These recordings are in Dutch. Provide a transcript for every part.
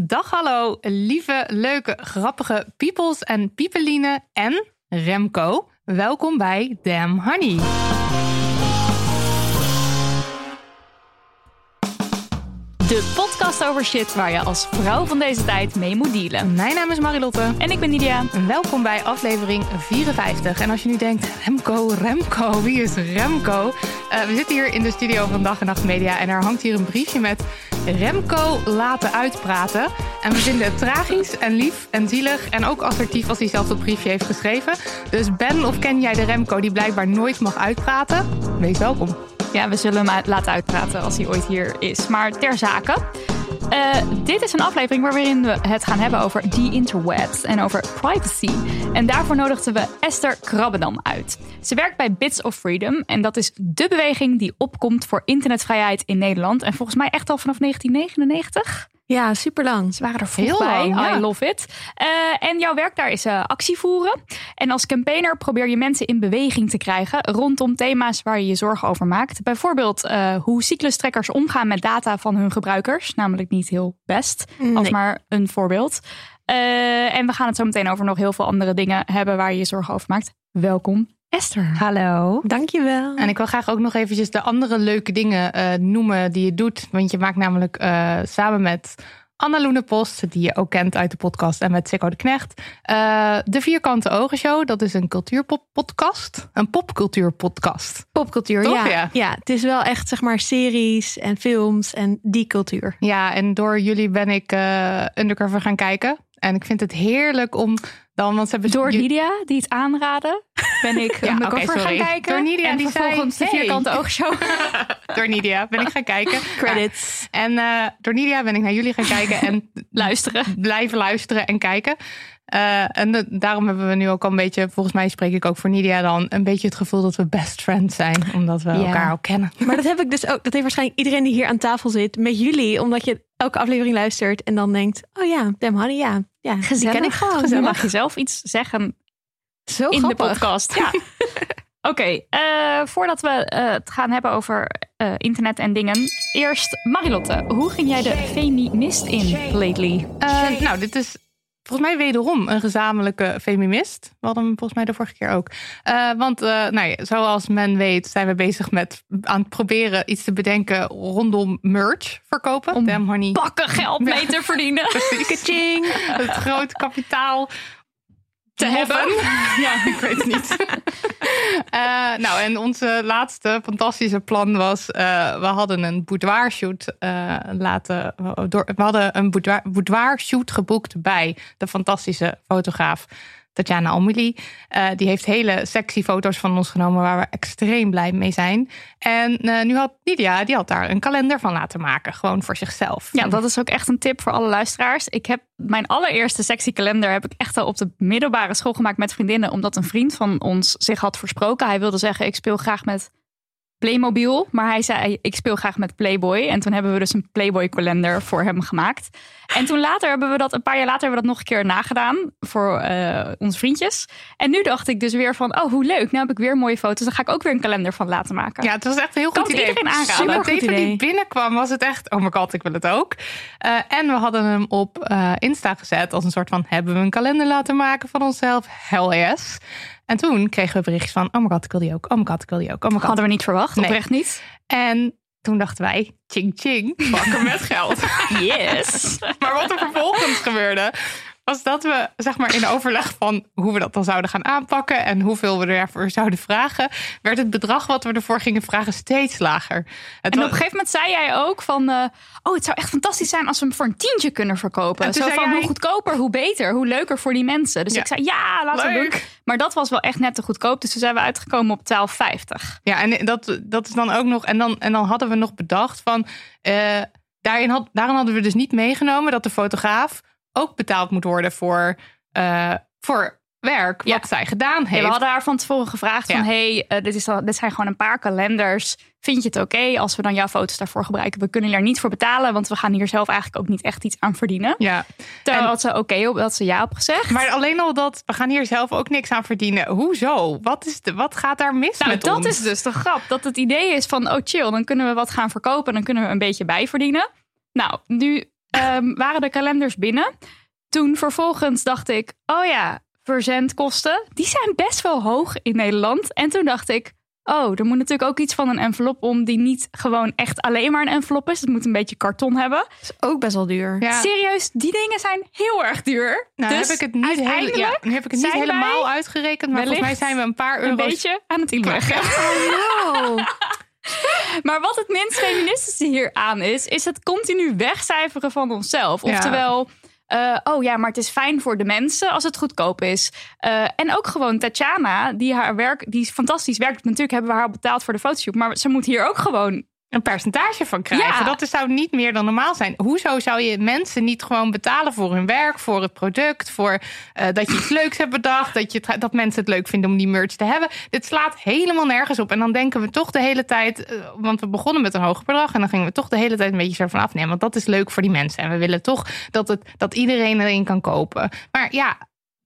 Dag hallo, lieve, leuke, grappige peoples en piepeline en Remco. Welkom bij Damn Honey. De podcast over shit waar je als vrouw van deze tijd mee moet dealen. Mijn naam is Marilotte. En ik ben Nidia. En welkom bij aflevering 54. En als je nu denkt, Remco, Remco, wie is Remco? Eh, we zitten hier in de studio van Dag en Nacht Media en er hangt hier een briefje met Remco laten uitpraten. En we vinden het tragisch en lief en zielig en ook assertief als hij zelf dat briefje heeft geschreven. Dus ben of ken jij de Remco die blijkbaar nooit mag uitpraten? Wees welkom. Ja, we zullen hem laten uitpraten als hij ooit hier is. Maar ter zake. Eh, dit is een aflevering waarin we het gaan hebben over the interwebs en over privacy. En daarvoor nodigden we Esther Krabbendam uit. Ze werkt bij Bits of Freedom en dat is de beweging die opkomt voor internetvrijheid in Nederland. En volgens mij echt al vanaf 1999. Ja, super lang. Ze waren er vroeg Heel bij. lang, ja. I love it. Eh, en jouw werk daar is eh, actie voeren. En als campaigner probeer je mensen in beweging te krijgen rondom thema's waar je je zorgen over maakt. Bijvoorbeeld eh, hoe cyclustrekkers omgaan met data van hun gebruikers. Namelijk niet heel best, als Nee. maar een voorbeeld. En we gaan het zo meteen over nog heel veel andere dingen hebben waar je je zorgen over maakt. Welkom, Esther. Hallo. Dankjewel. En ik wil graag ook nog eventjes de andere leuke dingen eh, noemen die je doet. Want je maakt namelijk eh, samen met Anna Loene Post, die je ook kent uit de podcast, en met Sikko de Knecht, eh, de Vierkante Ogen Show. Dat is een cultuurpodcast. Een popcultuurpodcast. Popcultuur, Toch, ja. ja? ja. Het is wel echt zeg maar series en films en die cultuur. Ja, en door jullie ben ik eh, Undercover gaan kijken. En ik vind het heerlijk om dan, want ze hebben Door Lydia, die het aanraden, ben ik Ja, oké, sorry. gaan kijken. Door Nydia, en die zei, vervolgens de hey. vierkante oogshow. door Nidia ben ik gaan kijken. Credits. Ja. En eh, door Nidia ben ik naar jullie gaan kijken en Luisteren. blijven luisteren en kijken. Eh, en de- daarom hebben we nu ook al een beetje, volgens mij spreek ik ook voor Nidia dan, een beetje het gevoel dat we best friends zijn. Omdat we elkaar al kennen. Maar dat heb ik dus ook. Dat heeft waarschijnlijk iedereen die hier aan tafel zit met jullie. Omdat je elke aflevering luistert en dan denkt: oh ja, Dem Honey, ja. Ja, die ken ik gewoon. Nu mag je zelf iets zeggen Zo in grappig. de podcast. Ja. Oké, eh, voordat we eh, het gaan hebben over eh, internet en dingen. Eerst Marilotte, hoe ging jij de feminist in lately? Eh, nou, dit is volgens mij wederom een gezamenlijke feminist. We hadden hem volgens mij de vorige keer ook. Eh, want eh, nou ja, zoals men weet zijn we bezig met aan het proberen iets te bedenken rondom merch verkopen. Om Damn honey. Bakken geld mee te verdienen. Kaching. Het grote kapitaal Te hebben. Ja, ik weet het niet. Eh, nou, en onze laatste fantastische plan was... eh, we hadden een boudoir shoot eh, laten... Door, we hadden een boudoir, boudoir shoot geboekt bij de fantastische fotograaf Tatjana Amelie. Eh, die heeft hele sexy foto's van ons genomen... waar we extreem blij mee zijn. En eh, nu had Lydia, die had daar een kalender van laten maken. Gewoon voor zichzelf. Ja, dat is ook echt een tip voor alle luisteraars. Ik heb mijn allereerste sexy kalender heb ik echt al op de middelbare school gemaakt met vriendinnen, omdat een vriend van ons zich had versproken. Hij wilde zeggen: ik speel graag met Playmobil, maar hij zei: ik speel graag met Playboy. En toen hebben we dus een Playboy kalender voor hem gemaakt. En toen later hebben we dat een paar jaar later hebben we dat nog een keer nagedaan voor eh, onze vriendjes. En nu dacht ik dus weer van: oh hoe leuk, nou heb ik weer mooie foto's. Dan ga ik ook weer een kalender van laten maken. Ja, het was echt een heel Kan goed idee. iedereen aanraden. Toen Supergoed Steven die idee. binnenkwam, was het echt... Oh my god, ik wil het ook. Eh, en we hadden hem op eh, Insta gezet als een soort van... Hebben we een kalender laten maken van onszelf? Hell yes. En toen kregen we berichtjes van... Oh my god, ik wil die ook. Oh my god, ik wil die ook. Oh my god. Hadden we niet verwacht, Nee. oprecht niet. En toen dachten wij, ching ching, bakken met geld. Yes. maar wat er vervolgens gebeurde, was dat we zeg maar in overleg van hoe we dat dan zouden gaan aanpakken en hoeveel we ervoor zouden vragen, werd het bedrag wat we ervoor gingen vragen steeds lager. Het En op een gegeven moment zei jij ook van... eh, oh, het zou echt fantastisch zijn als we hem voor een tientje kunnen verkopen. En toen Zo zei van jij- hoe goedkoper, hoe beter. Hoe leuker voor die mensen. Dus Ja. ik zei ja, laten we doen. Maar dat was wel echt net te goedkoop. Dus toen zijn we uitgekomen op 12,50. Ja, en dat, dat is dan ook nog. En dan, en dan hadden we nog bedacht van. eh, daarin had, daarin hadden we dus niet meegenomen dat de fotograaf ook betaald moet worden voor, eh, voor werk Ja. wat zij gedaan Ja, heeft. we hadden haar van tevoren gevraagd Ja. van... hey, eh, dit, is al, dit zijn gewoon een paar kalenders. Vind je het oké als we dan jouw foto's daarvoor gebruiken? We kunnen er niet voor betalen, want we gaan hier zelf eigenlijk ook niet echt iets aan verdienen. Ja, Terwijl En- had ze oké op, dat ze ja op gezegd. maar alleen al dat we gaan hier zelf ook niks aan verdienen. Hoezo? Wat, is de, wat gaat daar mis Nou, met dat ons? is dus de grap. Dat het idee is van, oh chill, dan kunnen we wat gaan verkopen. Dan kunnen we een beetje bijverdienen. Nou, nu ehm, waren de kalenders binnen. Toen vervolgens dacht ik, oh ja, verzendkosten. Die zijn best wel hoog in Nederland. En toen dacht ik, oh, er moet natuurlijk ook iets van een envelop om... die niet gewoon echt alleen maar een envelop is. Het moet een beetje karton hebben. is ook best wel duur. Ja. Serieus, die dingen zijn heel erg duur. Nou, dus heb ik het niet, hele, ja, heb ik het niet helemaal uitgerekend. Maar volgens mij zijn we een paar een euro's beetje aan het inleggen. Oh. Maar wat het minst feministische hier aan is, is het continu wegcijferen van onszelf. Oftewel, eh, oh ja, maar het is fijn voor de mensen als het goedkoop is. Eh, en ook gewoon Tatjana, die haar werk, die fantastisch werkt. Natuurlijk hebben we haar betaald voor de fotoshoot, maar ze moet hier ook gewoon. Een percentage van krijgen. Ja. Dat is- zou niet meer dan normaal zijn. Hoezo zou je mensen niet gewoon betalen voor hun werk, voor het product, voor eh, dat je iets leuks hebt bedacht, dat, je dat mensen het leuk vinden om die merch te hebben? Dit slaat helemaal nergens op. En dan denken we toch de hele tijd, eh, want we begonnen met een hoger bedrag en dan gingen we toch de hele tijd een beetje ervan afnemen, want dat is leuk voor die mensen. En we willen toch dat, het, dat iedereen erin kan kopen. Maar ja,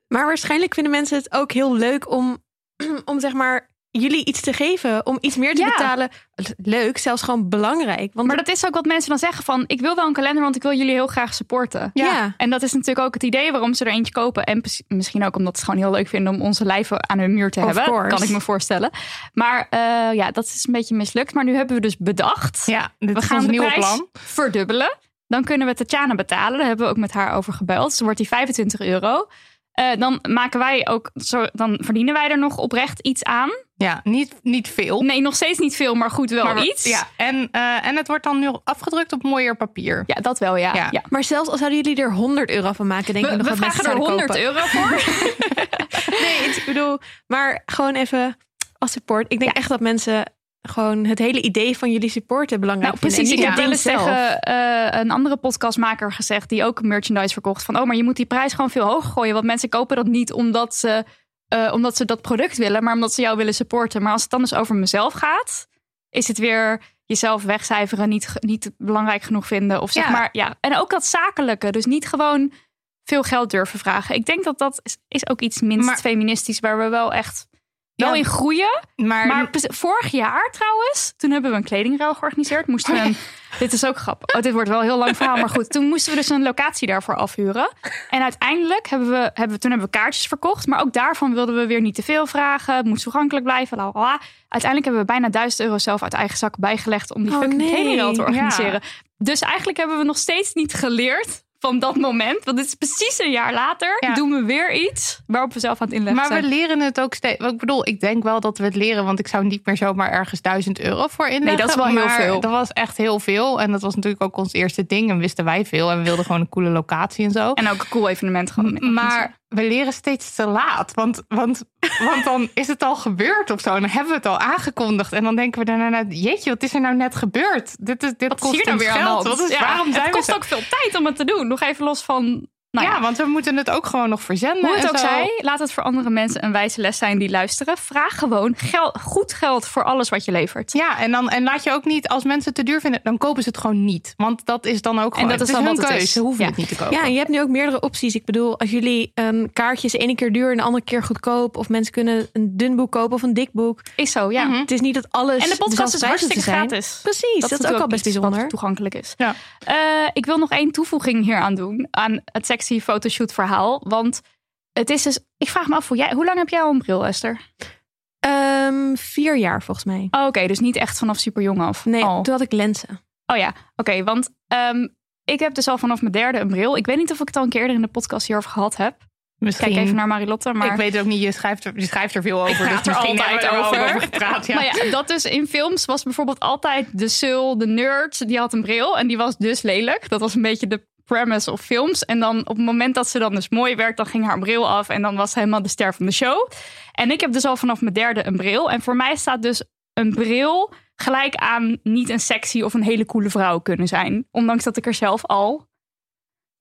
Maar waarschijnlijk vinden mensen het ook heel leuk om, om zeg maar jullie iets te geven, om iets meer te Ja. betalen. Leuk, zelfs gewoon belangrijk. Want Maar dat is ook wat mensen dan zeggen van, ik wil wel een kalender, want ik wil jullie heel graag supporten. ja. En dat is natuurlijk ook het idee waarom ze er eentje kopen. En misschien ook omdat ze het gewoon heel leuk vinden om onze lijven aan hun muur te Of hebben. course. Kan ik me voorstellen. Maar eh, ja, dat is een beetje mislukt. Maar nu hebben we dus bedacht. ja dit we is gaan ons de nieuwe prijs plan. verdubbelen. Dan kunnen we Tatjana betalen. Daar hebben we ook met haar over gebeld. Dus dan wordt die 25 euro. Eh, dan maken wij ook, zo, dan verdienen wij er nog oprecht iets aan. Ja, niet, niet veel. Nee, nog steeds niet veel, maar goed, wel maar we- iets. Ja, en, eh, en het wordt dan nu afgedrukt op mooier papier. Ja, dat wel, ja. Ja. ja. Maar zelfs al zouden jullie er 100 euro van maken, denk We, ik nog we vragen er zouden 100 kopen. euro voor. Nee, ik bedoel, maar gewoon even als support. Ik denk echt dat mensen gewoon het hele idee van jullie supporten belangrijk Nou, precies. Ik heb wel eens tegen een andere podcastmaker gezegd... die ook merchandise verkocht. Van, oh, maar je moet die prijs gewoon veel hoger gooien. Want mensen kopen dat niet omdat ze, eh, omdat ze dat product willen... maar omdat ze jou willen supporten. Maar als het dan dus over mezelf gaat... is het weer jezelf wegcijferen, niet, niet belangrijk genoeg vinden. Of zeg Ja. maar, ja. En ook dat zakelijke. Dus niet gewoon veel geld durven vragen. Ik denk dat dat is, is ook iets minst Maar- feministisch... waar we wel echt wel Ja. in groeien. Maar, vorig jaar trouwens, toen hebben we een kledingruil georganiseerd. Moesten we een, dit is ook grappig. Oh, dit wordt wel een heel lang verhaal, maar goed. Toen moesten we dus een locatie daarvoor afhuren. En uiteindelijk hebben we, hebben we, toen hebben we kaartjes verkocht. Maar ook daarvan wilden we weer niet te veel vragen. Het moest toegankelijk blijven. la, la, la. Uiteindelijk hebben we bijna 1000 euro zelf uit eigen zak bijgelegd om die Oh, fucking nee. kledingruil te Ja. organiseren. Dus eigenlijk hebben we nog steeds niet geleerd van dat moment. Want dit is precies een jaar later. Ja. Doen we weer iets waarop we zelf aan het inleggen maar zijn. we leren het ook steeds. Ik bedoel, ik denk wel dat we het leren, want ik zou niet meer zomaar ergens 1000 euro voor inleggen. dat is wel heel maar veel. Dat was echt heel veel. En dat was natuurlijk ook ons eerste ding. En wisten wij veel. En we wilden gewoon een coole locatie en zo. En ook een cool evenement gewoon. Maar we leren steeds te laat. Want, want, want dan is het al gebeurd of zo. En dan hebben we het al aangekondigd. En dan denken we daarna, nou, jeetje, wat is er nou net gebeurd? Dit, is, dit Wat kost hier nou weer geld. Wat is, Ja, waarom zijn het kost ook veel tijd om het te doen. Nog even los van... Nou ja, ja, want we moeten het ook gewoon nog verzenden. hoe het en ook zo. zij, laat het voor andere mensen een wijze les zijn die luisteren. Vraag gewoon gel- goed geld voor alles wat je levert. Ja, en, dan, en laat je ook niet, als mensen het te duur vinden, dan kopen ze het gewoon niet. Want dat is dan ook gewoon, dat is dan hun keuze. is. Ze hoeven Ja. het niet te kopen. Ja, en je hebt nu ook meerdere opties. Ik bedoel, als jullie een kaartje is de ene keer duur en de andere keer goedkoop. Of mensen kunnen een dun boek kopen of een dik boek. Is zo, ja. Mhm. Het is niet dat alles. En de podcast is hartstikke gratis. Precies, dat, is ook al best bijzonder. toegankelijk is. Ja. Eh, ik wil nog één toevoeging hier aan doen. Aan het sexy fotoshoot verhaal. Want het is dus... Ik vraag me af, hoe, jij, hoe lang heb jij al een bril, Esther? Ehm, vier jaar volgens mij. Oh, Oké, dus niet echt vanaf super jong af. Nee, Oh. toen had ik lenzen. Oh ja, oké. want ehm, ik heb dus al vanaf mijn derde een bril. Ik weet niet of ik het al een keer eerder in de podcast hierover gehad heb. Misschien. Kijk even naar Marilotte. Maar Ik weet ook niet, je schrijft er, je schrijft er veel over. praat dus er altijd er over. over gepraat. Ja. Maar ja, dat dus in films was bijvoorbeeld altijd de sul, de nerd, die had een bril en die was dus lelijk. Dat was een beetje de premise of films. En dan op het moment dat ze dan dus mooi werd, dan ging haar bril af en dan was ze helemaal de ster van de show. En ik heb dus al vanaf mijn derde een bril. En voor mij staat dus een bril gelijk aan niet een sexy of een hele coole vrouw kunnen zijn. Ondanks dat ik er zelf al,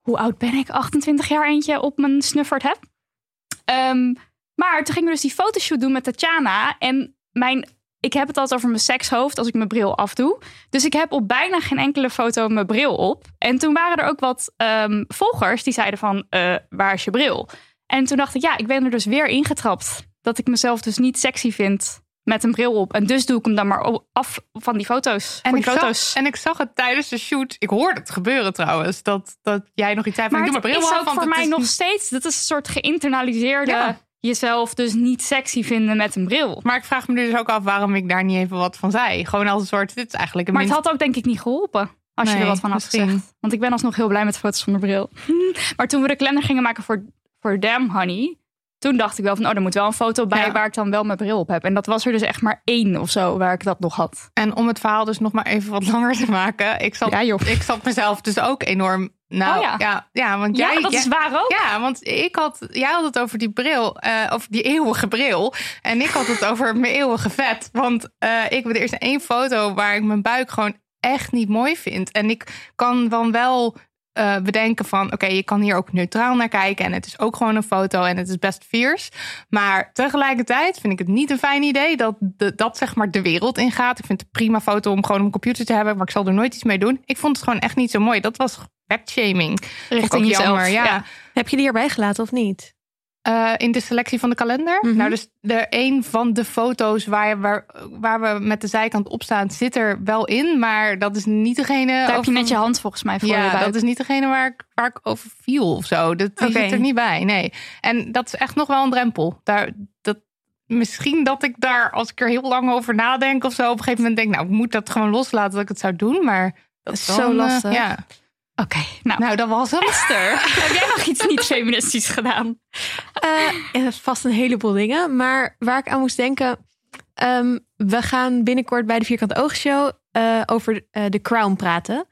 hoe oud ben ik? 28 jaar eentje op mijn snuffert heb. Ehm, maar toen gingen we dus die fotoshoot doen met Tatjana. En mijn, ik heb het altijd over mijn sekshoofd als ik mijn bril afdoe. Dus ik heb op bijna geen enkele foto mijn bril op. En toen waren er ook wat ehm, volgers die zeiden van, eh, waar is je bril? En toen dacht ik, ja, ik ben er dus weer ingetrapt. Dat ik mezelf dus niet sexy vind met een bril op. En dus doe ik hem dan maar af van die foto's. En ik, die zag, foto's. en ik zag het tijdens de shoot. Ik hoorde het gebeuren trouwens. Dat, dat jij nog iets zei van maar ik het doe mijn bril is af. ook want voor het mij is nog steeds, dat is een soort geïnternaliseerde Ja. Jezelf dus niet sexy vinden met een bril. Maar ik vraag me dus ook af waarom ik daar niet even wat van zei. Gewoon als een soort, dit is eigenlijk een Maar het had ook denk ik niet geholpen. Als je er wat van had gezegd. Want ik ben alsnog heel blij met de foto's van de bril. maar toen we de kalender gingen maken voor, voor Damn Honey. Toen dacht ik wel van, oh, er moet wel een foto bij Ja. waar ik dan wel mijn bril op heb. En dat was er dus echt maar één of zo waar ik dat nog had. En om het verhaal dus nog maar even wat langer te maken. Ik zat, Ja, ik zat mezelf dus ook enorm... Nou, Oh ja. ja. Ja, want Ja, jij, dat jij- is waar ook. Ja, want ik had, jij had het over die bril, eh, over die eeuwige bril. En ik had het over mijn eeuwige vet. Want eh, ik heb eerst één foto waar ik mijn buik gewoon echt niet mooi vind. En ik kan dan wel eh, bedenken van, oké, je kan hier ook neutraal naar kijken. En het is ook gewoon een foto en het is best fierce. Maar tegelijkertijd vind ik het niet een fijn idee dat de, dat zeg maar de wereld ingaat. Ik vind het een prima foto om gewoon op mijn computer te hebben, maar ik zal er nooit iets mee doen. Ik vond het gewoon echt niet zo mooi. Dat was fact-shaming. Ik Richting jezelf. jammer, ja. ja. Heb je die erbij gelaten of niet? Eh, in de selectie van de kalender. Mhm. Nou, dus de een van de foto's waar, waar, waar we met de zijkant op staan, zit er wel in. Maar dat is niet degene. Daar heb je over- net je hand volgens mij voor Ja, dat is niet degene waar ik, waar ik over viel of zo. Dat die zit er niet bij. Nee. En dat is echt nog wel een drempel. Daar, dat, misschien dat ik daar, als ik er heel lang over nadenk of zo, op een gegeven moment denk, nou, ik moet dat gewoon loslaten dat ik het zou doen. Maar dat is Zo eh, lastig. Ja. Oké, nou. Nou, dat was. Esther, heb jij nog iets niet feministisch gedaan? Ja, vast een heleboel dingen. Maar waar ik aan moest denken. ehm, we gaan binnenkort bij de Vierkante Oogshow eh over eh The Crown praten.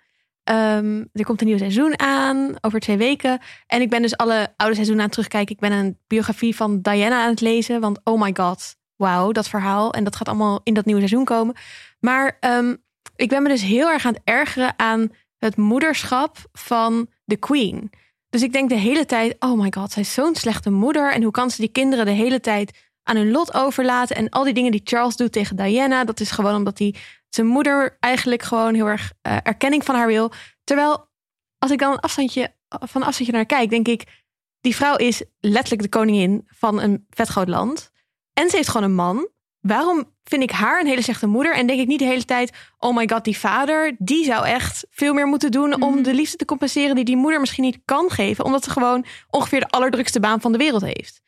Ehm, er komt een nieuw seizoen aan over twee weken. En ik ben dus alle oude seizoenen aan het terugkijken. Ik ben een biografie van Diana aan het lezen. Want oh my god, wauw, dat verhaal. En dat gaat allemaal in dat nieuwe seizoen komen. Maar ehm, ik ben me dus heel erg aan het ergeren aan het moederschap van de Queen. Dus ik denk de hele tijd, oh my god, zij is zo'n slechte moeder. En hoe kan ze die kinderen de hele tijd aan hun lot overlaten? En al die dingen die Charles doet tegen Diana, dat is gewoon omdat hij zijn moeder eigenlijk gewoon heel erg eh, erkenning van haar wil. Terwijl, als ik dan een afstandje, van een afstandje naar kijk, denk ik, die vrouw is letterlijk de koningin van een vet groot land. En ze heeft gewoon een man. Waarom vind ik haar een hele slechte moeder? En denk ik niet de hele tijd, oh my god, die vader, die zou echt veel meer moeten doen om de liefde te compenseren die die moeder misschien niet kan geven, omdat ze gewoon ongeveer de allerdrukste baan van de wereld heeft.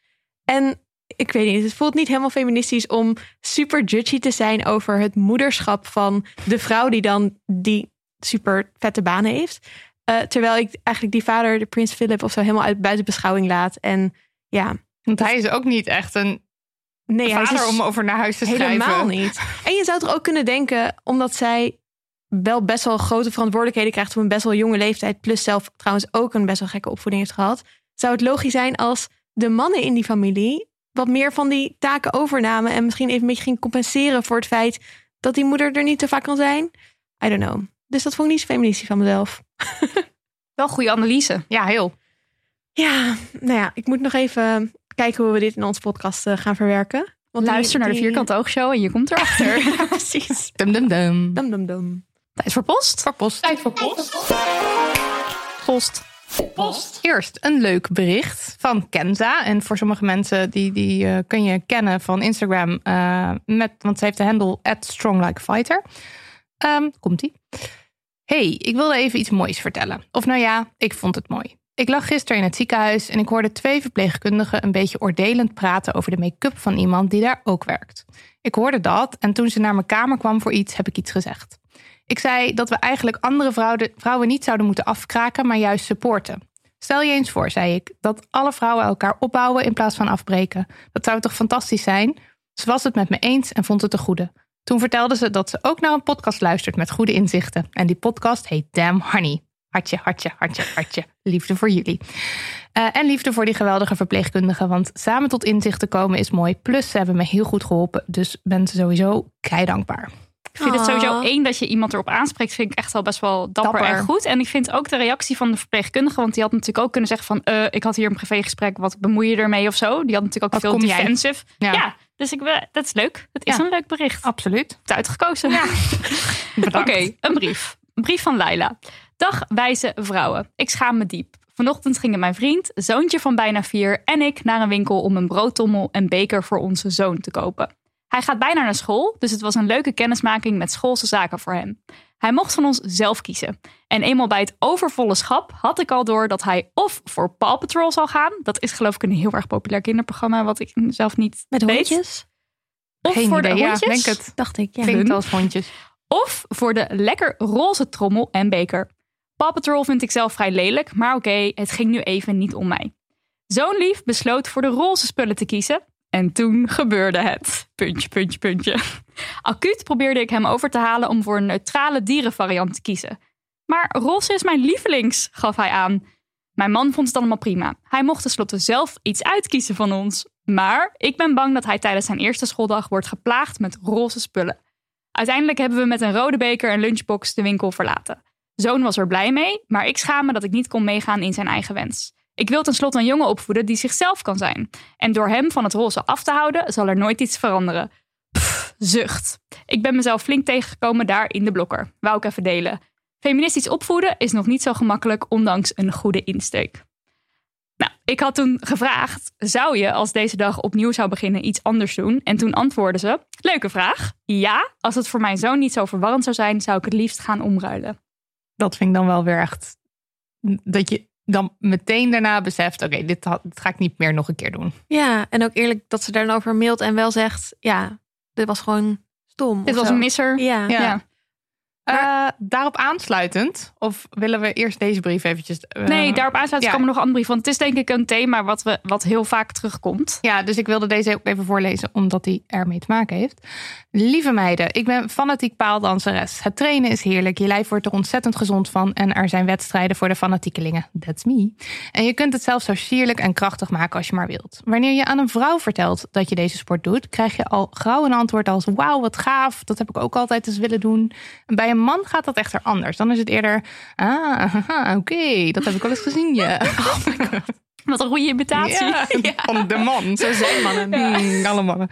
En ik weet niet, het voelt niet helemaal feministisch om super judgy te zijn over het moederschap van de vrouw die dan die super vette baan heeft. Eh, terwijl ik eigenlijk die vader, de prins Philip of zo, helemaal uit buiten beschouwing laat. En ja, Want hij is ook niet echt een nee, hij is dus- om over naar huis te schrijven. Helemaal niet. En je zou toch ook kunnen denken, omdat zij wel best wel grote verantwoordelijkheden krijgt op een best wel jonge leeftijd, plus zelf trouwens ook een best wel gekke opvoeding heeft gehad, zou het logisch zijn als de mannen in die familie wat meer van die taken overnamen en misschien even een beetje ging compenseren voor het feit dat die moeder er niet te vaak kan zijn. I don't know. Dus dat vond ik niet zo feministisch van mezelf. Wel goede analyse. Ja, heel. Ja, nou ja, ik moet nog even kijken hoe we dit in onze podcast eh, gaan verwerken. Want die- Luister naar de Vierkante Oogshow en je komt erachter. Ja, precies. Dum dum dum. Dum dum dum. Tijd voor post. Voor post. Tijd voor post. Post. Eerst een leuk bericht van Kenza. En voor sommige mensen die, die eh, kun je kennen van Instagram. eh, met, want ze heeft de handle at stronglikefighter. Ehm komt ie. Hey, ik wilde even iets moois vertellen. Of nou ja, ik vond het mooi. Ik lag gisteren in het ziekenhuis en ik hoorde twee verpleegkundigen een beetje oordelend praten over de make-up van iemand die daar ook werkt. Ik hoorde dat en toen ze naar mijn kamer kwam voor iets, heb ik iets gezegd. Ik zei dat we eigenlijk andere vrouwen, vrouwen niet zouden moeten afkraken, maar juist supporten. Stel je eens voor, zei ik, dat alle vrouwen elkaar opbouwen in plaats van afbreken. Dat zou toch fantastisch zijn? Ze was het met me eens en vond het een goede. Toen vertelde ze dat ze ook naar een podcast luistert met goede inzichten. En die podcast heet Damn Honey. Hartje, hartje, hartje, hartje. Liefde voor jullie. Uh, en liefde voor die geweldige verpleegkundigen. Want samen tot inzicht te komen is mooi. Plus, ze hebben me heel goed geholpen. Dus ben ze sowieso kei dankbaar. Ik vind het sowieso één dat je iemand erop aanspreekt, vind ik echt wel best wel dapper, Dapper. en goed. En ik vind ook de reactie van de verpleegkundige, want die had natuurlijk ook kunnen zeggen van, eh, ik had hier een privégesprek, wat bemoei je ermee of zo. Die had natuurlijk ook Wat veel defensive. Ja. Ja. dus ik, dat is leuk. Het is Ja. een leuk bericht. Absoluut. Het uitgekozen. Oké, een brief. Een brief van Laila. Dag wijze vrouwen. Ik schaam me diep. Vanochtend gingen mijn vriend, zoontje van bijna vier en ik naar een winkel om een broodtommel en beker voor onze zoon te kopen. Hij gaat bijna naar school, dus het was een leuke kennismaking met schoolse zaken voor hem. Hij mocht van ons zelf kiezen. En eenmaal bij het overvolle schap had ik al door dat hij of voor Paw Patrol zal gaan. Dat is geloof ik een heel erg populair kinderprogramma, wat ik zelf niet Met weet. hondjes, Of Geen voor idee. de Ja, hondjes. denk het. dacht ik. Ja. Klinkt als hondjes. Of voor de lekker roze trommel en beker. Paw Patrol vind ik zelf vrij lelijk, maar oké, het ging nu even niet om mij. Zo'n lief besloot voor de roze spullen te kiezen. En toen gebeurde het. Puntje, puntje, puntje. Acuut probeerde ik hem over te halen om voor een neutrale dierenvariant te kiezen. Maar roze is mijn lievelings, gaf hij aan. Mijn man vond het allemaal prima. Hij mocht tenslotte zelf iets uitkiezen van ons. Maar ik ben bang dat hij tijdens zijn eerste schooldag wordt geplaagd met roze spullen. Uiteindelijk hebben we met een rode beker en lunchbox de winkel verlaten. Zoon was er blij mee, maar ik schaam me dat ik niet kon meegaan in zijn eigen wens. Ik wil tenslotte een jongen opvoeden die zichzelf kan zijn. En door hem van het roze af te houden, zal er nooit iets veranderen. Zucht. Ik ben mezelf flink tegengekomen daar in de blokker. Wou ik even delen. Feministisch opvoeden is nog niet zo gemakkelijk, ondanks een goede insteek. Nou, ik had toen gevraagd: zou je als deze dag opnieuw zou beginnen iets anders doen? En toen antwoordde ze: leuke vraag. Ja, als het voor mijn zoon niet zo verwarrend zou zijn, zou ik het liefst gaan omruilen. Dat vind ik dan wel weer echt... Dat je dan meteen daarna beseft... Oké, dit, ga ik niet meer nog een keer doen. Ja, en ook eerlijk dat ze daar dan over mailt en wel zegt, ja, dit was gewoon stom. Dit was zo. een misser. Ja. Ja. Ja. Eh, daarop aansluitend, of willen we eerst deze brief eventjes... eh, Nee, daarop aansluiten ja. komen nog andere brieven. Want het is denk ik een thema wat, we, wat heel vaak terugkomt. Ja, dus ik wilde deze ook even voorlezen, omdat hij ermee te maken heeft. Lieve meiden, ik ben fanatiek paaldanseres. Het trainen is heerlijk, je lijf wordt er ontzettend gezond van... en er zijn wedstrijden voor de fanatiekelingen. That's me. En je kunt het zelf zo sierlijk en krachtig maken als je maar wilt. Wanneer je aan een vrouw vertelt dat je deze sport doet... krijg je al gauw een antwoord als... wauw, wat gaaf, dat heb ik ook altijd eens willen doen. En bij een man gaat dat echter anders. Dan is het eerder... ah, oké, dat heb ik wel eens gezien, ja. Wat een goede imitatie. Ja, van de man. Zo zijn mannen. alle mannen.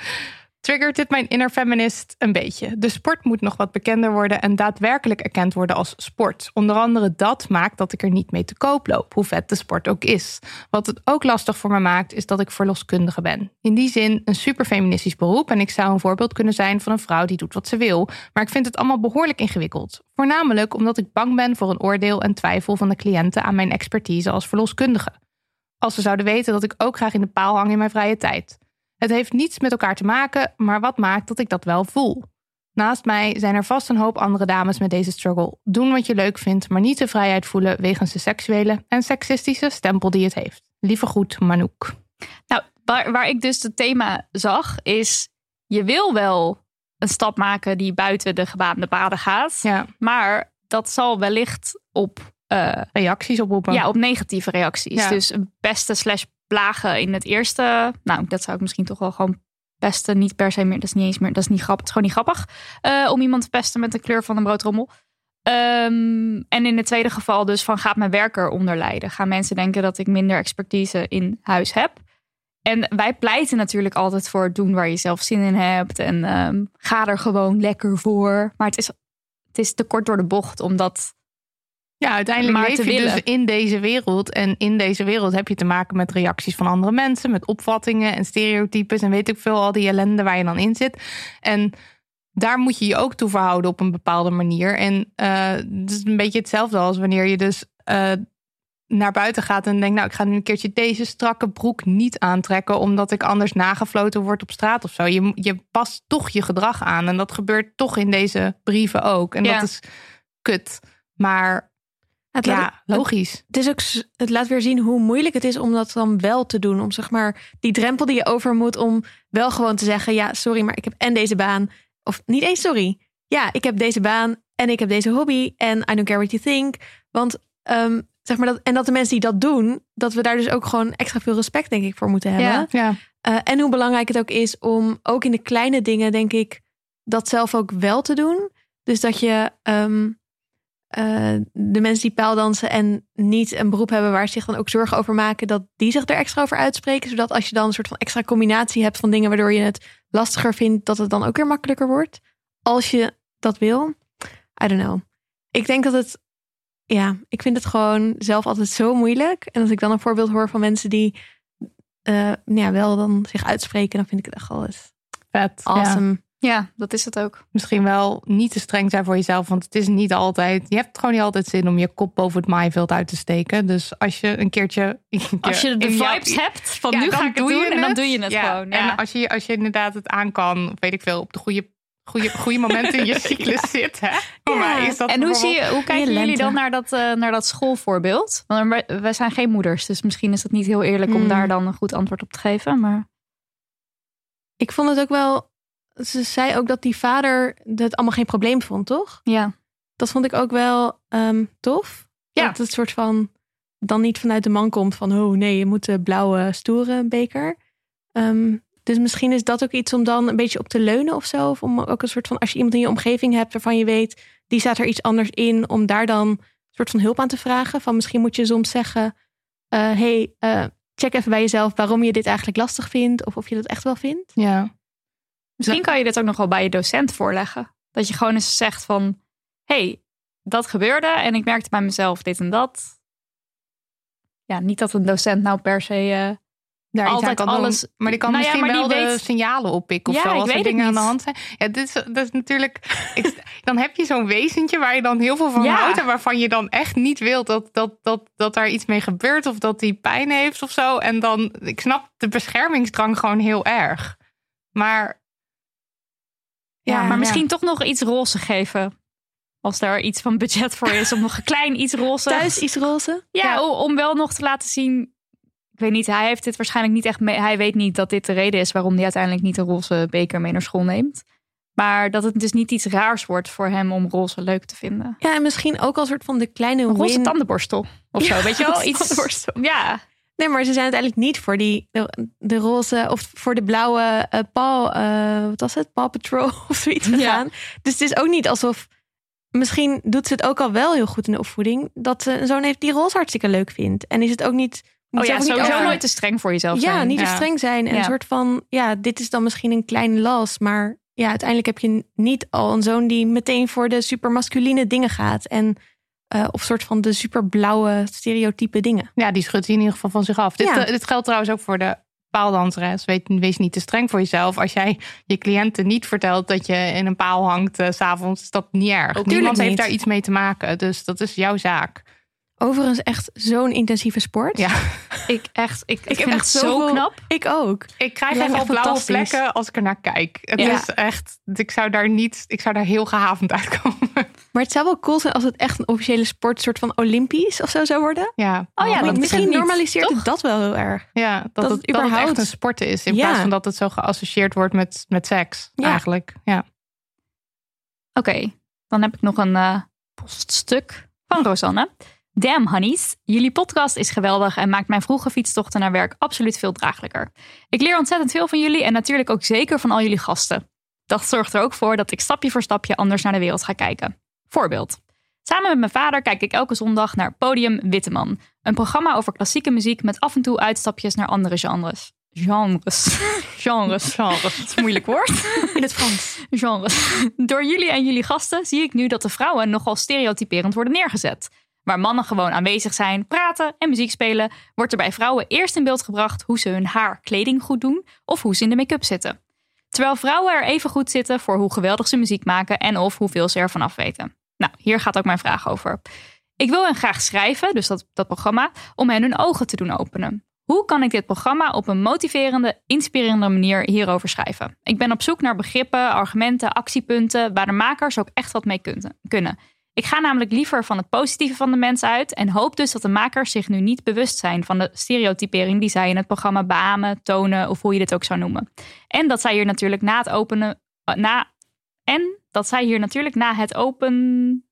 Triggert dit mijn inner feminist een beetje? De sport moet nog wat bekender worden en daadwerkelijk erkend worden als sport. Onder andere dat maakt dat ik er niet mee te koop loop, hoe vet de sport ook is. Wat het ook lastig voor me maakt, is dat ik verloskundige ben. In die zin een super feministisch beroep en ik zou een voorbeeld kunnen zijn van een vrouw die doet wat ze wil. Maar ik vind het allemaal behoorlijk ingewikkeld. Voornamelijk omdat ik bang ben voor een oordeel en twijfel van de cliënten aan mijn expertise als verloskundige als ze zouden weten dat ik ook graag in de paal hang in mijn vrije tijd. Het heeft niets met elkaar te maken, maar wat maakt dat ik dat wel voel? Naast mij zijn er vast een hoop andere dames met deze struggle. Doen wat je leuk vindt, maar niet de vrijheid voelen wegens de seksuele en seksistische stempel die het heeft. Lieve groet, Manouk. Nou, waar, waar ik dus het thema zag, is je wil wel een stap maken die buiten de gebaande paden gaat. Ja, Maar dat zal wellicht op, eh, reacties oproepen. ja, op negatieve reacties. Ja. Dus pesten slash plagen in het eerste. Nou, dat zou ik misschien toch wel gewoon pesten. Niet per se meer. Dat is niet eens meer. Dat is niet grappig. Het is gewoon niet grappig. eh, om iemand te pesten met de kleur van een broodrommel. Ehm, en in het tweede geval dus van gaat mijn werk eronder lijden? Gaan mensen denken dat ik minder expertise in huis heb? En wij pleiten natuurlijk altijd voor het doen waar je zelf zin in hebt. En ehm, ga er gewoon lekker voor. Maar het is, het is te kort door de bocht, omdat Ja, uiteindelijk maar leef je dus in deze wereld. En in deze wereld heb je te maken met reacties van andere mensen, met opvattingen en stereotypes en weet ik veel, al die ellende waar je dan in zit. En daar moet je je ook toe verhouden op een bepaalde manier. En eh, het is een beetje hetzelfde als wanneer je dus eh, naar buiten gaat en denkt, nou, ik ga nu een keertje deze strakke broek niet aantrekken, omdat ik anders nagefloten word op straat of zo. Je, je past toch je gedrag aan. En dat gebeurt toch in deze brieven ook. En Ja. dat is kut. Maar Het laat, ja, logisch. het, is ook, het laat weer zien hoe moeilijk het is om dat dan wel te doen. Om zeg maar die drempel die je over moet om wel gewoon te zeggen: ja, sorry, maar ik heb en deze baan. Of niet eens sorry. Ja, ik heb deze baan en ik heb deze hobby. En I don't care what you think. Want ehm, zeg maar dat, en dat de mensen die dat doen, dat we daar dus ook gewoon extra veel respect, denk ik, voor moeten hebben. Ja. Ja. Eh, en hoe belangrijk het ook is om ook in de kleine dingen, denk ik, dat zelf ook wel te doen. Dus dat je ehm, eh, de mensen die paaldansen en niet een beroep hebben waar ze zich dan ook zorgen over maken, dat die zich er extra over uitspreken. Zodat als je dan een soort van extra combinatie hebt van dingen waardoor je het lastiger vindt, dat het dan ook weer makkelijker wordt. Als je dat wil. I don't know. Ik denk dat het. Ja, ik vind het gewoon zelf altijd zo moeilijk. En als ik dan een voorbeeld hoor van mensen die eh, ja, wel dan zich uitspreken, dan vind ik het echt eens Vet. Awesome. Ja, dat is het ook. Misschien wel niet te streng zijn voor jezelf, want het is niet altijd. Je hebt gewoon niet altijd zin om je kop boven het maaiveld uit te steken. Dus als je een keertje. een Als je de vibes hebt van Ja, nu ga ik het je doen en dan doe je het Ja, gewoon. Ja. En als je, als je inderdaad het aan kan, weet ik veel, op de goede, goede, goede momenten in je cyclus zit. Hè? Voor Ja. mij is dat En hoe, zie je, hoe kijken jullie dan naar dat, eh, naar dat schoolvoorbeeld? Want wij, wij zijn geen moeders, dus misschien is het niet heel eerlijk om Hmm. daar dan een goed antwoord op te geven. Maar Ik vond het ook wel. Ze zei ook dat die vader het allemaal geen probleem vond, toch? ja, Dat vond ik ook wel ehm, tof. Ja. Dat het soort van dan niet vanuit de man komt van oh nee, je moet de blauwe stoere beker. Ehm, dus misschien is dat ook iets om dan een beetje op te leunen of zo. Of om ook een soort van als je iemand in je omgeving hebt waarvan je weet, die staat er iets anders in, om daar dan een soort van hulp aan te vragen. Van misschien moet je soms zeggen, eh, hey, eh, check even bij jezelf waarom je dit eigenlijk lastig vindt. Of of je dat echt wel vindt. Ja. Misschien kan je dit ook nog wel bij je docent voorleggen. Dat je gewoon eens zegt van, hey, dat gebeurde en ik merkte bij mezelf dit en dat. Ja, niet dat een docent nou per se... eh, Daar iets Altijd aan kan alles- Doen. Maar die kan Nou misschien wel de weet- signalen oppikken of Ja, zo. ik Als er dingen aan de hand zijn. Ja, dit is, dat is natuurlijk. ik, dan heb je zo'n wezentje waar je dan heel veel van Ja. houdt. En waarvan je dan echt niet wilt dat, dat, dat, dat daar iets mee gebeurt. Of dat die pijn heeft of zo. En dan, ik snap de beschermingsdrang gewoon heel erg. Maar. Ja, maar misschien toch nog iets roze geven. Als daar iets van budget voor is om nog een klein iets roze. Thuis iets roze? Ja, om wel nog te laten zien. Ik weet niet, hij heeft dit waarschijnlijk niet echt mee. Hij weet niet dat dit de reden is waarom hij uiteindelijk niet een roze beker mee naar school neemt. Maar dat het dus niet iets raars wordt voor hem om roze leuk te vinden. Ja, en misschien ook al soort van de kleine Een roze win. tandenborstel of zo, weet je wel? Iets. Ja, Nee, maar ze zijn uiteindelijk niet voor die de, de roze of voor de blauwe eh Paw, eh, wat was het, Paw Patrol of zoiets Ja. gegaan. Dus het is ook niet alsof, misschien doet ze het ook al wel heel goed in de opvoeding, dat ze een zoon heeft die roze hartstikke leuk vindt. En is het ook niet, moet oh ja, sowieso over- nooit te streng voor jezelf ja, zijn. niet te Ja. streng zijn. En Ja. een soort van, ja, dit is dan misschien een kleine last, maar ja, uiteindelijk heb je niet al een zoon die meteen voor de super masculine dingen gaat en eh, of soort van de super blauwe stereotype dingen. Ja, die schudt hij in ieder geval van zich af. Dit, Ja. eh, dit geldt trouwens ook voor de paaldanseres. Weet, wees niet te streng voor jezelf. Als jij je cliënten niet vertelt dat je in een paal hangt s s'avonds, is dat niet erg. Niemand heeft daar iets mee te maken. Dus dat is jouw zaak. Overigens echt zo'n intensieve sport. Ja. Ik echt, ik, ik heb vind echt het zo knap. Ik ook. Ik krijg echt al blauwe plekken als ik er naar kijk. Het Ja. is echt, ik zou daar niet, ik zou daar heel gehavend uitkomen. Maar het zou wel cool zijn als het echt een officiële sport, soort van Olympisch of zo zou worden. Ja, Oh ja, dat misschien niet, normaliseert toch? het dat wel heel erg. ja dat, dat het, het dat het überhaupt- echt een sport is. In Ja. plaats van dat het zo geassocieerd wordt met, met seks. Ja. Eigenlijk. Ja. Oké, dan heb ik nog een eh, poststuk van Rosanne. Damn honeys, jullie podcast is geweldig en maakt mijn vroege fietstochten naar werk absoluut veel draaglijker. Ik leer ontzettend veel van jullie en natuurlijk ook zeker van al jullie gasten. Dat zorgt er ook voor dat ik stapje voor stapje anders naar de wereld ga kijken. Voorbeeld. Samen met mijn vader kijk ik elke zondag naar Podium Witteman. Een programma over klassieke muziek met af en toe uitstapjes naar andere genres. Genres. Genres. Genres. Dat is een moeilijk woord In het Frans. genres. Door jullie en jullie gasten zie ik nu dat de vrouwen nogal stereotyperend worden neergezet. Waar mannen gewoon aanwezig zijn, praten en muziek spelen, wordt er bij vrouwen eerst in beeld gebracht hoe ze hun haar, kleding goed doen of hoe ze in de make-up zitten. Terwijl vrouwen er even goed zitten voor hoe geweldig ze muziek maken en of hoeveel ze ervan af weten. Nou, hier gaat ook mijn vraag over. Ik wil hen graag schrijven, dus dat, dat programma, om hen hun ogen te doen openen. Hoe kan ik dit programma op een motiverende, inspirerende manier hierover schrijven? Ik ben op zoek naar begrippen, argumenten, actiepunten waar de makers ook echt wat mee kun- kunnen. Ik ga namelijk liever van het positieve van de mens uit en hoop dus dat de makers zich nu niet bewust zijn van de stereotypering die zij in het programma beamen, tonen of hoe je dit ook zou noemen. En dat zij hier natuurlijk na het openen, eh, na, en dat zij hier natuurlijk na het open,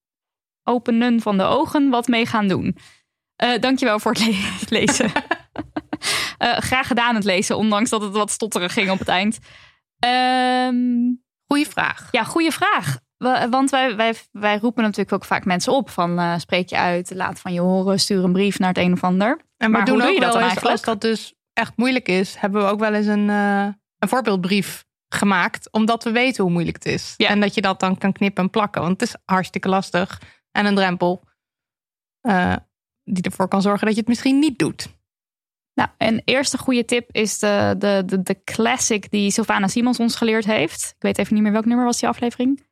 openen van de ogen wat mee gaan doen. Eh dankjewel voor het le- lezen. Eh, graag gedaan het lezen, ondanks dat het wat stotterig ging op het eind. Ehm, Goeie vraag. ja, goede vraag. Wa- Want wij, wij, wij roepen natuurlijk ook vaak mensen op van eh, spreek je uit, laat van je horen, stuur een brief naar het een of ander. En Maar hoe doe je dat dan eigenlijk? Als dat dus echt moeilijk is, hebben we ook wel eens een, eh, een voorbeeldbrief gemaakt. Omdat we weten hoe moeilijk het is. Ja. En dat je dat dan kan knippen en plakken. Want het is hartstikke lastig. En een drempel eh, die ervoor kan zorgen dat je het misschien niet doet. Nou, een eerste goede tip is de, de, de, de classic die Sylvana Simons ons geleerd heeft. Ik weet even niet meer welk nummer was die aflevering.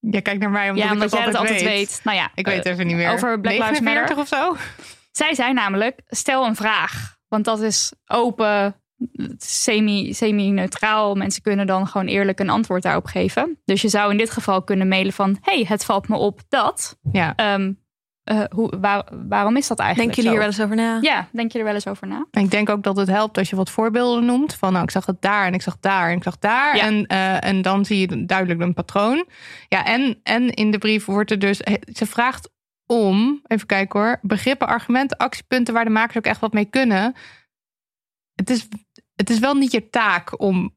Je kijkt naar mij omdat, ja, ik dat jij het altijd altijd weet. weet. Nou ja, Ik weet even niet meer. over Black Lives 49 Matter. of zo? Zij zei namelijk, stel een vraag. Want dat is open, semi- semi-neutraal. Mensen kunnen dan gewoon eerlijk een antwoord daarop geven. Dus je zou in dit geval kunnen mailen van... hey, het valt me op dat. Ja. Ehm, eh, hoe, waar- waarom is dat eigenlijk Denken jullie hier zo? wel eens over na? Ja, denk je er wel eens over na? En ik denk ook dat het helpt als je wat voorbeelden noemt. Van nou, ik zag het daar en ik zag daar en ik zag daar. Ja. En, eh, en dan zie je duidelijk een patroon. Ja, en, en in de brief wordt er dus... Ze vraagt om, even kijken hoor... begrippen, argumenten, actiepunten... waar de makers ook echt wat mee kunnen. Het is, het is wel niet je taak om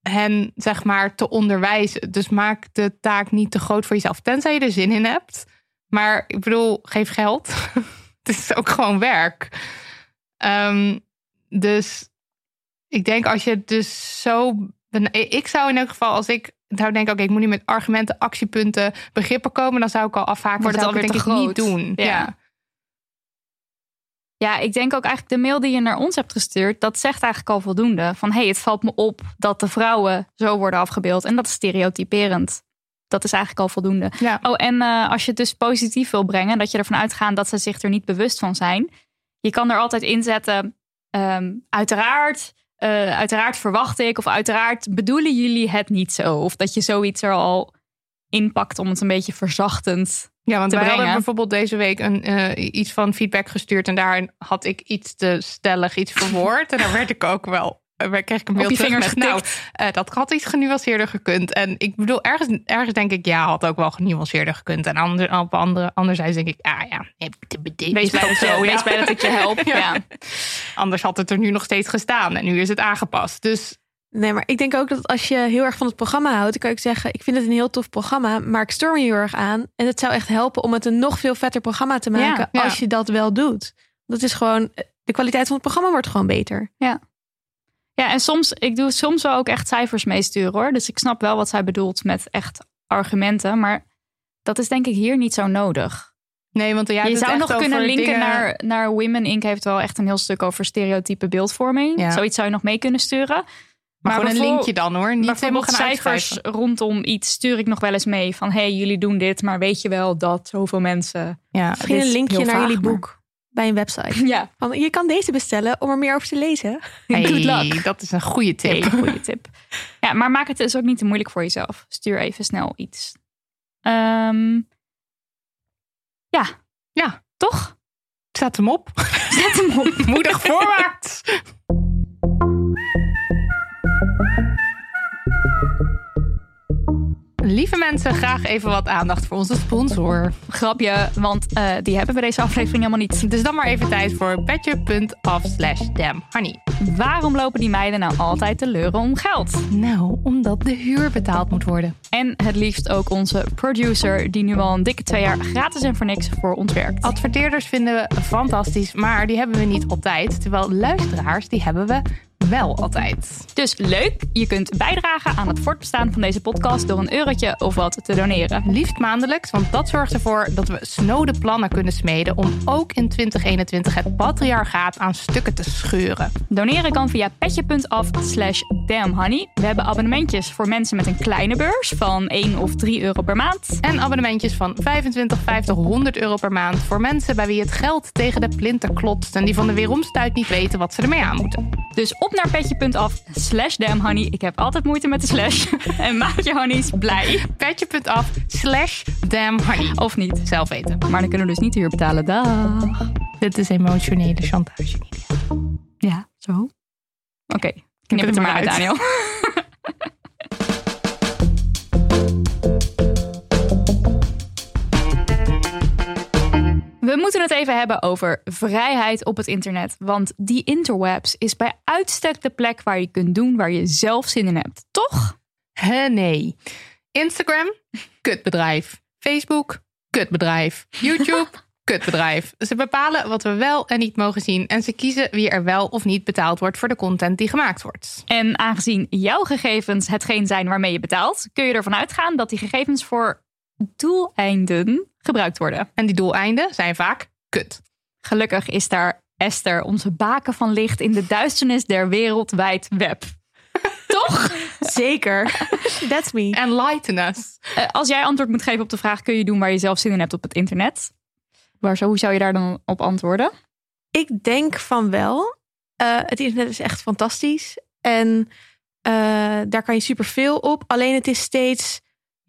hen, zeg maar, te onderwijzen. Dus maak de taak niet te groot voor jezelf. Tenzij je er zin in hebt. Maar ik bedoel, geef geld. het is ook gewoon werk. Ehm, dus ik denk als je het dus zo. Ik zou in elk geval, als ik zou denken, oké, ik moet nu met argumenten, actiepunten, begrippen komen, dan zou ik al afhaken. Wordt het alweer denk te ik niet groot. doen. Ja. Ja. Ja, ik denk ook eigenlijk de mail die je naar ons hebt gestuurd, dat zegt eigenlijk al voldoende. Van hé, hey, het valt me op dat de vrouwen zo worden afgebeeld. En dat is stereotyperend. Dat is eigenlijk al voldoende. Ja. Oh, en eh, als je het dus positief wil brengen, dat je ervan uitgaat dat ze zich er niet bewust van zijn. Je kan er altijd inzetten, ehm, uiteraard, eh, uiteraard verwacht ik, of uiteraard bedoelen jullie het niet zo. Of dat je zoiets er al inpakt om het een beetje verzachtend Ja, want wij hadden brengen. bijvoorbeeld deze week een, eh, iets van feedback gestuurd. En daarin had ik iets te stellig, iets verwoord. en daar werd ik ook wel. Eh, kreeg ik een mail je terug vingers met, nou, getikt. eh, dat had iets genuanceerder gekund. En ik bedoel, ergens, ergens denk ik, ja, had ook wel genuanceerder gekund. En ander, op andere, anderzijds denk ik, ah ja, Wees blij, dat je, wees blij dat ik je help. Ja. ja. Anders had het er nu nog steeds gestaan. En nu is het aangepast. Dus Nee, maar ik denk ook dat als je heel erg van het programma houdt, dan kan ik zeggen, ik vind het een heel tof programma, maar ik stoor me heel erg aan. En het zou echt helpen om het een nog veel vetter programma te maken Ja, ja. als je dat wel doet. Dat is gewoon, de kwaliteit van het programma wordt gewoon beter. Ja, en soms, ik doe soms wel ook echt cijfers meesturen hoor. Dus ik snap wel wat zij bedoelt met echt argumenten. Maar dat is denk ik hier niet zo nodig. nee, want jij je zou nog kunnen linken dingen- naar, naar Women Inc. heeft wel echt een heel stuk over stereotype beeldvorming. Ja. Zoiets zou je nog mee kunnen sturen. Maar, gewoon een linkje dan hoor. Niet helemaal gaan cijfers uitschrijven. rondom iets stuur ik nog wel eens mee. Van hey, jullie doen dit, maar weet je wel dat zoveel mensen... Ja. Misschien een linkje naar jullie maar- boek bij een website. Ja, je kan deze bestellen om er meer over te lezen. Hey, Good luck. dat is een goede tip. Hele goede tip. Ja, maar maak het dus ook niet te moeilijk voor jezelf. Stuur even snel iets. Ehm, ja. Ja. Toch? Zet hem op. Zet hem op. Moedig voorwaarts. Lieve mensen, graag even wat aandacht voor onze sponsor. Grapje, want eh, die hebben we deze aflevering helemaal niet. Dus dan maar even tijd voor petje.af slash damhoney. Waarom lopen die meiden nou altijd te leuren om geld? Nou, omdat de huur betaald moet worden. En het liefst ook onze producer, die nu al een dikke twee jaar gratis en voor niks voor ons werkt. Adverteerders vinden we fantastisch, maar die hebben we niet altijd. Terwijl luisteraars, die hebben we wel altijd. Dus leuk, je kunt bijdragen aan het voortbestaan van deze podcast door een eurotje of wat te doneren. Liefst maandelijks, want dat zorgt ervoor dat we snode plannen kunnen smeden om ook in 2021 het patriarchaat aan stukken te scheuren. Doneren kan via petje.af slash Damn Honey. We hebben abonnementjes voor mensen met een kleine beurs van 1 of 3 euro per maand. En abonnementjes van 25, 50, 100 euro per maand voor mensen bij wie het geld tegen de plinten klotst en die van de weeromstuit niet weten wat ze ermee aan moeten. Dus op naar petje.af slash Damn Honey. Ik heb altijd moeite met de slash. en maak je honeys blij. Petje.af slash damn honey. Of niet. Zelf weten. Maar dan kunnen we dus niet hier betalen. Dag. Dit is emotionele chantage. Ja, zo. Oké, knip het er maar uit, Daniel. We moeten het even hebben over vrijheid op het internet. Want die interwebs is bij uitstek de plek waar je kunt doen waar je zelf zin in hebt. Toch? Hè, nee. Instagram, kutbedrijf. Facebook, kutbedrijf. YouTube, kutbedrijf. Ze bepalen wat we wel en niet mogen zien. En ze kiezen wie er wel of niet betaald wordt voor de content die gemaakt wordt. En aangezien jouw gegevens hetgeen zijn waarmee je betaalt, kun je ervan uitgaan dat die gegevens voor doeleinden gebruikt worden. En die doeleinden zijn vaak kut. Gelukkig is daar Esther, onze baken van licht in de duisternis der wereldwijd web. Toch? Zeker. That's me. Enlighten us. Eh, als jij antwoord moet geven op de vraag: kun je doen waar je zelf zin in hebt op het internet? Waar, hoe zou je daar dan op antwoorden? Ik denk van wel. Eh, het internet is echt fantastisch. En eh, daar kan je superveel op. Alleen het is steeds...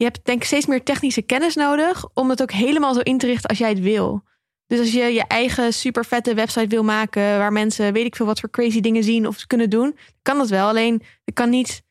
Je hebt denk ik steeds meer technische kennis nodig... om het ook helemaal zo in te richten als jij het wil. Dus als je je eigen super vette website wil maken... waar mensen weet ik veel wat voor crazy dingen zien of kunnen doen... kan dat wel. Alleen het kan niet...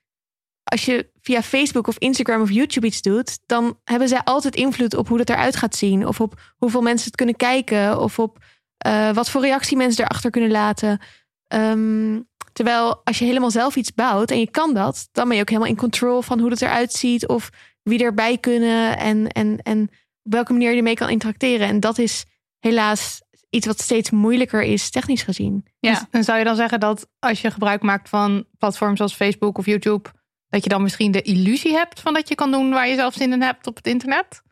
Als je via Facebook of Instagram of YouTube iets doet... dan hebben zij altijd invloed op hoe dat eruit gaat zien. Of op hoeveel mensen het kunnen kijken. Of op eh, wat voor reactie mensen erachter kunnen laten. Ehm, terwijl als je helemaal zelf iets bouwt en je kan dat, dan ben je ook helemaal in control van hoe het eruit ziet of wie erbij kunnen en, en, en op welke manier je ermee kan interacteren. En dat is helaas iets wat steeds moeilijker is, technisch gezien. Ja. Dus, en zou je dan zeggen dat als je gebruik maakt van platforms zoals Facebook of YouTube, dat je dan misschien de illusie hebt van dat je kan doen waar je zelf zin in hebt op het internet?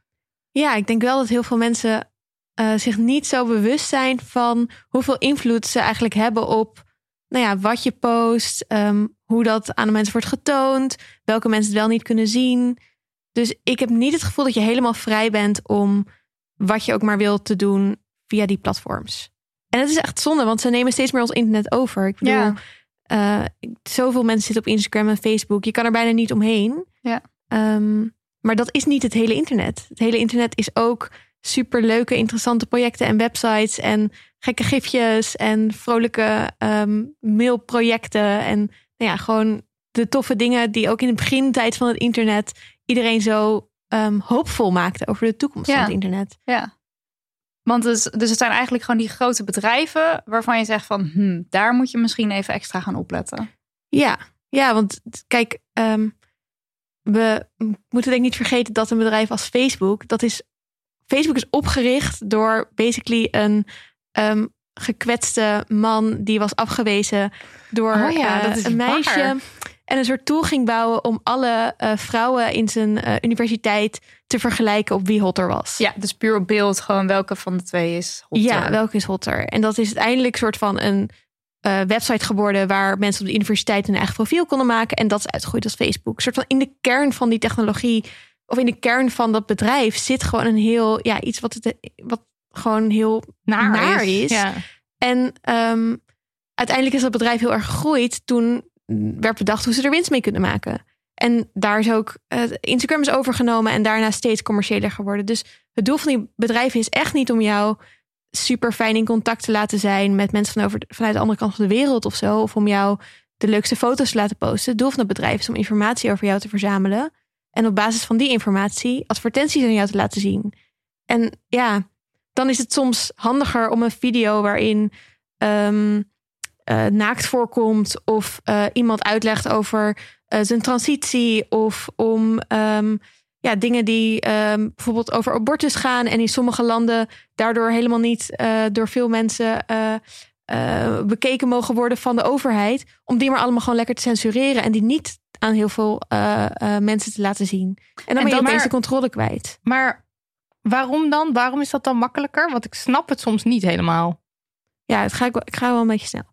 Ja, ik denk wel dat heel veel mensen uh, zich niet zo bewust zijn van hoeveel invloed ze eigenlijk hebben op nou ja, wat je post, um, hoe dat aan de mensen wordt getoond, welke mensen het wel niet kunnen zien. Dus ik heb niet het gevoel dat je helemaal vrij bent om wat je ook maar wilt te doen via die platforms. En het is echt zonde, want ze nemen steeds meer ons internet over. Ik bedoel, Ja. uh, zoveel mensen zitten op Instagram en Facebook. Je kan er bijna niet omheen. Ja. Um, maar dat is niet het hele internet. Het hele internet is ook super leuke, interessante projecten en websites en gekke gifjes en vrolijke um, mailprojecten. En nou ja, gewoon de toffe dingen die ook in de begintijd van het internet iedereen zo um, hoopvol maakte over de toekomst Ja. van het internet. Ja. Want dus, dus het zijn eigenlijk gewoon die grote bedrijven waarvan je zegt van, hm, daar moet je misschien even extra gaan opletten. Ja, ja want kijk, um, we moeten denk ik niet vergeten dat een bedrijf als Facebook, dat is Facebook is opgericht door basically een um, gekwetste man die was afgewezen door Oh ja, uh, dat is een meisje. waar. En een soort tool ging bouwen om alle uh, vrouwen in zijn uh, universiteit te vergelijken op wie hotter was. Ja, dus puur op beeld gewoon welke van de twee is hotter. Ja, welke is hotter. En dat is uiteindelijk een soort van een uh, website geworden waar mensen op de universiteit hun eigen profiel konden maken. En dat is uitgegroeid als Facebook. Een soort van in de kern van die technologie of in de kern van dat bedrijf zit gewoon een heel, ja, iets wat, het, wat gewoon heel Naar, naar is. is. Ja. En um, uiteindelijk is dat bedrijf heel erg gegroeid toen werd bedacht hoe ze er winst mee kunnen maken. En daar is ook uh, Instagram is overgenomen en daarna steeds commerciëler geworden. Dus het doel van die bedrijven is echt niet om jou super fijn in contact te laten zijn met mensen van over, vanuit de andere kant van de wereld of zo. Of om jou de leukste foto's te laten posten. Het doel van het bedrijf is om informatie over jou te verzamelen. En op basis van die informatie advertenties aan jou te laten zien. En ja, dan is het soms handiger om een video waarin um, uh, naakt voorkomt. Of uh, iemand uitlegt over uh, zijn transitie. Of om um, ja, dingen die um, bijvoorbeeld over abortus gaan. En in sommige landen daardoor helemaal niet door veel mensen bekeken mogen worden van de overheid. Om die maar allemaal gewoon lekker te censureren. En die niet aan heel veel mensen te laten zien. En dan en ben je opeens de controle kwijt. Maar waarom dan? Waarom is dat dan makkelijker? Want ik snap het soms niet helemaal. Ja, het ga ik, ik ga wel een beetje snel.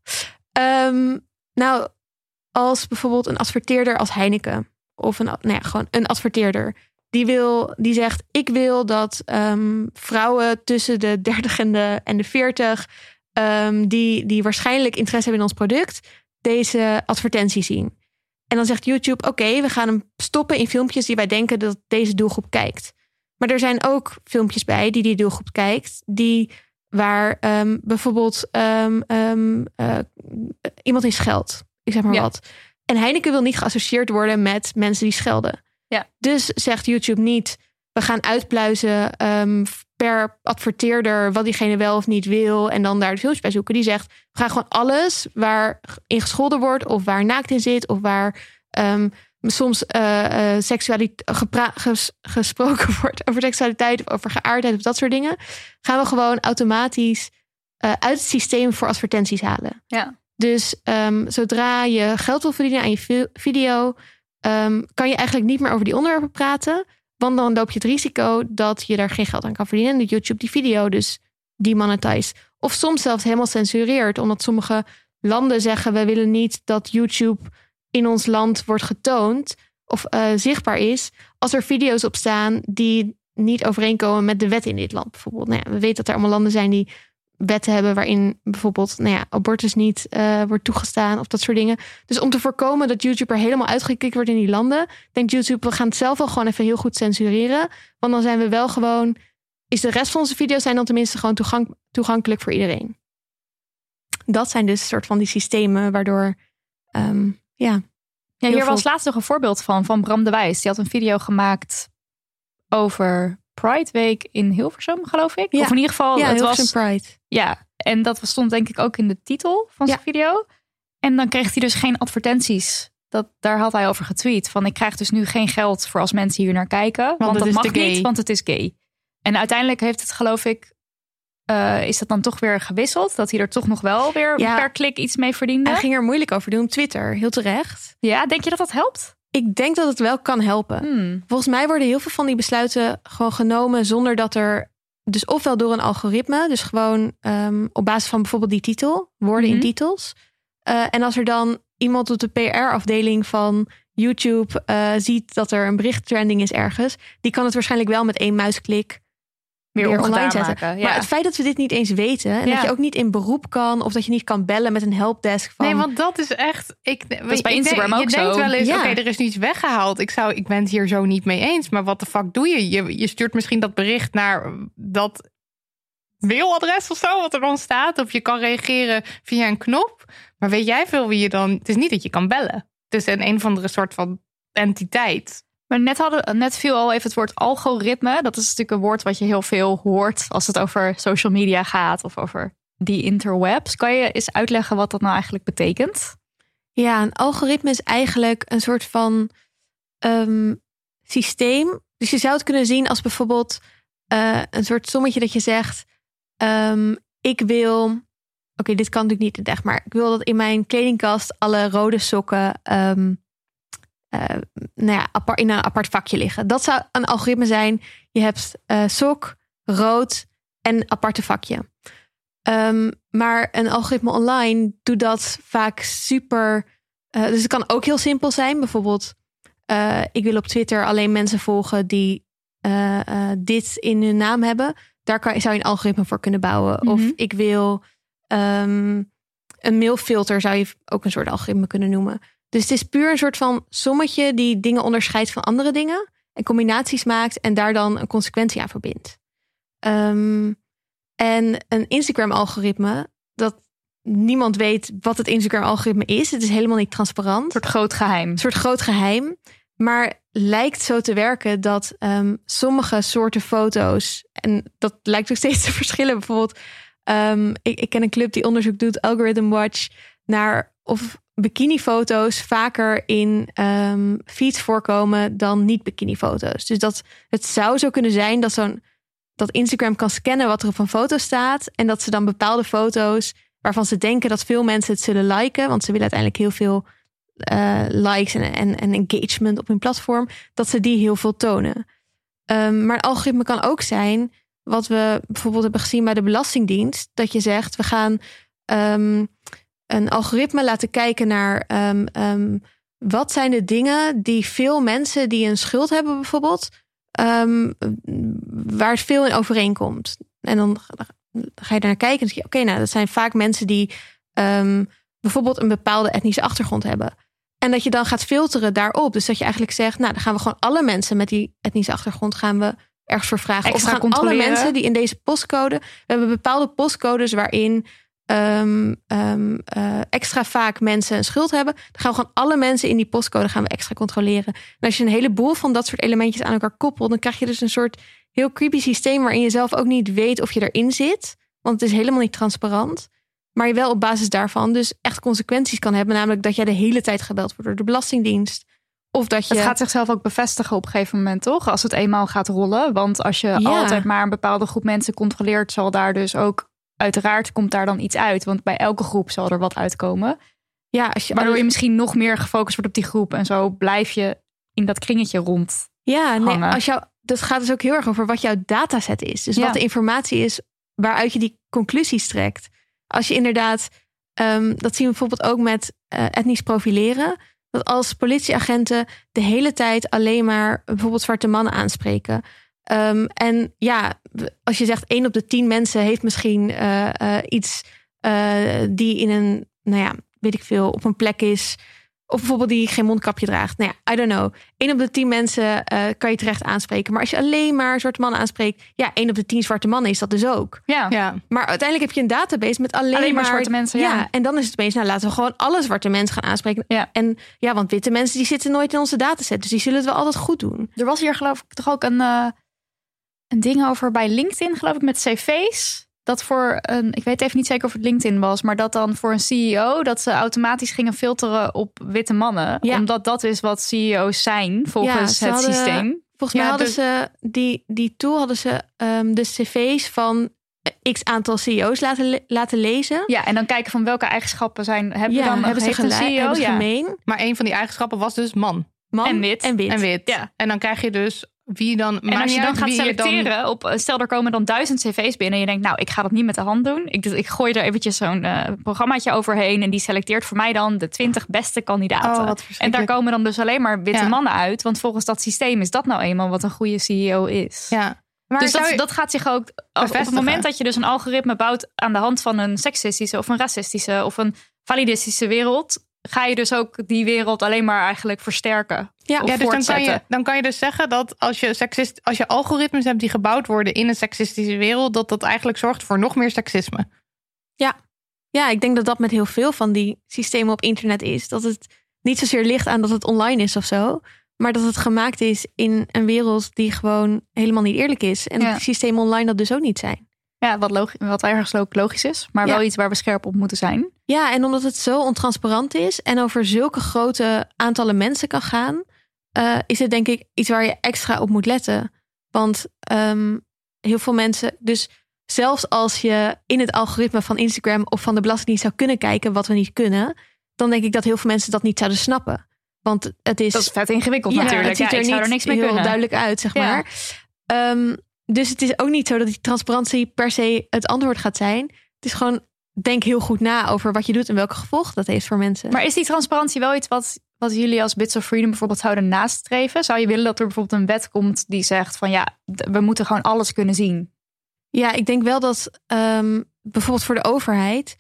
Um, nou, als bijvoorbeeld een adverteerder als Heineken of een, nou ja, gewoon een adverteerder. Die, wil, die zegt: Ik wil dat ehm, vrouwen tussen de 30 en de, en de 40, ehm, die, die waarschijnlijk interesse hebben in ons product, deze advertentie zien. En dan zegt YouTube: Oké, we gaan hem stoppen in filmpjes die wij denken dat deze doelgroep kijkt. Maar er zijn ook filmpjes bij die die doelgroep kijkt, die waar ehm, bijvoorbeeld ehm, ehm, eh, iemand in scheldt. Ik zeg maar Ja. wat. En Heineken wil niet geassocieerd worden met mensen die schelden. Ja. Dus zegt YouTube niet, we gaan uitpluizen per adverteerder wat diegene wel of niet wil en dan daar de filmpjes bij zoeken. Die zegt, we gaan gewoon alles waar in gescholden wordt of waar naakt in zit of waar soms seksualiteit gepra- ges- gesproken wordt over seksualiteit of over geaardheid of dat soort dingen, gaan we gewoon automatisch eh, uit het systeem voor advertenties halen. Ja. Dus ehm, zodra je geld wil verdienen aan je vi- video, ehm, kan je eigenlijk niet meer over die onderwerpen praten. Want dan loop je het risico dat je daar geen geld aan kan verdienen. En dat YouTube die video dus demonetize. Of soms zelfs helemaal censureert. Omdat sommige landen zeggen: we willen niet dat YouTube in ons land wordt getoond of eh, zichtbaar is. Als er video's op staan die niet overeenkomen met de wet in dit land. Bijvoorbeeld, nou ja, we weten dat er allemaal landen zijn die wetten hebben waarin bijvoorbeeld nou ja, abortus niet eh, wordt toegestaan of dat soort dingen. Dus om te voorkomen dat YouTube er helemaal uitgekikt wordt in die landen, denkt YouTube, we gaan het zelf wel gewoon even heel goed censureren. Want dan zijn we wel gewoon, is de rest van onze video's zijn dan tenminste gewoon toegank- toegankelijk voor iedereen. Dat zijn dus soort van die systemen waardoor, ehm, ja, Ja, hier veel- was laatst nog een voorbeeld van, van Bram de Wijs. Die had een video gemaakt over Pride Week in Hilversum, geloof ik. Ja. Of in ieder geval, ja het heel was... Pride. Ja, en dat stond denk ik ook in de titel van zijn Ja. video. En dan kreeg hij dus geen advertenties. Dat, daar had hij over getweet. Van ik krijg dus nu geen geld voor als mensen hier naar kijken. Want, het dat mag niet, want het is gay. En uiteindelijk heeft het geloof ik... eh, is dat dan toch weer gewisseld? Dat hij er toch nog wel weer Ja. per klik iets mee verdiende? Hij ging er moeilijk over doen op Twitter, heel terecht. Ja, denk je dat dat helpt? Ik denk dat het wel kan helpen. Hmm. Volgens mij worden heel veel van die besluiten gewoon genomen zonder dat er. Dus ofwel door een algoritme, dus gewoon ehm, op basis van bijvoorbeeld die titel, woorden in Mhm. titels. Eh, en als er dan iemand op de PR-afdeling van YouTube eh, ziet dat er een bericht trending is ergens, die kan het waarschijnlijk wel met één muisklik Weer, weer ongedaan online zetten. maken. Ja. Maar het feit dat we dit niet eens weten en Ja. dat je ook niet in beroep kan of dat je niet kan bellen met een helpdesk van. Nee, want dat is echt. Ik, is bij Instagram denk, ook je denkt wel eens, Ja. oké, er is niets weggehaald. Ik, zou, ik ben het hier zo niet mee eens. Maar wat de fuck doe je? je? Je stuurt misschien dat bericht naar dat mailadres of zo, wat er dan staat. Of je kan reageren via een knop. Maar weet jij veel wie je dan. Het is niet dat je kan bellen. Het is een een of andere soort van entiteit. Maar net, hadden, net viel al even het woord algoritme. Dat is natuurlijk een woord wat je heel veel hoort als het over social media gaat of over die interwebs. Kan je eens uitleggen wat dat nou eigenlijk betekent? Ja, een algoritme is eigenlijk een soort van ehm, systeem. Dus je zou het kunnen zien als bijvoorbeeld eh, een soort sommetje dat je zegt: ehm, Ik wil. Oké, dit kan natuurlijk niet echt, maar ik wil dat in mijn kledingkast alle rode sokken ehm, eh, nou ja, apart, in een apart vakje liggen. Dat zou een algoritme zijn. Je hebt eh, sok, rood en een aparte vakje. Ehm, maar een algoritme online doet dat vaak super. eh, dus het kan ook heel simpel zijn. Bijvoorbeeld, eh, ik wil op Twitter alleen mensen volgen die eh, eh, dit in hun naam hebben. Daar kan, zou je een algoritme voor kunnen bouwen. Of Mhm. ik wil ehm, een mailfilter, zou je ook een soort algoritme kunnen noemen. Dus het is puur een soort van sommetje die dingen onderscheidt van andere dingen. En combinaties maakt en daar dan een consequentie aan verbindt. Ehm, en een Instagram-algoritme, dat niemand weet wat het Instagram-algoritme is. Het is helemaal niet transparant. Een soort groot geheim. Een soort groot geheim. Maar lijkt zo te werken dat ehm, sommige soorten foto's, en dat lijkt ook steeds te verschillen. Bijvoorbeeld, ehm, ik, ik ken een club die onderzoek doet, Algorithm Watch, naar of bikinifoto's vaker in ehm, feeds voorkomen dan niet bikinifoto's. Dus dat het zou zo kunnen zijn dat zo'n dat Instagram kan scannen wat er op een foto staat en dat ze dan bepaalde foto's waarvan ze denken dat veel mensen het zullen liken, want ze willen uiteindelijk heel veel eh, likes en, en, en engagement op hun platform, dat ze die heel veel tonen. Ehm, maar een algoritme kan ook zijn, wat we bijvoorbeeld hebben gezien bij de Belastingdienst, dat je zegt, we gaan ehm, een algoritme laten kijken naar ehm, ehm, wat zijn de dingen die veel mensen die een schuld hebben bijvoorbeeld, ehm, waar het veel in overeenkomt. En dan ga je daar naar kijken en zeg je, oké, nou dat zijn vaak mensen die bijvoorbeeld een bepaalde etnische achtergrond hebben. En dat je dan gaat filteren daarop. Dus dat je eigenlijk zegt, nou dan gaan we gewoon alle mensen met die etnische achtergrond gaan we ergens voor vragen. Extra of gaan alle mensen die in deze postcode. We hebben bepaalde postcodes waarin ehm, ehm, eh, extra vaak mensen een schuld hebben. Dan gaan we gewoon alle mensen in die postcode gaan we extra controleren. En als je een heleboel van dat soort elementjes aan elkaar koppelt, dan krijg je dus een soort heel creepy systeem waarin je zelf ook niet weet of je erin zit. Want het is helemaal niet transparant. Maar je wel op basis daarvan dus echt consequenties kan hebben. Namelijk dat jij de hele tijd gebeld wordt door de Belastingdienst. Of dat je. Het gaat zichzelf ook bevestigen op een gegeven moment, toch? Als het eenmaal gaat rollen. Want als je Ja. altijd maar een bepaalde groep mensen controleert, zal daar dus ook uiteraard komt daar dan iets uit. Want bij elke groep zal er wat uitkomen. ja, als je Waardoor je misschien nog meer gefocust wordt op die groep. En zo blijf je in dat kringetje rond. Ja, nee, als jou, dat gaat dus ook heel erg over wat jouw dataset is. Dus Ja. wat de informatie is waaruit je die conclusies trekt. Als je inderdaad, ehm, dat zien we bijvoorbeeld ook met eh, etnisch profileren. Dat als politieagenten de hele tijd alleen maar bijvoorbeeld zwarte mannen aanspreken. Ehm, en ja, als je zegt één op de tien mensen heeft misschien eh, eh, iets eh, die in een, nou ja, weet ik veel, op een plek is. Of bijvoorbeeld die geen mondkapje draagt. Nou ja, I don't know. Eén op de tien mensen eh, kan je terecht aanspreken. Maar als je alleen maar zwarte mannen aanspreekt, ja, één op de tien zwarte mannen is dat dus ook. Ja, Ja. Maar uiteindelijk heb je een database met alleen, Alleen maar zwarte mensen, ja. en dan is het opeens, nou laten we gewoon alle zwarte mensen gaan aanspreken. Ja. En ja, want witte mensen die zitten nooit in onze dataset. Dus die zullen het wel altijd goed doen. Er was hier geloof ik toch ook een, eh, een ding over bij LinkedIn, geloof ik, met cv's. Dat voor een, ik weet even niet zeker of het LinkedIn was, maar dat dan voor een CEO dat ze automatisch gingen filteren op witte mannen. Ja. Omdat dat is wat CEO's zijn volgens het hadden- systeem. Volgens mij hadden dus- ze die, die tool hadden ze ehm, de cv's van eh, x aantal CEO's laten, le- laten lezen. Ja, en dan kijken van welke eigenschappen zijn, hebben ja, dan hebben ze een gelijk, CEO? hebben ze ja. gemeen. Maar een van die eigenschappen was dus man Man En wit. En wit. en wit. Ja. En dan krijg je dus wie dan. En als je dan gaat selecteren, op, eh, stel er komen dan duizend cv's binnen en je denkt, nou, ik ga dat niet met de hand doen. Ik, ik gooi er eventjes zo'n eh, programmaatje overheen en die selecteert voor mij dan de 20 beste kandidaten. Oh, wat en daar komen dan dus alleen maar witte Ja. mannen uit, want volgens dat systeem is dat nou eenmaal wat een goede CEO is. Ja. Maar dus dat, je- dat gaat zich ook. Op het moment dat je dus een algoritme bouwt aan de hand van een seksistische of een racistische of een validistische wereld, ga je dus ook die wereld alleen maar eigenlijk versterken. Ja, of ja, dus dan kan, voortzetten. je, dan kan je dus zeggen dat als je, seksist, als je algoritmes hebt die gebouwd worden in een seksistische wereld, dat dat eigenlijk zorgt voor nog meer seksisme. Ja, ik denk dat dat met heel veel van die systemen op internet is. Dat het niet zozeer ligt aan dat het online is of zo. Maar dat het gemaakt is in een wereld die gewoon helemaal niet eerlijk is. En Ja. dat die systemen online dat dus ook niet zijn. Ja, wat, wat ergens ook logisch is, maar Ja. wel iets waar we scherp op moeten zijn. Ja, en omdat het zo ontransparant is en over zulke grote aantallen mensen kan gaan, eh, is het denk ik iets waar je extra op moet letten. Want ehm, heel veel mensen, dus zelfs als je in het algoritme van Instagram of van de Belastingdienst zou kunnen kijken wat we niet kunnen, dan denk ik dat heel veel mensen dat niet zouden snappen. Want het is. Dat is vet ingewikkeld ja, natuurlijk. Het ziet Ja, er niet er niks mee heel kunnen. duidelijk uit, zeg Ja. maar. Ehm, dus het is ook niet zo dat die transparantie per se het antwoord gaat zijn. Het is gewoon denk heel goed na over wat je doet en welke gevolgen dat heeft voor mensen. Maar is die transparantie wel iets wat, wat jullie als Bits of Freedom bijvoorbeeld zouden nastreven? Zou je willen dat er bijvoorbeeld een wet komt die zegt van ja, we moeten gewoon alles kunnen zien? Ja, ik denk wel dat ehm, bijvoorbeeld voor de overheid,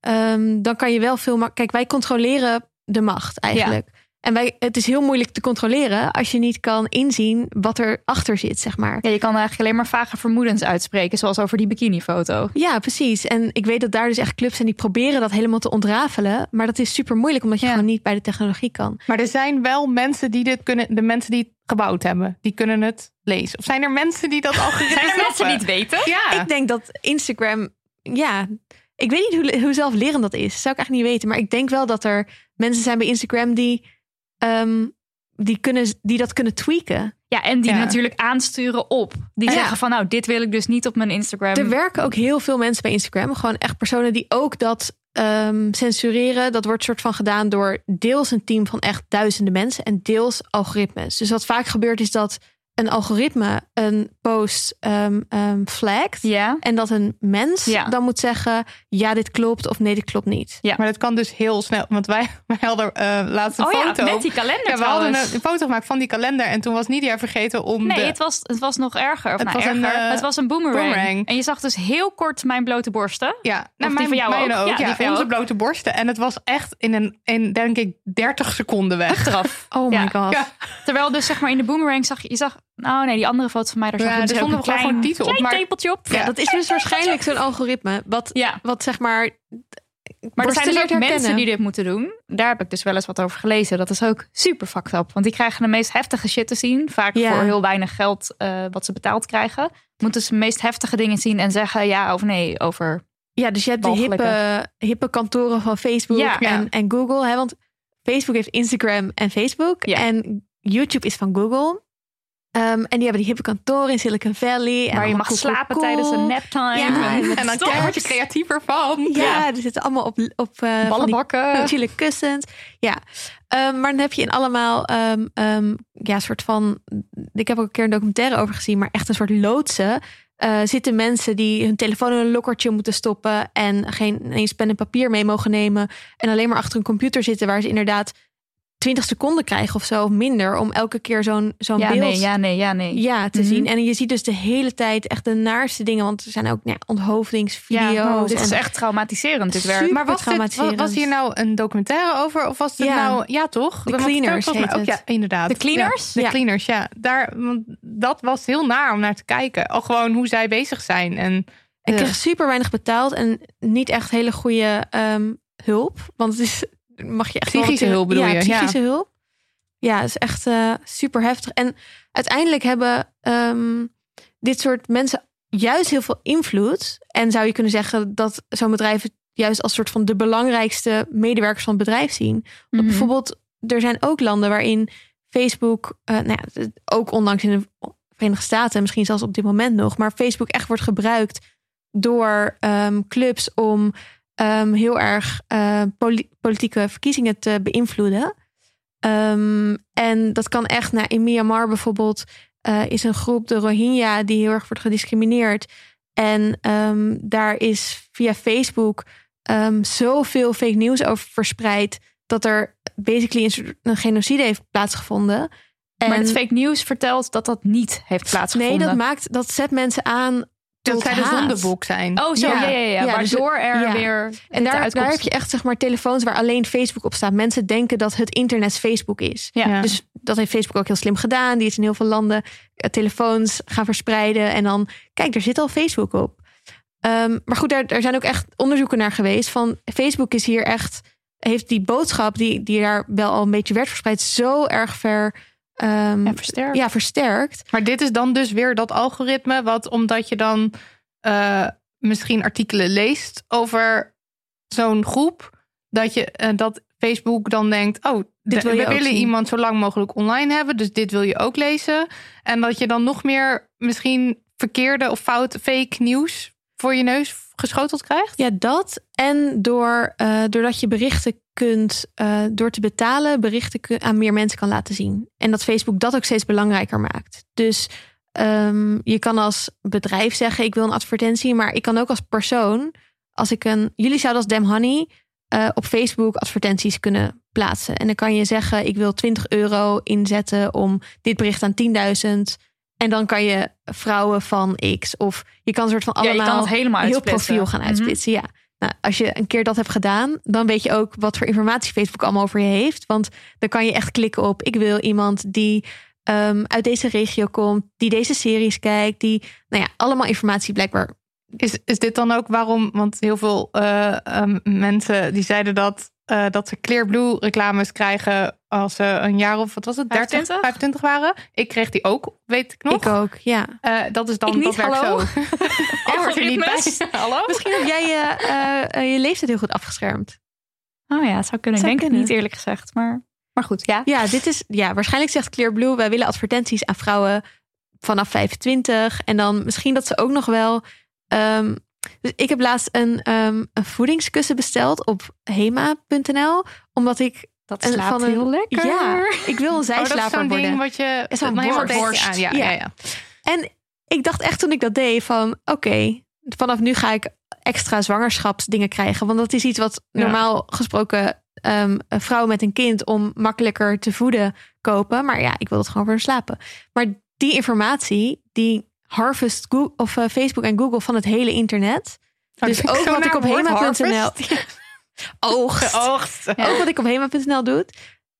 ehm, dan kan je wel veel. Kijk, wij controleren de macht eigenlijk. En wij, het is heel moeilijk te controleren als je niet kan inzien wat er achter zit, zeg maar. Ja, je kan eigenlijk alleen maar vage vermoedens uitspreken, zoals over die bikinifoto. Ja, precies. En ik weet dat daar dus echt clubs zijn die proberen dat helemaal te ontrafelen. Maar dat is super moeilijk, omdat je Ja. gewoon niet bij de technologie kan. Maar er zijn wel mensen die dit kunnen, de mensen die het gebouwd hebben, die kunnen het lezen. Of zijn er mensen die dat algoritme Zijn er mensen die het weten? Ja. Ik denk dat Instagram, ja, ik weet niet hoe, hoe zelflerend dat is. Zou ik eigenlijk niet weten. Maar ik denk wel dat er mensen zijn bij Instagram die, ehm, die, kunnen, die dat kunnen tweaken. Ja, en die Ja. natuurlijk aansturen op. Die Ja. zeggen van nou, dit wil ik dus niet op mijn Instagram. Er werken ook heel veel mensen bij Instagram. Gewoon echt personen die ook dat ehm, censureren. Dat wordt soort van gedaan door deels een team van echt duizenden mensen en deels algoritmes. Dus wat vaak gebeurt is dat een algoritme een post ehm ehm, flagt. Ja. En dat een mens Ja. dan moet zeggen: ja, dit klopt of nee, dit klopt niet. Ja. Maar dat kan dus heel snel. Want wij, wij hadden eh laatst een Oh ja, foto. met die kalender Ja, we hadden trouwens. een, een foto gemaakt van die kalender. En toen was Nidia vergeten om Nee, de... het was, het was nog erger. Of Het nou, was een, eh, het was een boomerang. boomerang. En je zag dus heel kort mijn blote borsten. Ja, die mijn, van jou ook? ook. Ja, Ja, die van jou onze ook. blote borsten. En het was echt in, een, in denk ik, 30 seconden weg. Eraf. Oh my Ja. god. Ja. Terwijl dus zeg maar in de boomerang zag je... je zag, oh nee, die andere foto van mij, daar zag Ja, je er dus ook een klein, gewoon titel op, maar- tepeltje op. Ja, dat is dus waarschijnlijk zo'n algoritme. Wat, Ja. wat zeg maar. Maar er zijn dus ook mensen die dit moeten doen. Daar heb ik dus wel eens wat over gelezen. Dat is ook super fucked up. Want die krijgen de meest heftige shit te zien. Vaak Ja. voor heel weinig geld eh, wat ze betaald krijgen. Moeten ze de meest heftige dingen zien en zeggen ja of nee over. Ja, dus je hebt de hippe, hippe kantoren van Facebook Ja. en, Ja. en Google. Hè? Want Facebook heeft Instagram en Facebook. Ja. En YouTube is van Google. Ehm, en die hebben die hippe kantoren in Silicon Valley. En waar je mag cool, slapen cool. tijdens een naptime. Ja, en, dan word je creatiever van. Ja, die zitten allemaal op, op die ballenbakken. chille kussens. Ja, Ehm, maar dan heb je in allemaal ehm, ja, soort van. Ik heb ook een keer een documentaire over gezien, maar echt een soort loodsen. eh, zitten mensen die hun telefoon in een lokkertje moeten stoppen en geen eens pen en papier mee mogen nemen en alleen maar achter een computer zitten waar ze inderdaad 20 seconden krijgen of zo of minder om elke keer zo'n zo'n Ja, beeld nee, ja, nee, ja, nee. ja, te Mhm. zien. En je ziet dus de hele tijd echt de naarste dingen, want er zijn ook ja, onthoofdingsvideo's. Ja, oh, dit is echt traumatiserend, dit werk. Maar was, dit, was hier nou een documentaire over? Of was het Ja. nou... Ja, toch? De Cleaners ook, het. Ja, inderdaad. De Cleaners? Ja, de. Cleaners, ja. Daar, want dat was heel naar om naar te kijken. Al gewoon hoe zij bezig zijn. En Ik Ja. kreeg super weinig betaald en niet echt hele goede ehm, hulp. Want het is, mag je echt Psychische hulp bedoel ja, je? psychische hulp. Ja, is echt eh, super heftig. En uiteindelijk hebben ehm, dit soort mensen juist heel veel invloed. En zou je kunnen zeggen dat zo'n bedrijf het juist als soort van de belangrijkste medewerkers van het bedrijf zien. Mhm. bijvoorbeeld, er zijn ook landen waarin Facebook, eh, nou ja, ook ondanks in de Verenigde Staten, misschien zelfs op dit moment nog, maar Facebook echt wordt gebruikt door ehm, clubs om ehm, heel erg eh, poli- politieke verkiezingen te beïnvloeden. Ehm, en dat kan echt, nou, in Myanmar bijvoorbeeld, eh, is een groep, de Rohingya, die heel erg wordt gediscrimineerd. En ehm, daar is via Facebook zoveel fake news over verspreid dat er basically een, genocide heeft plaatsgevonden. En Maar het fake news vertelt dat dat niet heeft plaatsgevonden. nee, dat maakt dat zet mensen aan dat zij de haat. zondebok zijn. Oh, zo, ja, Ja. ja, dus Waardoor er weer En daar, heb je echt zeg maar telefoons waar alleen Facebook op staat. Mensen denken dat het internet Facebook is. Ja. Dus dat heeft Facebook ook heel slim gedaan. Die is in heel veel landen eh, telefoons gaan verspreiden. En dan, kijk, er zit al Facebook op. Ehm, maar goed, daar, daar zijn ook echt onderzoeken naar geweest. Van Facebook is hier echt, heeft die boodschap die, die daar wel al een beetje werd verspreid, zo erg ver ehm, Ja, versterkt. ja, versterkt. Maar dit is dan dus weer dat algoritme, wat omdat je dan eh, misschien artikelen leest over zo'n groep, dat, je, eh, dat Facebook dan denkt, oh, Dit wil je we ook willen zien. iemand zo lang mogelijk online hebben, dus dit wil je ook lezen. En dat je dan nog meer misschien verkeerde of fout fake nieuws voor je neus geschoteld krijgt. Ja, dat. En door, eh, doordat je berichten kunt, eh, door te betalen, berichten aan meer mensen kan laten zien. En dat Facebook dat ook steeds belangrijker maakt. Dus ehm, je kan als bedrijf zeggen: ik wil een advertentie, maar ik kan ook als persoon, als ik een. Jullie zouden als Damn Honey eh, op Facebook advertenties kunnen plaatsen. En dan kan je zeggen: ik wil 20 euro inzetten om dit bericht aan 10.000. En dan kan je vrouwen van X. Of je kan een soort van Ja, je allemaal kan het helemaal heel profiel gaan Mhm. uitsplitsen. Ja. Nou, als je een keer dat hebt gedaan, dan weet je ook wat voor informatie Facebook allemaal over je heeft. Want dan kan je echt klikken op: ik wil iemand die ehm, uit deze regio komt, die deze series kijkt, die, nou ja, allemaal informatie blijkbaar. Is, is dit dan ook waarom? Want heel veel eh, ehm, mensen die zeiden dat, eh, dat ze Clearblue reclames krijgen als ze een jaar of wat was het, 30, 25? 25 waren. Ik kreeg die ook, weet ik nog. Ik ook, ja. Eh, dat is dan Ik niet, dat hallo? zo. Hoort er niet bij. Hallo? Misschien heb jij je, eh, eh, je leeftijd heel goed afgeschermd. Oh ja, het zou kunnen. Zou ik denk kunnen. het niet eerlijk gezegd. Maar, maar goed, ja. Ja, dit is, ja, waarschijnlijk zegt Clearblue, wij willen advertenties aan vrouwen vanaf 25. En dan misschien dat ze ook nog wel. ehm, dus ik heb laatst een, ehm, een voedingskussen besteld op hema.nl. Omdat ik Dat slaapt van een- heel lekker. Ja, ik wil een Oh, dat is zijslaper worden. ding wat je... Zo'n borst. aan. Ja, Ja. ja. Ja, En ik dacht echt toen ik dat deed van oké, vanaf nu ga ik extra zwangerschapsdingen krijgen. Want dat is iets wat normaal gesproken ehm, een vrouw met een kind om makkelijker te voeden kopen. Maar ja, ik wil het gewoon voor slapen. Maar die informatie, die harvest Google, of eh, Facebook en Google van het hele internet. Oh, dus ook wat ik op hema.nl oogst. Ook wat ik op hema.nl doe.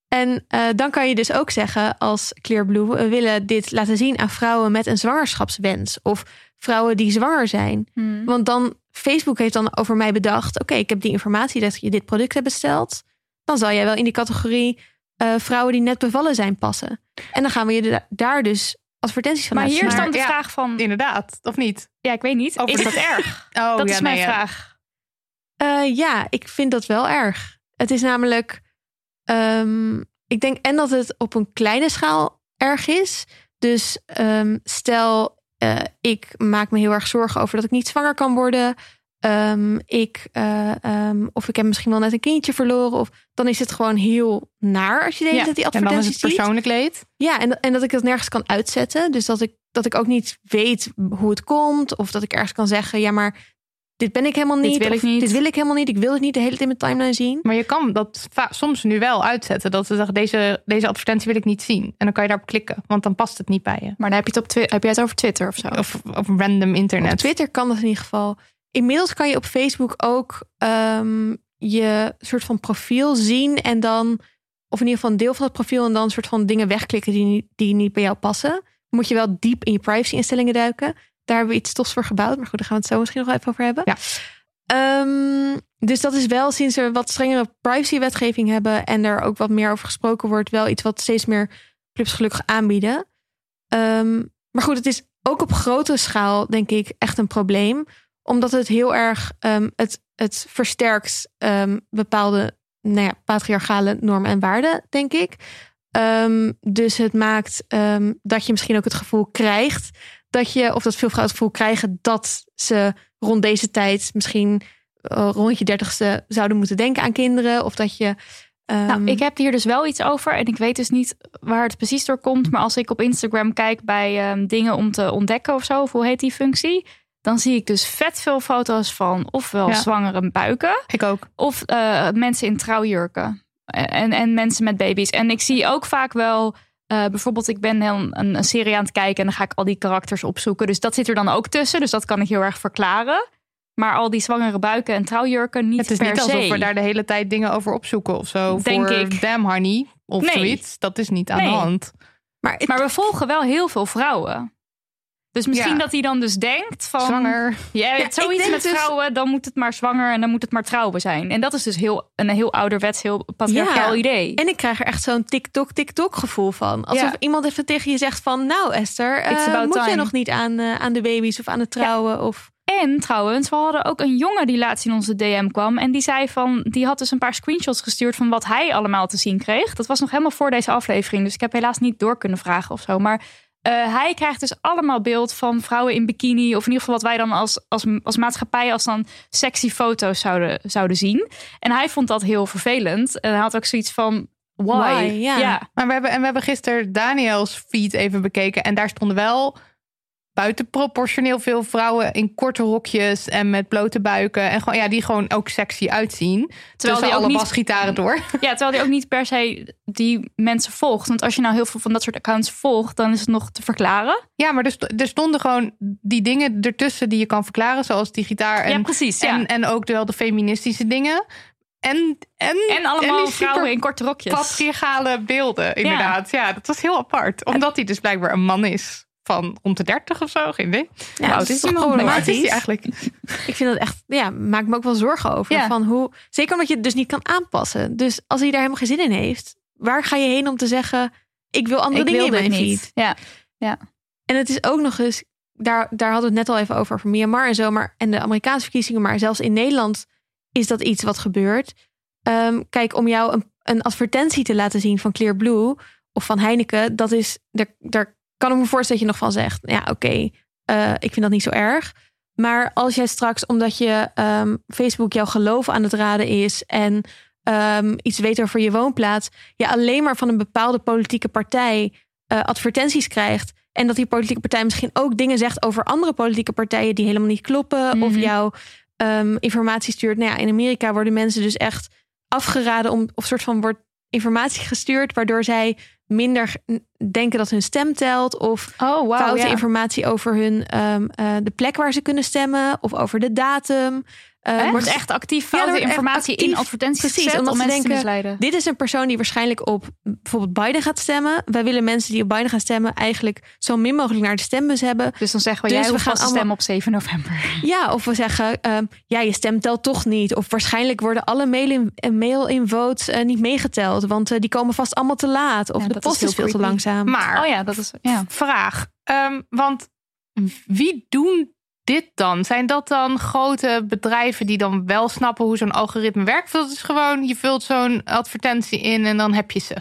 En eh, dan kan je dus ook zeggen als Clearblue... we willen dit laten zien aan vrouwen met een zwangerschapswens. Of vrouwen die zwanger zijn. Hmm. Want dan, Facebook heeft dan over mij bedacht... oké, ik heb die informatie dat je dit product hebt besteld. Dan zal jij wel in die categorie eh, vrouwen die net bevallen zijn passen. En dan gaan we je da- daar dus advertenties van Maar hier is dan de vraag van... Inderdaad, of niet? Ja, ik weet niet. Over Is dat erg? Oh, dat ja, is mijn vraag. Eh, ja, ik vind dat wel erg. Het is namelijk, ehm, ik denk en dat het op een kleine schaal erg is. Dus ehm, stel, eh, ik maak me heel erg zorgen over dat ik niet zwanger kan worden. Ehm, ik, eh, ehm, of ik heb misschien wel net een kindje verloren. Of dan is het gewoon heel naar als je de hele Ja, tijd die En dan is het persoonlijk leed. Ja, en, en dat ik dat nergens kan uitzetten. Dus dat ik, dat ik ook niet weet hoe het komt. Of dat ik ergens kan zeggen, ja, maar dit ben ik helemaal Dit niet. wil ik of niet. Dit wil ik helemaal niet. Ik wil het niet de hele tijd in mijn timeline zien. Maar je kan dat soms nu wel uitzetten. Dat ze zeggen, deze, deze advertentie wil ik niet zien. En dan kan je daarop klikken. Want dan past het niet bij je. Maar dan heb je het, op Twi- heb jij het over Twitter of zo? Of, of random internet. Op Twitter kan dat in ieder geval. Inmiddels kan je op Facebook ook ehm, je soort van profiel zien. En dan, of in ieder geval een deel van het profiel. En dan soort van dingen wegklikken die, niet- die niet bij jou passen. Moet je wel diep in je privacy instellingen duiken. Daar hebben we iets tofs voor gebouwd. Maar goed, daar gaan we het zo misschien nog wel even over hebben. Ja. Ehm, dus dat is wel sinds we wat strengere privacywetgeving hebben. En er ook wat meer over gesproken wordt. Wel iets wat steeds meer clubs gelukkig aanbieden. Ehm, maar goed, het is ook op grote schaal, denk ik, echt een probleem. Omdat het heel erg, ehm, het, het versterkt ehm, bepaalde nou ja, patriarchale normen en waarden, denk ik. Ehm, dus het maakt dat je misschien ook het gevoel krijgt dat je, of dat veel vrouwen het gevoel krijgen dat ze rond deze tijd misschien eh, rond je dertigste zouden moeten denken aan kinderen. Of dat je. Nou, ik heb hier dus wel iets over. En ik weet dus niet waar het precies door komt. Maar als ik op Instagram kijk bij dingen om te ontdekken of zo, hoe heet die functie? Dan zie ik dus vet veel foto's van ofwel Ja. zwangere buiken, Ik ook. of eh, mensen in trouwjurken. En, en mensen met baby's. En ik zie ook vaak wel. eh, bijvoorbeeld, ik ben heel een, een serie aan het kijken en dan ga ik al die karakters opzoeken. Dus dat zit er dan ook tussen. Dus dat kan ik heel erg verklaren. Maar al die zwangere buiken en trouwjurken niet Het is per niet alsof se. we daar de hele tijd dingen over opzoeken of zo. Denk voor ik. Damn Honey of Nee. zoiets. Dat is niet aan Nee. de hand. maar het- Maar we volgen wel heel veel vrouwen. Dus misschien Ja. dat hij dan dus denkt van... Zwanger. Ja, zoiets met dus- vrouwen, dan moet het maar zwanger en dan moet het maar trouwen zijn. En dat is dus heel, een heel ouderwets, heel patriarchaal Ja. idee. En ik krijg er echt zo'n TikTok, TikTok gevoel van. Alsof Ja. iemand even tegen je zegt van... Nou Esther, eh, about moet jij time. nog niet aan, eh, aan de baby's of aan het trouwen? Of... En trouwens, we hadden ook een jongen die laatst in onze DM kwam. En die zei van, die had dus een paar screenshots gestuurd van wat hij allemaal te zien kreeg. Dat was nog helemaal voor deze aflevering. Dus ik heb helaas niet door kunnen vragen of zo. Maar eh, hij krijgt dus allemaal beeld van vrouwen in bikini. Of in ieder geval wat wij dan als, als, als maatschappij als dan sexy foto's zouden, zouden zien. En hij vond dat heel vervelend. En hij had ook zoiets van, why? Why, ja. Maar we hebben, en we hebben gisteren Daniels feed even bekeken. En daar stonden wel buitenproportioneel veel vrouwen in korte rokjes en met blote buiken. En gewoon, ja, die gewoon ook sexy uitzien. Terwijl die ook alle niet- basgitaren door. Ja, terwijl hij ook niet per se die mensen volgt. Want als je nou heel veel van dat soort accounts volgt, dan is het nog te verklaren. Ja, maar er, sto- er stonden gewoon die dingen ertussen die je kan verklaren. Zoals die gitaar en, ja, precies. Ja. en, en ook wel de feministische dingen. En, en, En allemaal die vrouwen in korte rokjes. patriarchale beelden, inderdaad. Ja. dat was heel apart. Omdat hij dus blijkbaar een man is van rond de 30 of zo. Geen idee. Ja, oud dat is is toch is problematisch? hij eigenlijk? Ik vind dat echt, ja, maakt me ook wel zorgen over. Ja. Van hoe, zeker omdat je het dus niet kan aanpassen. Dus als hij daar helemaal geen zin in heeft, waar ga je heen om te zeggen: Ik wil andere ik dingen in wil mijn dit feed? niet. Ja. En het is ook nog eens, daar, daar hadden we het net al even over, over Myanmar en zo, maar en de Amerikaanse verkiezingen, maar zelfs in Nederland is dat iets wat gebeurt. Ehm, kijk, om jou een, een advertentie te laten zien van Clearblue of van Heineken, dat is, daar, daar kan ik me voorstellen dat je nog van zegt, ja, oké, eh, ik vind dat niet zo erg. Maar als jij straks, omdat je ehm, Facebook jouw geloof aan het raden is en ehm, iets weet over je woonplaats, je alleen maar van een bepaalde politieke partij eh, advertenties krijgt. En dat die politieke partij misschien ook dingen zegt over andere politieke partijen die helemaal niet kloppen. Of Mhm. jou ehm, informatie stuurt. Nou ja, in Amerika worden mensen dus echt afgeraden om, of soort van wordt informatie gestuurd, waardoor zij minder denken dat hun stem telt. Of Oh, foute ja. informatie over hun, eh, de plek waar ze kunnen stemmen of over de datum. Eh, Er wordt echt actief Ja, foute echt informatie in advertenties Precies, gezet omdat om mensen te misleiden. Dit is een persoon die waarschijnlijk op bijvoorbeeld Biden gaat stemmen. Wij willen mensen die op Biden gaan stemmen eigenlijk zo min mogelijk naar de stembus hebben. Dus dan zeggen we, Dus jij we gaan stemmen op 7 november. Ja, of we zeggen, ehm, ja, je stem telt toch niet. Of waarschijnlijk worden alle mail-in mail votes eh, niet meegeteld. Want eh, die komen vast allemaal te laat. Of Ja, de is post is veel te langzaam. Maar Oh ja, dat is... Ja. vraag. ehm, want wie doen dit dan? Zijn dat dan grote bedrijven die dan wel snappen hoe zo'n algoritme werkt? Dat is gewoon, je vult zo'n advertentie in en dan heb je ze.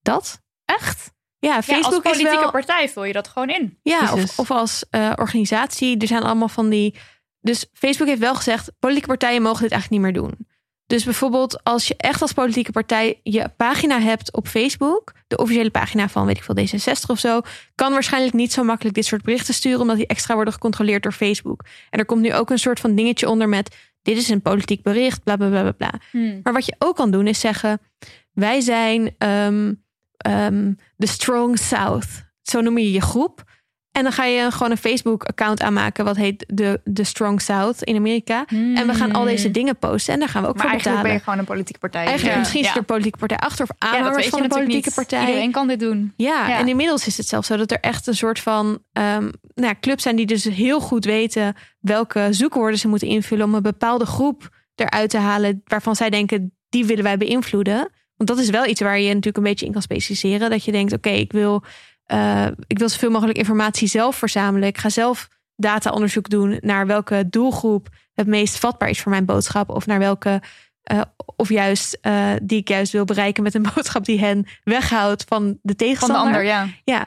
Dat? Echt? Ja, Ja, Facebook als is politieke wel... partij vul je dat gewoon in. Ja, of, of als eh, organisatie. Er zijn allemaal van die. Dus Facebook heeft wel gezegd: politieke partijen mogen dit eigenlijk niet meer doen. Dus bijvoorbeeld, als je echt als politieke partij je pagina hebt op Facebook, de officiële pagina van weet ik veel D66 of zo, kan waarschijnlijk niet zo makkelijk dit soort berichten sturen, omdat die extra worden gecontroleerd door Facebook. En er komt nu ook een soort van dingetje onder met: dit is een politiek bericht, bla bla bla bla. bla. Maar wat je ook kan doen is zeggen: wij zijn ehm, ehm, de Strong South. Zo noem je je groep. En dan ga je gewoon een Facebook-account aanmaken, wat heet de, de Strong South in Amerika. En we gaan al deze dingen posten en daar gaan we ook Hmm. Maar voor eigenlijk ben betalen. je gewoon een politieke partij. Eigenlijk Ja. misschien ja. zit er een politieke partij achter of Ja, aanhangers je van een politieke niet. partij. Iedereen kan dit doen. Ja, Ja. en inmiddels is het zelfs zo dat er echt een soort van ehm nou ja, clubs zijn die dus heel goed weten welke zoekwoorden ze moeten invullen om een bepaalde groep eruit te halen waarvan zij denken die willen wij beïnvloeden. Want dat is wel iets waar je natuurlijk een beetje in kan specialiseren. Dat je denkt, oké, ik wil eh, ik wil zoveel mogelijk informatie zelf verzamelen. Ik ga zelf data-onderzoek doen naar welke doelgroep het meest vatbaar is voor mijn boodschap. Of naar welke, eh, of juist eh, die ik juist wil bereiken met een boodschap die hen weghoudt van de Van de tegenstander. ander, ja. Ja.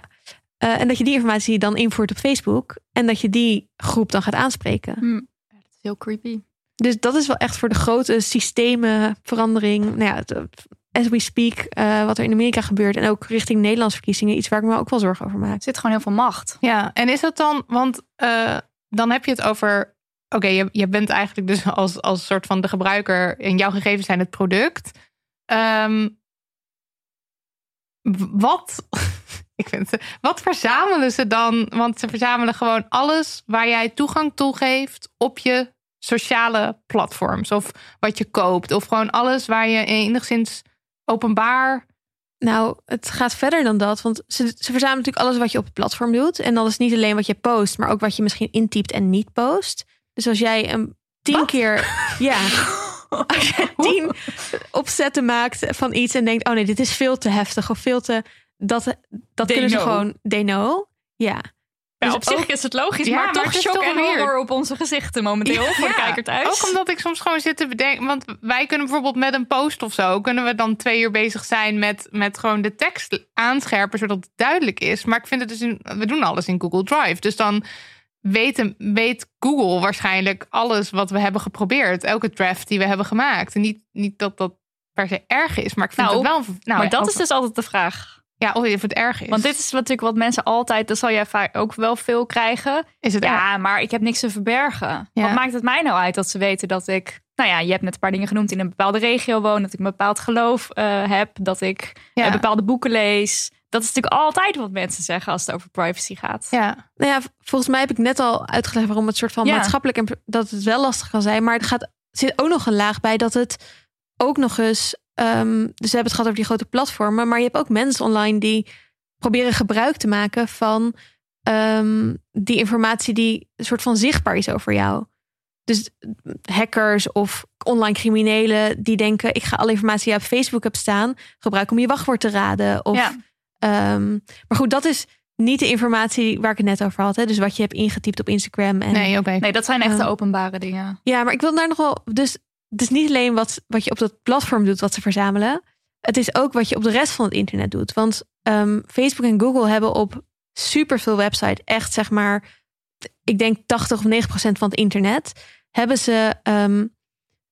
En dat je die informatie dan invoert op Facebook. En dat je die groep dan gaat aanspreken. Hm. Dat is heel creepy. Dus dat is wel echt voor de grote systemenverandering. Nou ja, het- as we speak, eh, wat er in Amerika gebeurt. En ook richting Nederlandse verkiezingen. Iets waar ik me ook wel zorgen over maak. Er zit gewoon heel veel macht. Ja, en is dat dan, want eh, dan heb je het over, oké, je, je bent eigenlijk dus als, als soort van de gebruiker en jouw gegevens zijn het product. Ehm, wat, ik vind het, wat verzamelen ze dan? Want ze verzamelen gewoon alles waar jij toegang toe geeft op je sociale platforms. Of wat je koopt. Of gewoon alles waar je enigszins openbaar Nou, het gaat verder dan dat. Want ze, ze verzamelen natuurlijk alles wat je op het platform doet. En dat is niet alleen wat je post, maar ook wat je misschien intypt en niet post. Dus als jij een tien keer. Ja. Als je tien opzetten maakt van iets en denkt: oh nee, dit is veel te heftig of veel te. Dat, dat They kunnen ze gewoon. They know. Ja. Ja, Dus op zich ook- is het logisch, Ja, maar, maar toch is shock toch en horror op onze gezichten momenteel voor de kijker thuis. Ook omdat ik soms gewoon zit te bedenken. Want wij kunnen bijvoorbeeld met een post of zo. kunnen we dan twee uur bezig zijn met, met gewoon de tekst aanscherpen. zodat het duidelijk is. Maar ik vind het dus. In, we doen alles in Google Drive. Dus dan weet, weet Google waarschijnlijk alles wat we hebben geprobeerd. Elke draft die we hebben gemaakt. En niet, niet dat dat per se erg is. Maar ik vind Nou, het wel. Nou, maar dat is dus altijd de vraag. Ja, of het erg is. Want dit is natuurlijk wat mensen altijd, dat zal jij vaak ook wel veel krijgen. is het erg. Ja, maar ik heb niks te verbergen. Ja. Wat maakt het mij nou uit dat ze weten dat ik... Nou ja, je hebt net een paar dingen genoemd. In een bepaalde regio woon. Dat ik een bepaald geloof eh, heb. Dat ik Ja. eh, bepaalde boeken lees. Dat is natuurlijk altijd wat mensen zeggen als het over privacy gaat. Ja. Nou ja, volgens mij heb ik net al uitgelegd waarom het soort van Ja. maatschappelijk en dat het wel lastig kan zijn. Maar er gaat, zit ook nog een laag bij dat het ook nog eens. Ehm, dus we hebben het gehad over die grote platformen, maar je hebt ook mensen online die proberen gebruik te maken van ehm, die informatie die een soort van zichtbaar is over jou. Dus hackers of online criminelen die denken: ik ga alle informatie die je op Facebook hebt staan gebruiken om je wachtwoord te raden. Of, Ja. ehm, maar goed, dat is niet de informatie waar ik het net over had. Hè? Dus wat je hebt ingetypt op Instagram. En, Nee, oké. Nee, dat zijn echt de openbare dingen. Ja, maar ik wil daar nog wel. Dus het is niet alleen wat, wat je op dat platform doet, wat ze verzamelen. Het is ook wat je op de rest van het internet doet. Want ehm, Facebook en Google hebben op superveel websites, echt zeg maar, ik denk 80 of 90 procent van het internet, hebben ze ehm,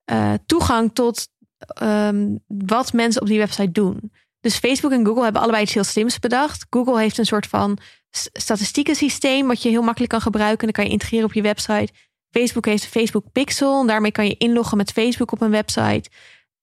eh, toegang tot ehm, wat mensen op die website doen. Dus Facebook en Google hebben allebei iets heel slims bedacht. Google heeft een soort van statistieken systeem wat je heel makkelijk kan gebruiken. En dan kan je integreren op je website. Facebook heeft een Facebook Pixel. En daarmee kan je inloggen met Facebook op een website.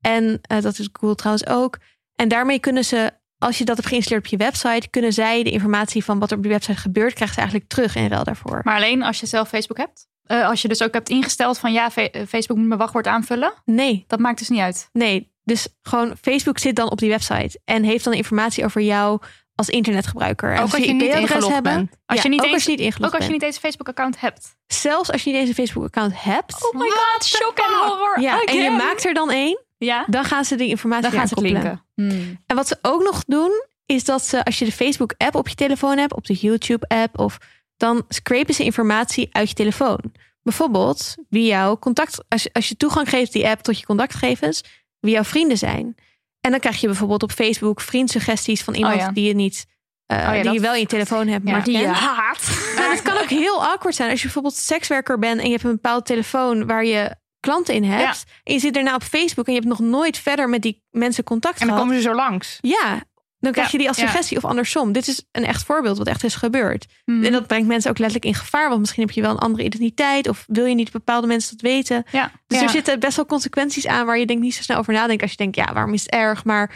En eh, dat is Google trouwens ook. En daarmee kunnen ze, als je dat hebt geïnstalleerd op je website, kunnen zij de informatie van wat er op die website gebeurt, krijgen ze eigenlijk terug in ruil daarvoor. Maar alleen als je zelf Facebook hebt. Eh, als je dus ook hebt ingesteld van ja, eh, Facebook moet mijn wachtwoord aanvullen. Nee, Dat maakt dus niet uit. nee. Dus gewoon Facebook zit dan op die website en heeft dan informatie over jou als internetgebruiker. Ook als als je een niet ingelogd hebben, bent. Als ja, je niet ook eens- als je niet ingelogd Ook als je niet deze Facebook account hebt. Zelfs als je niet deze Facebook-account hebt. Oh my god, shock en horror. ja, en je maakt er dan één, Ja, dan gaan ze die informatie dan gaan ze klinken. Hmm. En wat ze ook nog doen, is dat ze als je de Facebook-app op je telefoon hebt, op de YouTube-app, of dan scrapen ze informatie uit je telefoon. Bijvoorbeeld wie jouw contact, als je, als je toegang geeft die app tot je contactgegevens, wie jouw vrienden zijn. En dan krijg je bijvoorbeeld op Facebook vriendsuggesties van iemand Oh ja. die je niet, eh, ja, die dat- je wel in je telefoon hebt, Ja. maar Die je haat. Maar het kan ook heel awkward zijn als je bijvoorbeeld sekswerker bent en je hebt een bepaalde telefoon waar je klanten in hebt. En je zit daarna op Facebook en je hebt nog nooit verder met die mensen contact En dan gehad. komen ze zo langs. Ja, dan krijg Ja, je die als ja. suggestie of andersom. Dit is een echt voorbeeld wat echt is gebeurd. Hmm. En dat brengt mensen ook letterlijk in gevaar. Want misschien heb je wel een andere identiteit. Of wil je niet bepaalde mensen dat weten. Ja. Dus er zitten best wel consequenties aan waar je denk niet zo snel over nadenkt. Als je denkt, ja, waarom is het erg? Maar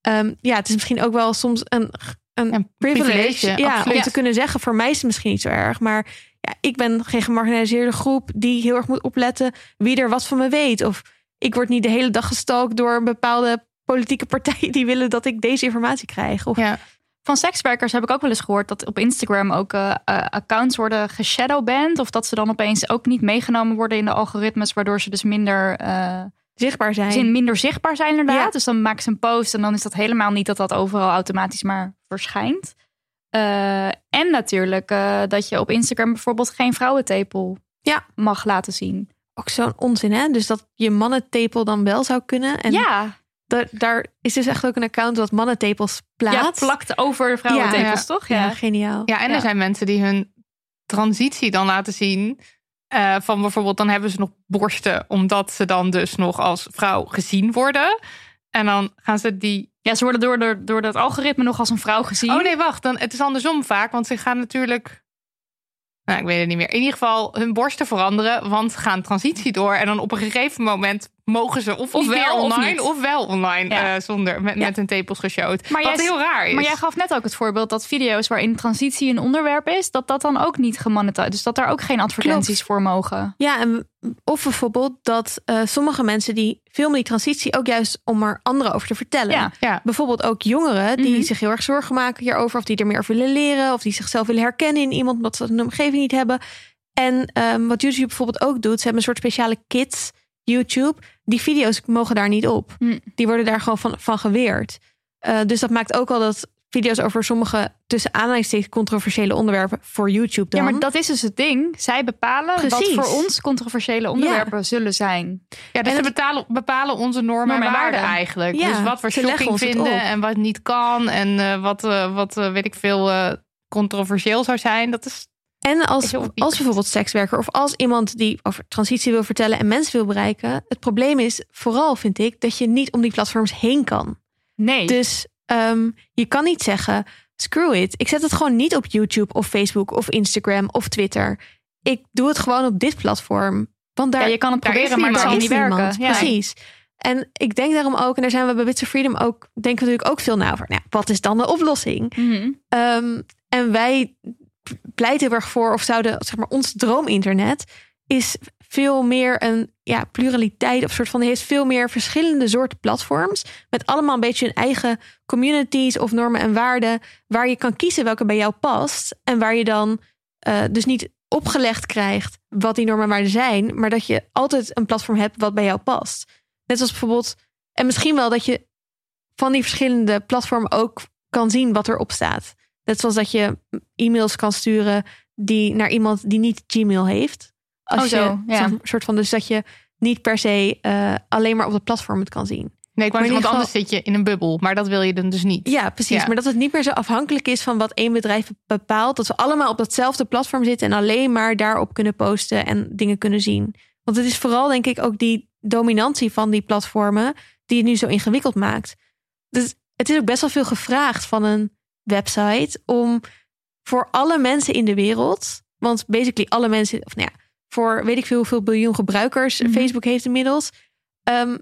ehm, ja, het is misschien ook wel soms een, een Een privilege. privilege, ja, om te kunnen zeggen, voor mij is het misschien niet zo erg. Maar ja, ik ben geen gemarginaliseerde groep die heel erg moet opletten wie er wat van me weet. Of ik word niet de hele dag gestalkt door een bepaalde politieke partijen die willen dat ik deze informatie krijg. Of Ja. Van sekswerkers heb ik ook wel eens gehoord dat op Instagram ook eh, eh, accounts worden geshadowband. Of dat ze dan opeens ook niet meegenomen worden in de algoritmes, waardoor ze dus minder, eh, zichtbaar zijn. zin, minder zichtbaar zijn inderdaad. Ja. Dus dan maken ze een post en dan is dat helemaal niet dat dat overal automatisch maar verschijnt. En natuurlijk dat je op Instagram bijvoorbeeld geen vrouwentepel Ja. mag laten zien. Ook zo'n onzin, hè? Dus dat je mannentepel dan wel zou kunnen. En ja, da- daar is dus echt ook een account dat mannentepels ja, plaatst. plakt over de vrouwentepels, Ja. toch? Ja, Ja. geniaal. Ja, en Ja. er zijn mensen die hun transitie dan laten zien. eh, van bijvoorbeeld, dan hebben ze nog borsten, omdat ze dan dus nog als vrouw gezien worden. En dan gaan ze die. Ja, ze worden door, door, door dat algoritme nog als een vrouw gezien. Oh nee, wacht. Dan, het is andersom vaak, want ze gaan natuurlijk. Nou, ik weet het niet meer. In ieder geval hun borsten veranderen, want ze gaan transitie door. En dan op een gegeven moment mogen ze of, Of niet meer wel online of, wel online Ja. eh, zonder met, Ja. met hun tepels geshowd. Maar Wat jij- heel raar is. Maar jij gaf net ook het voorbeeld dat video's waarin transitie een onderwerp is, dat dat dan ook niet gemonetiseerd Dus dat daar ook geen advertenties voor mogen. Ja, en of bijvoorbeeld dat eh, sommige mensen die filmen die transitie ook juist om er anderen over te vertellen. Ja. Ja. Bijvoorbeeld ook jongeren die Mhm. zich heel erg zorgen maken hierover, of die er meer over willen leren, of die zichzelf willen herkennen in iemand omdat ze de omgeving niet hebben. En ehm, wat YouTube bijvoorbeeld ook doet, ze hebben een soort speciale kids YouTube. Die video's mogen daar niet op. Hm. Die worden daar gewoon van, van geweerd. Eh, dus dat maakt ook al dat video's over sommige tussen aanhalingstekens controversiële onderwerpen voor YouTube dan. Ja, maar dat is dus het ding. Zij bepalen Precies. wat voor ons controversiële onderwerpen zullen zijn. Ja, dus En ze het- betalen, bepalen onze normen, Normen en en waarden waarden. eigenlijk. Ja, dus wat we shocking vinden en wat niet kan. En eh, wat, eh, wat weet ik veel, eh, controversieel zou zijn. Dat is En als, als bijvoorbeeld sekswerker of als iemand die over transitie wil vertellen en mensen wil bereiken. Het probleem is vooral, vind ik, dat je niet om die platforms heen kan. Nee. Dus ehm, je kan niet zeggen, screw it. Ik zet het gewoon niet op YouTube of Facebook of Instagram of Twitter. Ik doe het gewoon op dit platform. Want daar, ja, je kan het proberen, maar het zal niet werken. Ja. Precies. En ik denk daarom ook, en daar zijn we bij Bits of Freedom ook, denken we natuurlijk ook veel na over. Nou, wat is dan de oplossing? Mhm. Ehm, en wij pleiten heel erg voor, of zouden, zeg maar, ons droominternet is veel meer een ja, pluraliteit, of soort van, heeft veel meer verschillende soorten platforms, met allemaal een beetje hun eigen communities of normen en waarden, waar je kan kiezen welke bij jou past en waar je dan eh, dus niet opgelegd krijgt wat die normen en waarden zijn, maar dat je altijd een platform hebt wat bij jou past. Net als bijvoorbeeld, en misschien wel dat je van die verschillende platformen ook kan zien wat erop staat. Net zoals dat je e-mails kan sturen die naar iemand die niet Gmail heeft. Als Oh, zo, je ja. zo'n soort van dus dat je niet per se eh, alleen maar op het platform het kan zien. Nee, ik wou Maar zeggen, want anders zit je in een bubbel. Maar dat wil je dan dus niet. Ja, precies. Ja. Maar dat het niet meer zo afhankelijk is van wat één bedrijf bepaalt. Dat we allemaal op datzelfde platform zitten en alleen maar daarop kunnen posten en dingen kunnen zien. Want het is vooral, denk ik, ook die dominantie van die platformen die het nu zo ingewikkeld maakt. Dus het is ook best wel veel gevraagd van een website om voor alle mensen in de wereld, want basically alle mensen, of nou ja, voor weet ik veel hoeveel biljoen gebruikers Mhm. Facebook heeft inmiddels, ehm,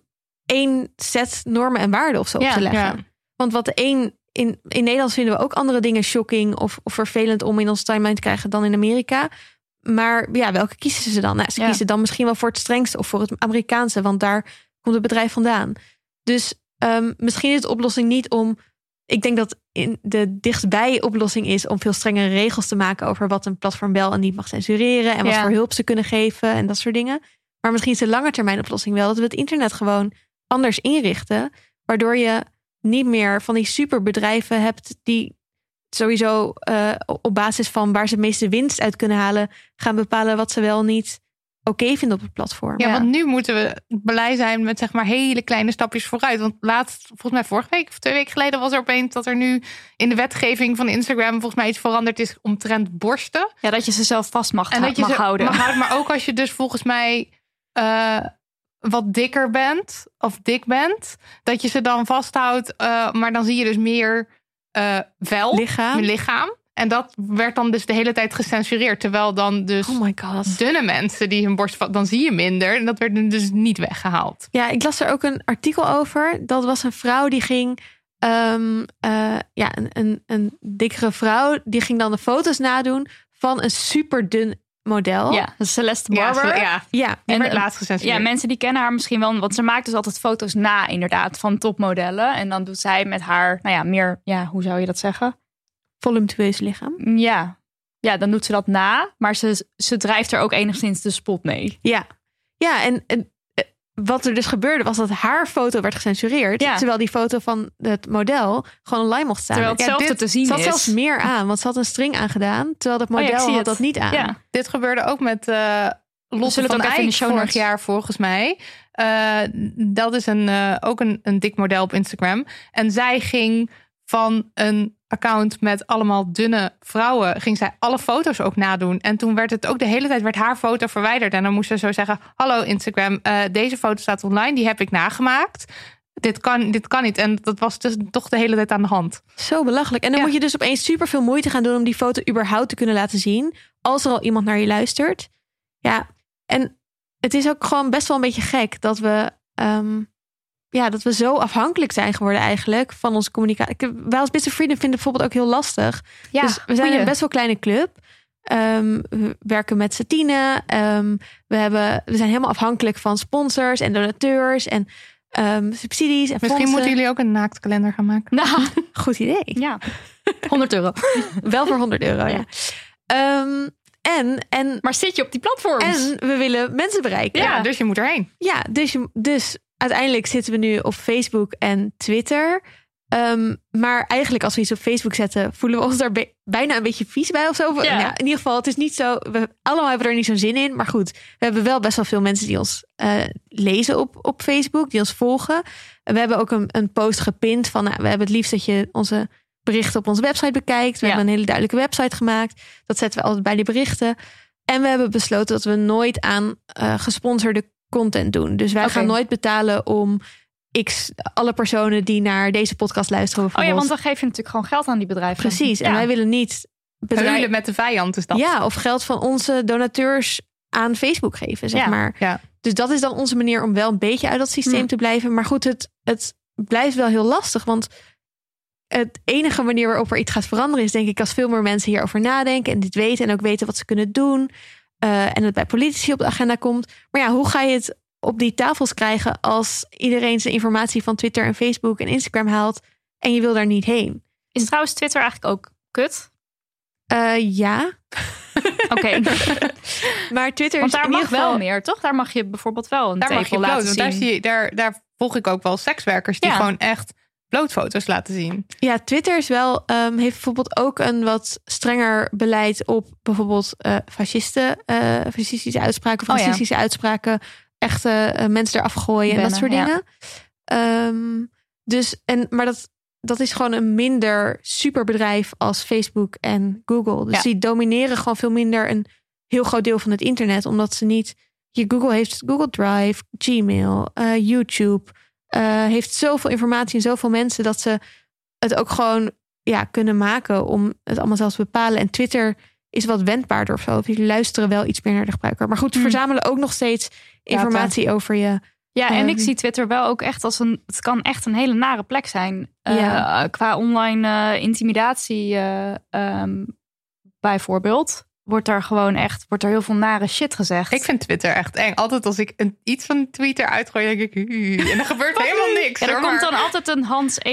één set normen en waarden of zo op te leggen. ja. Want wat de een in, in Nederland vinden we ook andere dingen shocking of, of vervelend om in onze timeline te krijgen dan in Amerika. Maar ja, welke kiezen ze dan? Nou, ze Ja. kiezen dan misschien wel voor het strengste of voor het Amerikaanse, want daar komt het bedrijf vandaan. Dus ehm, misschien is de oplossing niet om. Ik denk dat in de dichtstbij oplossing is om veel strengere regels te maken over wat een platform wel en niet mag censureren en wat Ja. voor hulp ze kunnen geven en dat soort dingen. Maar misschien is de lange termijn oplossing wel dat we het internet gewoon anders inrichten, waardoor je niet meer van die superbedrijven hebt die sowieso eh, op basis van waar ze het meeste winst uit kunnen halen, gaan bepalen wat ze wel niet oké vinden op het platform. Ja, want nu moeten we blij zijn met zeg maar hele kleine stapjes vooruit. Want laatst, volgens mij vorige week of twee weken geleden was er opeens dat er nu in de wetgeving van Instagram volgens mij iets veranderd is omtrent borsten. Ja, dat je ze zelf vast mag, En dat je mag ze houden. mag houden. Maar ook als je dus volgens mij eh, wat dikker bent of dik bent, dat je ze dan vasthoudt. eh, maar dan zie je dus meer eh vel, lichaam. En dat werd dan dus de hele tijd gecensureerd. Terwijl dan dus Oh my god. dunne mensen die hun borst, dan zie je minder. En dat werd dus niet weggehaald. Ja, ik las er ook een artikel over. Dat was een vrouw die ging. ehm, eh, ja, een, een, een dikkere vrouw. Die ging dan de foto's nadoen van een super dun model. Ja, Celeste Ja, Barber. ja, ja. die En, werd eh, laatst gecensureerd. Ja, mensen die kennen haar misschien wel, want ze maakt dus altijd foto's na, inderdaad, van topmodellen. En dan doet zij met haar, nou ja, meer, ja, hoe zou je dat zeggen? Voluptueus lichaam. Ja, ja dan doet ze dat na, maar ze, ze drijft er ook enigszins de spot mee. Ja, ja en, en eh, wat er dus gebeurde was dat haar foto werd gecensureerd. Ja. Terwijl die foto van het model gewoon online mocht staan. Terwijl Ja, hetzelfde dit- te zien Ze had is. zelfs meer aan, want ze had een string aangedaan. Terwijl dat Oh ja, model zie had het. dat niet aan. Ja, Dit gebeurde ook met eh Lotte het van ook even in de Eyck show vorig jaar volgens mij. Eh, dat is een, eh, ook een, een dik model op Instagram. En zij ging van een account met allemaal dunne vrouwen... ging zij alle foto's ook nadoen. En toen werd het ook de hele tijd werd haar foto verwijderd. En dan moest ze zo zeggen... hallo Instagram, eh, deze foto staat online. Die heb ik nagemaakt. Dit kan, dit kan niet. En dat was dus toch de hele tijd aan de hand. Zo belachelijk. En dan Ja. moet je dus opeens super veel moeite gaan doen om die foto überhaupt te kunnen laten zien. Als er al iemand naar je luistert. Ja, en het is ook gewoon best wel een beetje gek dat we, ehm, ja, dat we zo afhankelijk zijn geworden eigenlijk van onze communicatie. Ik- Wij als Business Freedom vinden het bijvoorbeeld ook heel lastig. ja dus we zijn goeie. een best wel kleine club. Ehm, we werken met z'n tienen. Ehm, we, hebben, we zijn helemaal afhankelijk van sponsors en donateurs en ehm, subsidies en Misschien fondsen. moeten jullie ook een naaktkalender gaan maken. Nou, Goed idee. ja, 100 euro. Wel voor 100 euro, ja. Ehm, en, en, Maar zit je op die platforms? en we willen mensen bereiken. Ja, Ja, dus je moet erheen. ja dus, je- dus uiteindelijk zitten we nu op Facebook en Twitter. Ehm, maar eigenlijk als we iets op Facebook zetten, voelen we ons daar bijna een beetje vies bij of zo. Ja. nou, in ieder geval, het is niet zo. We allemaal hebben er niet zo'n zin in. Maar goed, we hebben wel best wel veel mensen die ons eh, lezen op, op Facebook, die ons volgen. En we hebben ook een, een post gepind van, nou, we hebben het liefst dat je onze berichten op onze website bekijkt. We Ja. hebben een hele duidelijke website gemaakt. Dat zetten we altijd bij die berichten. En we hebben besloten dat we nooit aan eh, gesponsorde content doen. Dus wij gaan nooit betalen om x alle personen die naar deze podcast luisteren. Oh ja, want dan geef je natuurlijk gewoon geld aan die bedrijven. Precies. En Ja. wij willen niet Heulen met de vijand is dat. ja, of geld van onze donateurs aan Facebook geven, zeg Ja. maar. Ja. Dus dat is dan onze manier om wel een beetje uit dat systeem Hm. te blijven. Maar goed, het, het blijft wel heel lastig. Want het enige manier waarop er iets gaat veranderen is, denk ik, als veel meer mensen hierover nadenken en dit weten en ook weten wat ze kunnen doen. Eh, en het bij politici op de agenda komt. Maar ja, hoe ga je het op die tafels krijgen als iedereen zijn informatie van Twitter en Facebook en Instagram haalt en je wil daar niet heen? Is trouwens Twitter eigenlijk ook kut? Eh, ja, Oké, maar Twitter want is daar in mag ieder geval wel meer, toch? Daar mag je bijvoorbeeld wel een Daar mag je bloot. laten Want zien. daar, zie je, daar, daar volg ik ook wel sekswerkers die Ja. gewoon echt blootfoto's laten zien. Ja, Twitter is wel, ehm, heeft bijvoorbeeld ook een wat strenger beleid op bijvoorbeeld eh fascisten, eh, fascistische uitspraken, Oh ja. racistische uitspraken, echte eh, mensen eraf gooien en dat soort ja. dingen. Ehm, dus, en, maar dat, dat is gewoon een minder superbedrijf als Facebook en Google. Dus Ja. die domineren gewoon veel minder een heel groot deel van het internet, omdat ze niet. Je Google heeft Google Drive, Gmail, YouTube. Eh, heeft zoveel informatie en zoveel mensen dat ze het ook gewoon ja, kunnen maken om het allemaal zelfs te bepalen. En Twitter is wat wendbaarder of zo. Jullie luisteren wel iets meer naar de gebruiker. Maar goed, Hmm. verzamelen ook nog steeds informatie over je. Ja, en ik Ehm. zie Twitter wel ook echt als een. Het kan echt een hele nare plek zijn. eh, qua online eh, intimidatie, eh, ehm, bijvoorbeeld. Wordt er gewoon echt. Wordt er heel veel nare shit gezegd. Ik vind Twitter echt eng. Altijd als ik een, iets van Twitter uitgooi, denk ik... En er gebeurt helemaal niks. Ja, er hoor, komt dan altijd een Hans 18766234458.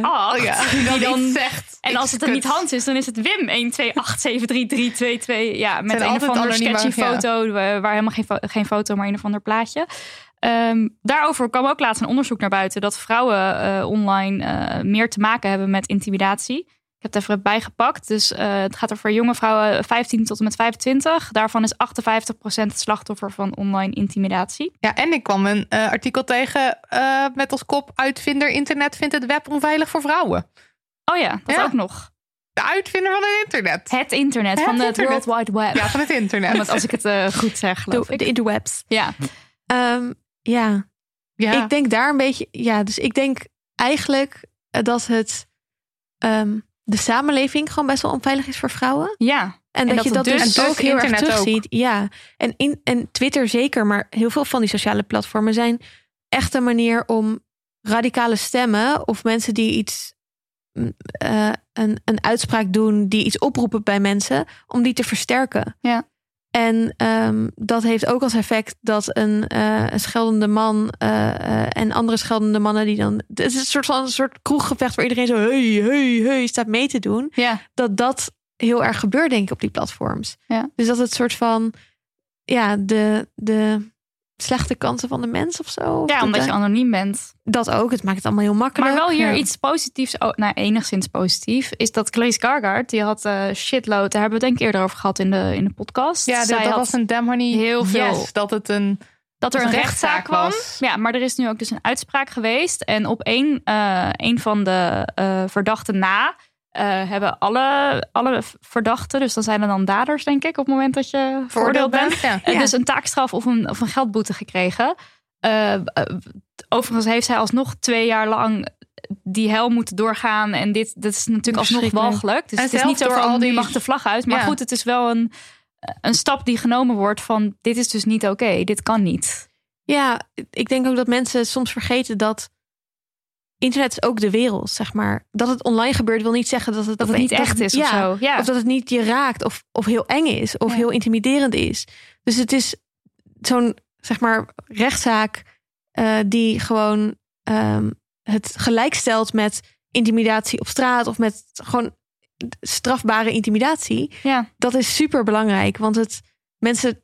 Oh ja, die die dan, zegt. en als het er niet Hans is, dan is het Wim 128733322. Ja, met een of andere sketchy ja. foto, eh, waar helemaal geen, fo- geen foto, maar een of ander plaatje. Ehm, daarover kwam ook laatst een onderzoek naar buiten dat vrouwen eh, online eh, meer te maken hebben met intimidatie. Ik heb het even bijgepakt. Dus eh, het gaat over jonge vrouwen 15 tot en met 25. Daarvan is 58% het slachtoffer van online intimidatie. Ja, en ik kwam een eh, artikel tegen eh, met als kop... Uitvinder internet vindt het web onveilig voor vrouwen. Oh ja, dat Ja. ook nog. De uitvinder van het internet. Het internet Het van het internet. World Wide Web. Ja, van het internet. Het- als ik het eh, goed zeg, geloof De, ik. de interwebs. Ja, Ehm, ja, ja. ik denk daar een beetje. Ja, dus ik denk eigenlijk eh, dat het ehm, de samenleving gewoon best wel onveilig is voor vrouwen. ja. En, dat, dat je dat dus- dus, en dus ook heel erg internet ook. terugziet. Ja, en, in, en Twitter zeker, maar heel veel van die sociale platformen zijn echt een manier om radicale stemmen of mensen die iets, eh, een, een uitspraak doen, die iets oproepen bij mensen, om die te versterken. Ja. En ehm, dat heeft ook als effect dat een, eh, een scheldende man eh, eh, en andere scheldende mannen die dan. Het is een soort van een soort kroeggevecht waar iedereen zo hey, hey, hey staat mee te doen ja. dat dat heel erg gebeurt, denk ik, op die platforms. Ja. Dus dat het soort van, ja, de, de slechte kanten van de mens of zo. ja, dat, omdat je anoniem bent. dat ook. Het maakt het allemaal heel makkelijk. Maar wel hier Ja. iets positiefs, nou enigszins positief, is dat Claes Gargard, die had eh shitload, daar hebben we het denk ik eerder over gehad in de, in de podcast. ja, Zij dat, had was een honey heel veel- yes, dat het een... dat er een een rechtszaak rechtszaak kwam. was. Ja, maar er is nu ook dus een uitspraak geweest. En op één, eh, één van de eh, verdachten na eh, hebben alle, alle verdachten, dus dan zijn er dan daders, denk ik, op het moment dat je veroordeeld bent. Ja. Eh, Ja. Dus een taakstraf of een, of een geldboete gekregen. Eh, overigens heeft zij alsnog twee jaar lang die hel moeten doorgaan. En dit, dit is natuurlijk alsnog walgelijk. Dus En het is niet zo van, al nu die- mag de vlag uit. Maar Ja. goed, het is wel een, een stap die genomen wordt van... dit is dus niet oké, dit kan niet. Ja, ik denk ook dat mensen soms vergeten dat internet is ook de wereld, zeg maar. Dat het online gebeurt wil niet zeggen dat het, Dat het op- niet echt is of ja, zo. Ja. Of dat het niet je raakt of, of heel eng is of Ja. heel intimiderend is. Dus het is zo'n, zeg maar, rechtszaak eh, die gewoon ehm, het gelijkstelt met intimidatie op straat of met gewoon strafbare intimidatie. ja. Dat is super belangrijk, want het mensen,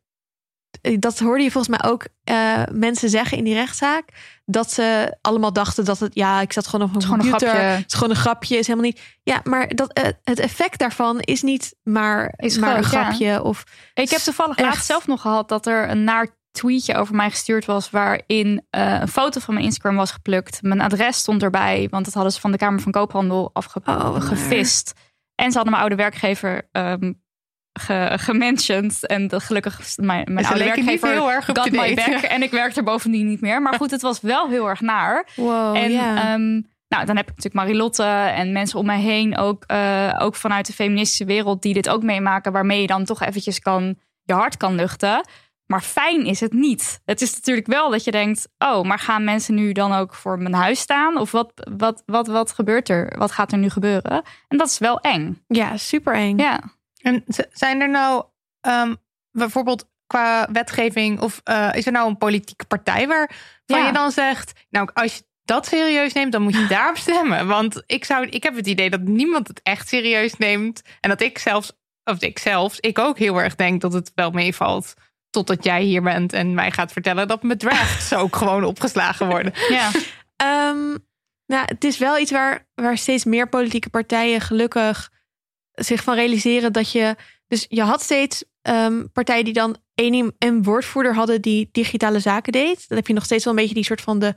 dat hoorde je volgens mij ook eh, mensen zeggen in die rechtszaak, dat ze allemaal dachten dat het, ja, ik zat gewoon op een Het is gewoon een computer, grapje. het is gewoon een grapje, is helemaal niet. Ja, maar dat, eh, het effect daarvan is niet maar, Is maar een ja. grapje of Ik heb toevallig Echt. laatst zelf nog gehad dat er een naar tweetje over mij gestuurd was. waarin eh, een foto van mijn Instagram was geplukt. Mijn adres stond erbij, want dat hadden ze van de Kamer van Koophandel Oh, afgevist. en ze hadden mijn oude werkgever ehm ge-. En dat, gelukkig mijn, mijn oude werkgever heel erg got my back. En ik werkte er bovendien niet meer. Maar goed, het was wel heel erg naar. wow, En ehm, nou, dan heb ik natuurlijk Marilotte en mensen om mij heen, ook, eh, ook vanuit de feministische wereld, die dit ook meemaken, waarmee je dan toch eventjes kan, je hart kan luchten. Maar fijn is het niet. Het is natuurlijk wel dat je denkt, oh, maar gaan mensen nu dan ook voor mijn huis staan? Of wat, wat, wat, wat gebeurt er? Wat gaat er nu gebeuren? En dat is wel eng. ja, super eng. Ja, En zijn er nou ehm, bijvoorbeeld qua wetgeving of eh, is er nou een politieke partij waarvan Ja. je dan zegt, nou als je dat serieus neemt, dan moet je daarop stemmen. Want ik zou, ik heb het idee dat niemand het echt serieus neemt en dat ik zelfs, of ik zelfs, ik ook heel erg denk dat het wel meevalt. Totdat jij hier bent en mij gaat vertellen dat mijn drafts ook gewoon opgeslagen worden. ja. Ehm, nou, het is wel iets waar, waar steeds meer politieke partijen gelukkig zich van realiseren dat je. Dus je had steeds ehm, partijen die dan één een woordvoerder hadden die digitale zaken deed. Dan heb je nog steeds wel een beetje die soort van de,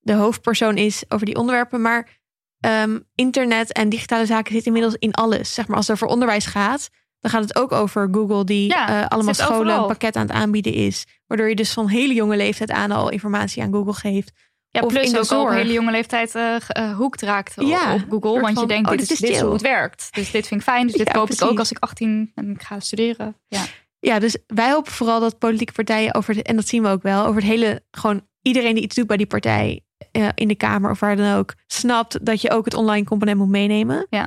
de hoofdpersoon is over die onderwerpen. Maar ehm, internet en digitale zaken zitten inmiddels in alles. Zeg maar als het over onderwijs gaat, dan gaat het ook over Google die Ja, eh, allemaal scholen overal. een pakket aan het aanbieden is. Waardoor je dus van hele jonge leeftijd aan al informatie aan Google geeft. Ja, Of plus ook op hele jonge leeftijd eh ge- eh, hoekt raakt op- Ja, op Google. Want je denkt, oh, dit, dit is, dit is hoe het werkt. Dus dit vind ik fijn. Dus dit Ja, koop ik ook als ik 18 en ik ga studeren. Ja. Ja, dus wij hopen vooral dat politieke partijen over en dat zien we ook wel, over het hele, gewoon iedereen die iets doet bij die partij eh, in de Kamer of waar dan ook, snapt dat je ook het online component moet meenemen. Ja.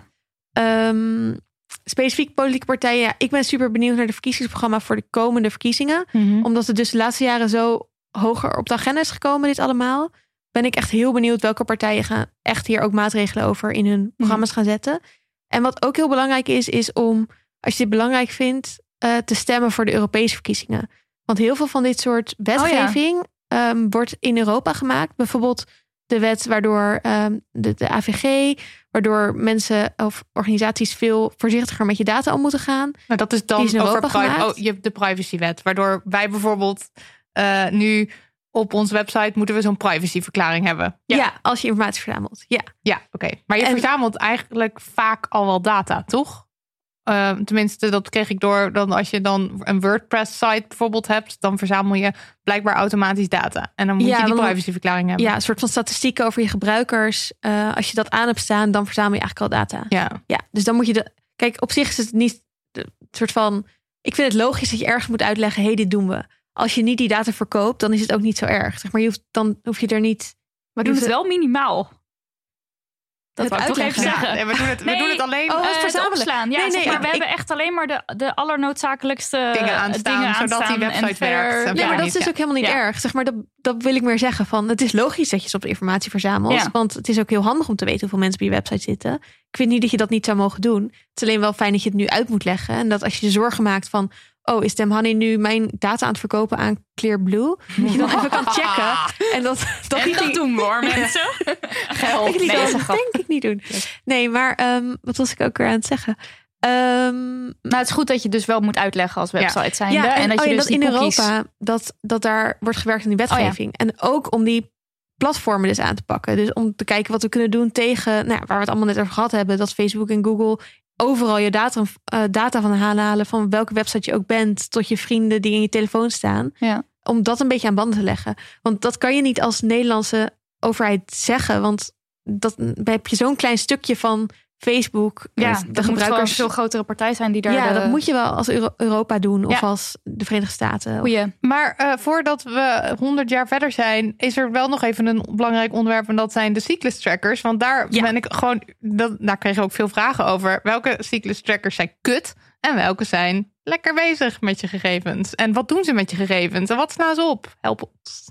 Ehm, specifiek politieke partijen, ja, ik ben super benieuwd naar de verkiezingsprogramma voor de komende verkiezingen. Omdat het dus de laatste jaren zo hoger op de agenda is gekomen, dit allemaal. Ben ik echt heel benieuwd welke partijen gaan echt hier ook maatregelen over in hun programma's gaan zetten. En wat ook heel belangrijk is, is om, als je dit belangrijk vindt, eh, te stemmen voor de Europese verkiezingen. Want heel veel van dit soort wetgeving ehm, wordt in Europa gemaakt. Bijvoorbeeld de wet waardoor ehm, de, de AVG, waardoor mensen of organisaties veel voorzichtiger met je data om moeten gaan. Nou, dat is dan is in over pri- oh, je hebt de privacywet. Waardoor wij bijvoorbeeld eh, nu op onze website moeten we zo'n privacyverklaring hebben. Ja. als je informatie verzamelt. Ja. Ja, oké. Maar je En- verzamelt eigenlijk vaak al wel data, toch? Eh, tenminste, dat kreeg ik door. Dan als je dan een WordPress-site bijvoorbeeld hebt, dan verzamel je blijkbaar automatisch data. En dan moet Ja, je die privacyverklaring hebben. ja, een soort van statistieken over je gebruikers. Eh, als je dat aan hebt staan, dan verzamel je eigenlijk al data. ja. Ja, dus dan moet je de. Kijk, op zich is het niet de soort van. Ik vind het logisch dat je ergens moet uitleggen: hé, hey, dit doen we. Als je niet die data verkoopt, dan is het ook niet zo erg. Zeg maar, je hoeft, dan hoef je er niet. We doen het wel minimaal. Dat Het ik toch even zeggen. Ja, we doen het, we Nee, doen het alleen. Oh, Eh, het het verzamelen. opslaan. Ja, Nee, zeg nee, maar, ik- we ik- hebben echt alleen maar de, de allernoodzakelijkste Dingen eh, aanstaan, dingen zodat die aanstaan website werkt. Nee, Ja, maar dat is dus ja. ook helemaal niet Ja. erg. Zeg maar, dat, dat wil ik meer zeggen. Van, het is logisch dat je soms informatie verzamelt. Ja. Want het is ook heel handig om te weten hoeveel mensen op je website zitten. Ik vind niet dat je dat niet zou mogen doen. Het is alleen wel fijn dat je het nu uit moet leggen. En dat als je je zorgen maakt van... Oh, is Dem Honey nu mijn data aan het verkopen aan Clearblue? Dat je dan even kan checken. En dat, dat En niet dat die- doen hoor, mensen. Geld. Ik Nee, dat grap. denk ik niet doen. Nee, maar ehm, wat was ik ook weer aan het zeggen? Ehm, Nou, het is goed dat je dus wel moet uitleggen als website zijnde. ja, en, dat oh je ja, dus dat in cookies... Europa dat, dat daar wordt gewerkt aan die wetgeving. En ook om die platformen dus aan te pakken. Dus om te kijken wat we kunnen doen tegen, nou, ja, waar we het allemaal net over gehad hebben, dat Facebook en Google overal je data, eh, data van halen van welke website je ook bent, tot je vrienden die in je telefoon staan. Ja. Om dat een beetje aan banden te leggen. Want dat kan je niet als Nederlandse overheid zeggen. Want dat dan heb je zo'n klein stukje van Facebook. Ja, eh, dat de moet gewoon een gebruikers. veel grotere partij zijn die daar ja, de... dat moet je wel als Euro- Europa doen. Of Ja. als de Verenigde Staten. Goeie. Maar eh, voordat we 100 jaar verder zijn, is er wel nog even een belangrijk onderwerp. En dat zijn de cyclus trackers. Want daar Ja. ben ik gewoon. Dat, daar kregen we ook veel vragen over. Welke cyclus trackers zijn kut? En welke zijn lekker bezig met je gegevens? En wat doen ze met je gegevens? En wat slaan ze op? Help ons.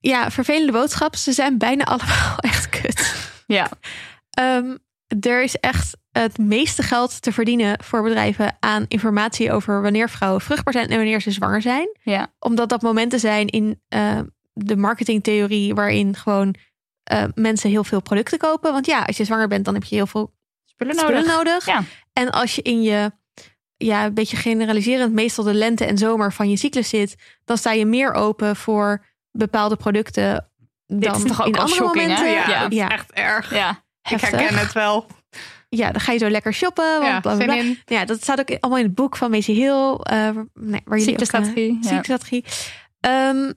Ja, vervelende boodschap. Ze zijn bijna allemaal echt kut. Ja. Ehm, er is echt het meeste geld te verdienen voor bedrijven aan informatie over wanneer vrouwen vruchtbaar zijn en wanneer ze zwanger zijn. Ja. Omdat dat momenten zijn in eh, de marketingtheorie waarin gewoon eh, mensen heel veel producten kopen. Want ja, als je zwanger bent, dan heb je heel veel Spullen spullen nodig. nodig. Ja. En als je in je, ja, een beetje generaliserend, meestal de lente en zomer van je cyclus zit, dan sta je meer open voor bepaalde producten Dit dan is toch ook in andere shocking, hè? momenten. Ja, dat is ja, echt erg. Ja. Ik herken het wel. Ja, dan ga je zo lekker shoppen. Want Ja, bla, bla, bla. zin in. Ja, dat staat ook allemaal in het boek van Macy Hill. eh, nee, waar ook, Ziektestrategie. ja. ziektestrategie. Ehm,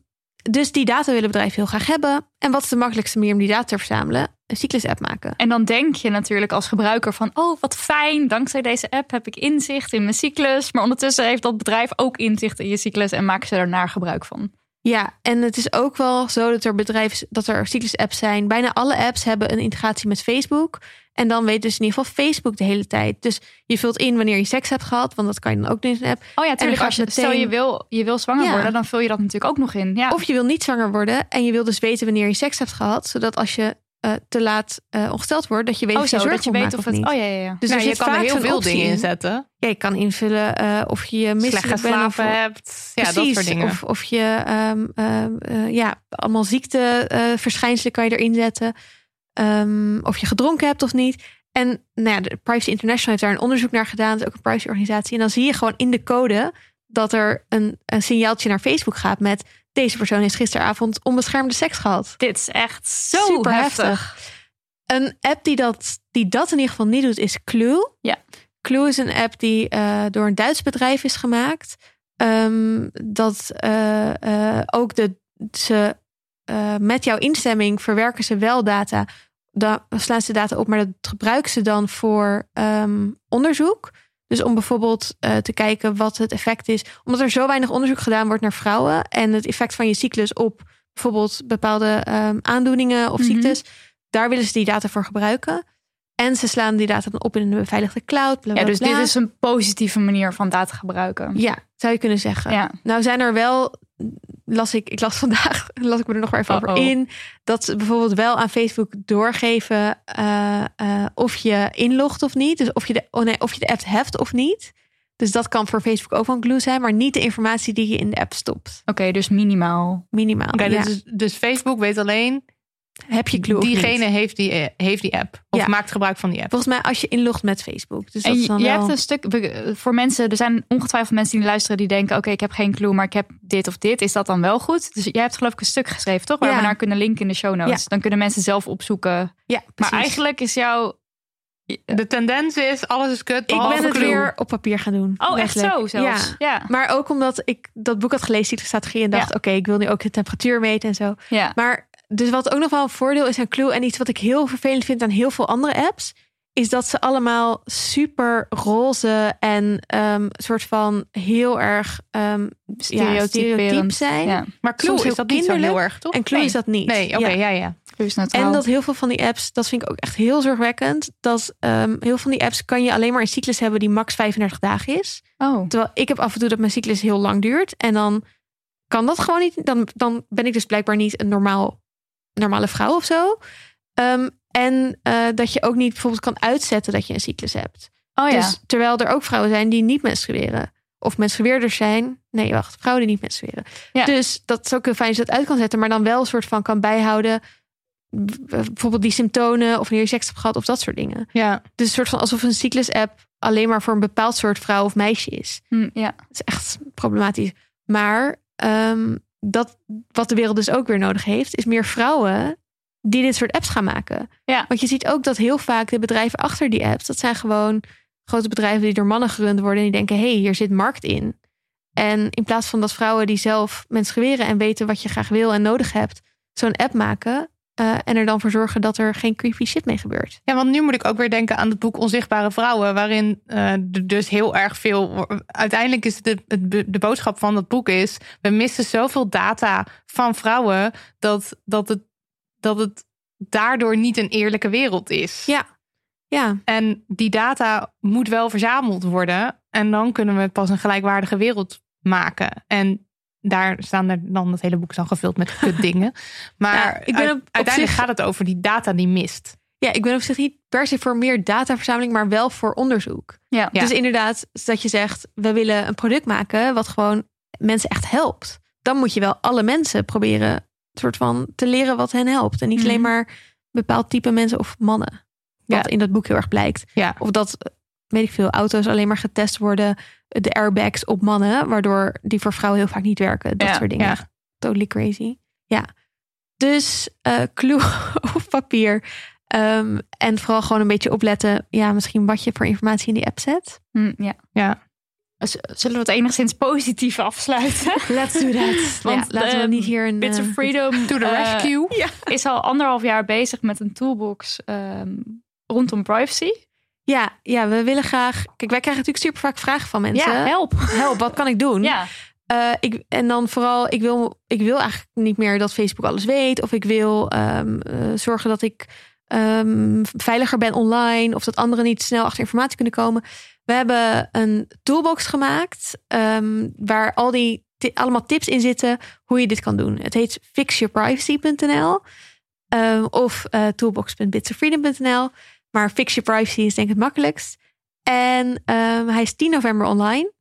dus die data willen bedrijven heel graag hebben. En wat is de makkelijkste manier om die data te verzamelen? Een cyclus-app maken. En dan denk je natuurlijk als gebruiker van... oh, wat fijn, dankzij deze app heb ik inzicht in mijn cyclus. Maar ondertussen heeft dat bedrijf ook inzicht in je cyclus... en maken ze daar gebruik van. Ja, en het is ook wel zo dat er bedrijven, dat er cyclus-apps zijn. Bijna alle apps hebben een integratie met Facebook. En dan weet dus in ieder geval Facebook de hele tijd. Dus je vult in wanneer je seks hebt gehad, want dat kan je dan ook doen in een app. Oh ja, dan tuurlijk. gaat Als je, meteen- Stel je wil, je wil zwanger Ja. worden, dan vul je dat natuurlijk ook nog in. Ja. Of je wil niet zwanger worden en je wil dus weten wanneer je seks hebt gehad, zodat als je eh, te laat eh, ongesteld wordt, dat je weet oh, of je zo, dat je weet of of het... niet. Oh ja, ja, ja. Dus nou, er je zit kan er vaak heel veel dingen in. inzetten. Ja, je kan invullen eh, of je Slecht misselijk bent geslapen of, hebt. Ja, dat Precies, soort dingen. Of, of je, ehm, ehm, eh, ja, allemaal ziekteverschijnselen kan je erin zetten. Ehm, of je gedronken hebt of niet. En nou ja, de Privacy International heeft daar een onderzoek naar gedaan. Dat is ook een privacyorganisatie. En dan zie je gewoon in de code dat er een, een signaaltje naar Facebook gaat met... deze persoon heeft gisteravond onbeschermde seks gehad. Dit is echt zo Super heftig. heftig. Een app die dat, die dat in ieder geval niet doet is Clue. Ja. Clue is een app die eh, door een Duits bedrijf is gemaakt. Ehm, dat eh, eh, ook de, ze met jouw instemming verwerken ze wel data. Dan slaan ze data op, maar dat gebruiken ze dan voor ehm, onderzoek. Dus om bijvoorbeeld eh, te kijken wat het effect is. Omdat er zo weinig onderzoek gedaan wordt naar vrouwen. En het effect van je cyclus op bijvoorbeeld bepaalde ehm, aandoeningen of Mhm. ziektes. Daar willen ze die data voor gebruiken. En ze slaan die data dan op in een beveiligde cloud. Bla, Ja, dus bla. dit is een positieve manier van data gebruiken. Ja, zou je kunnen zeggen. Ja. Nou zijn er wel, las ik, ik las vandaag, las ik me er nog maar even over in, dat ze bijvoorbeeld wel aan Facebook doorgeven eh, eh, of je inlogt of niet. Dus of je, de, oh nee, of je de app hebt of niet. Dus dat kan voor Facebook ook van Glue zijn, maar niet de informatie die je in de app stopt. Oké, dus minimaal. Minimaal. Oké, ja. dus, dus Facebook weet alleen, Heb je Glue of diegene heeft die, eh, heeft die app. Of Ja. maakt gebruik van die app. Volgens mij als je inlogt met Facebook. Dus dat En is je, dan je wel... hebt een stuk voor mensen, er zijn ongetwijfeld mensen die luisteren die denken: Oké, ik heb geen clue, maar ik heb dit of dit. Is dat dan wel goed? Dus jij hebt geloof ik een stuk geschreven, toch? Waar Ja. we naar kunnen linken in de show notes. Ja. Dan kunnen mensen zelf opzoeken. ja, Maar precies. eigenlijk is jouw. De tendens is, alles is kut, ik ben het Clue. weer op papier gaan doen. Oh, echt zo zelfs. Ja. Ja. Maar ook omdat ik dat boek had gelezen, cyclusstrategie, en dacht, Ja. oké, ik wil nu ook de temperatuur meten en zo. ja. Maar dus wat ook nog wel een voordeel is aan Clue en iets wat ik heel vervelend vind aan heel veel andere apps, is dat ze allemaal super roze en ehm soort van heel erg ehm ja, stereotyp zijn. Ja. Maar Clue Soms is dat niet zo heel erg, toch? En Clue nee. is dat niet. Nee, oké, Ja. ja, is. En dat heel veel van die apps, dat vind ik ook echt heel zorgwekkend. Dat ehm, heel veel van die apps kan je alleen maar een cyclus hebben die max 35 dagen is. Oh, Terwijl ik heb af en toe dat mijn cyclus heel lang duurt. En dan kan dat gewoon niet. Dan, dan ben ik dus blijkbaar niet een normaal, normale vrouw of zo. Ehm, en eh, dat je ook niet bijvoorbeeld kan uitzetten dat je een cyclus hebt. oh ja. Dus terwijl er ook vrouwen zijn die niet menstrueren. Of menstrueerders zijn. Nee, wacht. Vrouwen die niet menstrueren. Ja. Dus dat is ook heel fijn als je dat uit kan zetten. Maar dan wel een soort van kan bijhouden. Bijvoorbeeld die symptomen. Of wanneer je seks hebt gehad. Of dat soort dingen. ja. Dus een soort van alsof een cyclus-app alleen maar voor een bepaald soort vrouw of meisje is. Hm, ja. Dat is echt problematisch. Maar ehm, dat, wat de wereld dus ook weer nodig heeft, is meer vrouwen die dit soort apps gaan maken. Ja. Want je ziet ook dat heel vaak de bedrijven achter die apps, dat zijn gewoon grote bedrijven die door mannen gerund worden en die denken, hé, hey, hier zit markt in. En in plaats van dat vrouwen die zelf menstrueren en weten wat je graag wil en nodig hebt, zo'n app maken eh, en er dan voor zorgen dat er geen creepy shit mee gebeurt. Ja, want nu moet ik ook weer denken aan het boek Onzichtbare Vrouwen, waarin er dus heel erg veel. Uiteindelijk is de, de boodschap van dat boek is: we missen zoveel data van vrouwen dat, dat, het, dat het daardoor niet een eerlijke wereld is. Ja. Ja, En die data moet wel verzameld worden. En dan kunnen we pas een gelijkwaardige wereld maken. En daar staan er dan het hele boek is dan gevuld met dingen. Maar Ja, ik ben uit- op- op uiteindelijk zich- gaat het over die data die mist. Ja, ik ben op zich niet per se voor meer dataverzameling, maar wel voor onderzoek. Ja. Dus inderdaad, dat je zegt, we willen een product maken wat gewoon mensen echt helpt. Dan moet je wel alle mensen proberen soort van te leren wat hen helpt. En niet Mhm. alleen maar bepaald type mensen of mannen. Wat Ja. in dat boek heel erg blijkt. Ja. Of dat, weet ik veel, auto's alleen maar getest worden. De airbags op mannen, waardoor die voor vrouwen heel vaak niet werken. Dat Ja, soort dingen. ja. Totally crazy. Ja. Dus eh clue op papier. Ehm, en vooral gewoon een beetje opletten. Ja, misschien wat je voor informatie in die app zet. Hm, ja. Ja. Z- Zullen we het enigszins positief afsluiten? Let's do that. Want, laten we eh, niet hier een... Bits of eh, Freedom To the eh, rescue. is al anderhalf jaar bezig met een toolbox ehm, rondom privacy. Ja, ja, we willen graag... Kijk, wij krijgen natuurlijk super vaak vragen van mensen. Ja, help. Help, wat kan ik doen? Ja, Eh, ik, en dan vooral, ik wil, ik wil eigenlijk niet meer dat Facebook alles weet. Of ik wil ehm, eh, zorgen dat ik ehm, veiliger ben online. Of dat anderen niet snel achter informatie kunnen komen. We hebben een toolbox gemaakt. ehm, waar al die allemaal tips in zitten hoe je dit kan doen. Het heet fixyourprivacy.nl. of toolbox.bitsofreedom.nl. Maar Fix Your Privacy is denk ik het makkelijkst. En ehm, hij is 10 november online.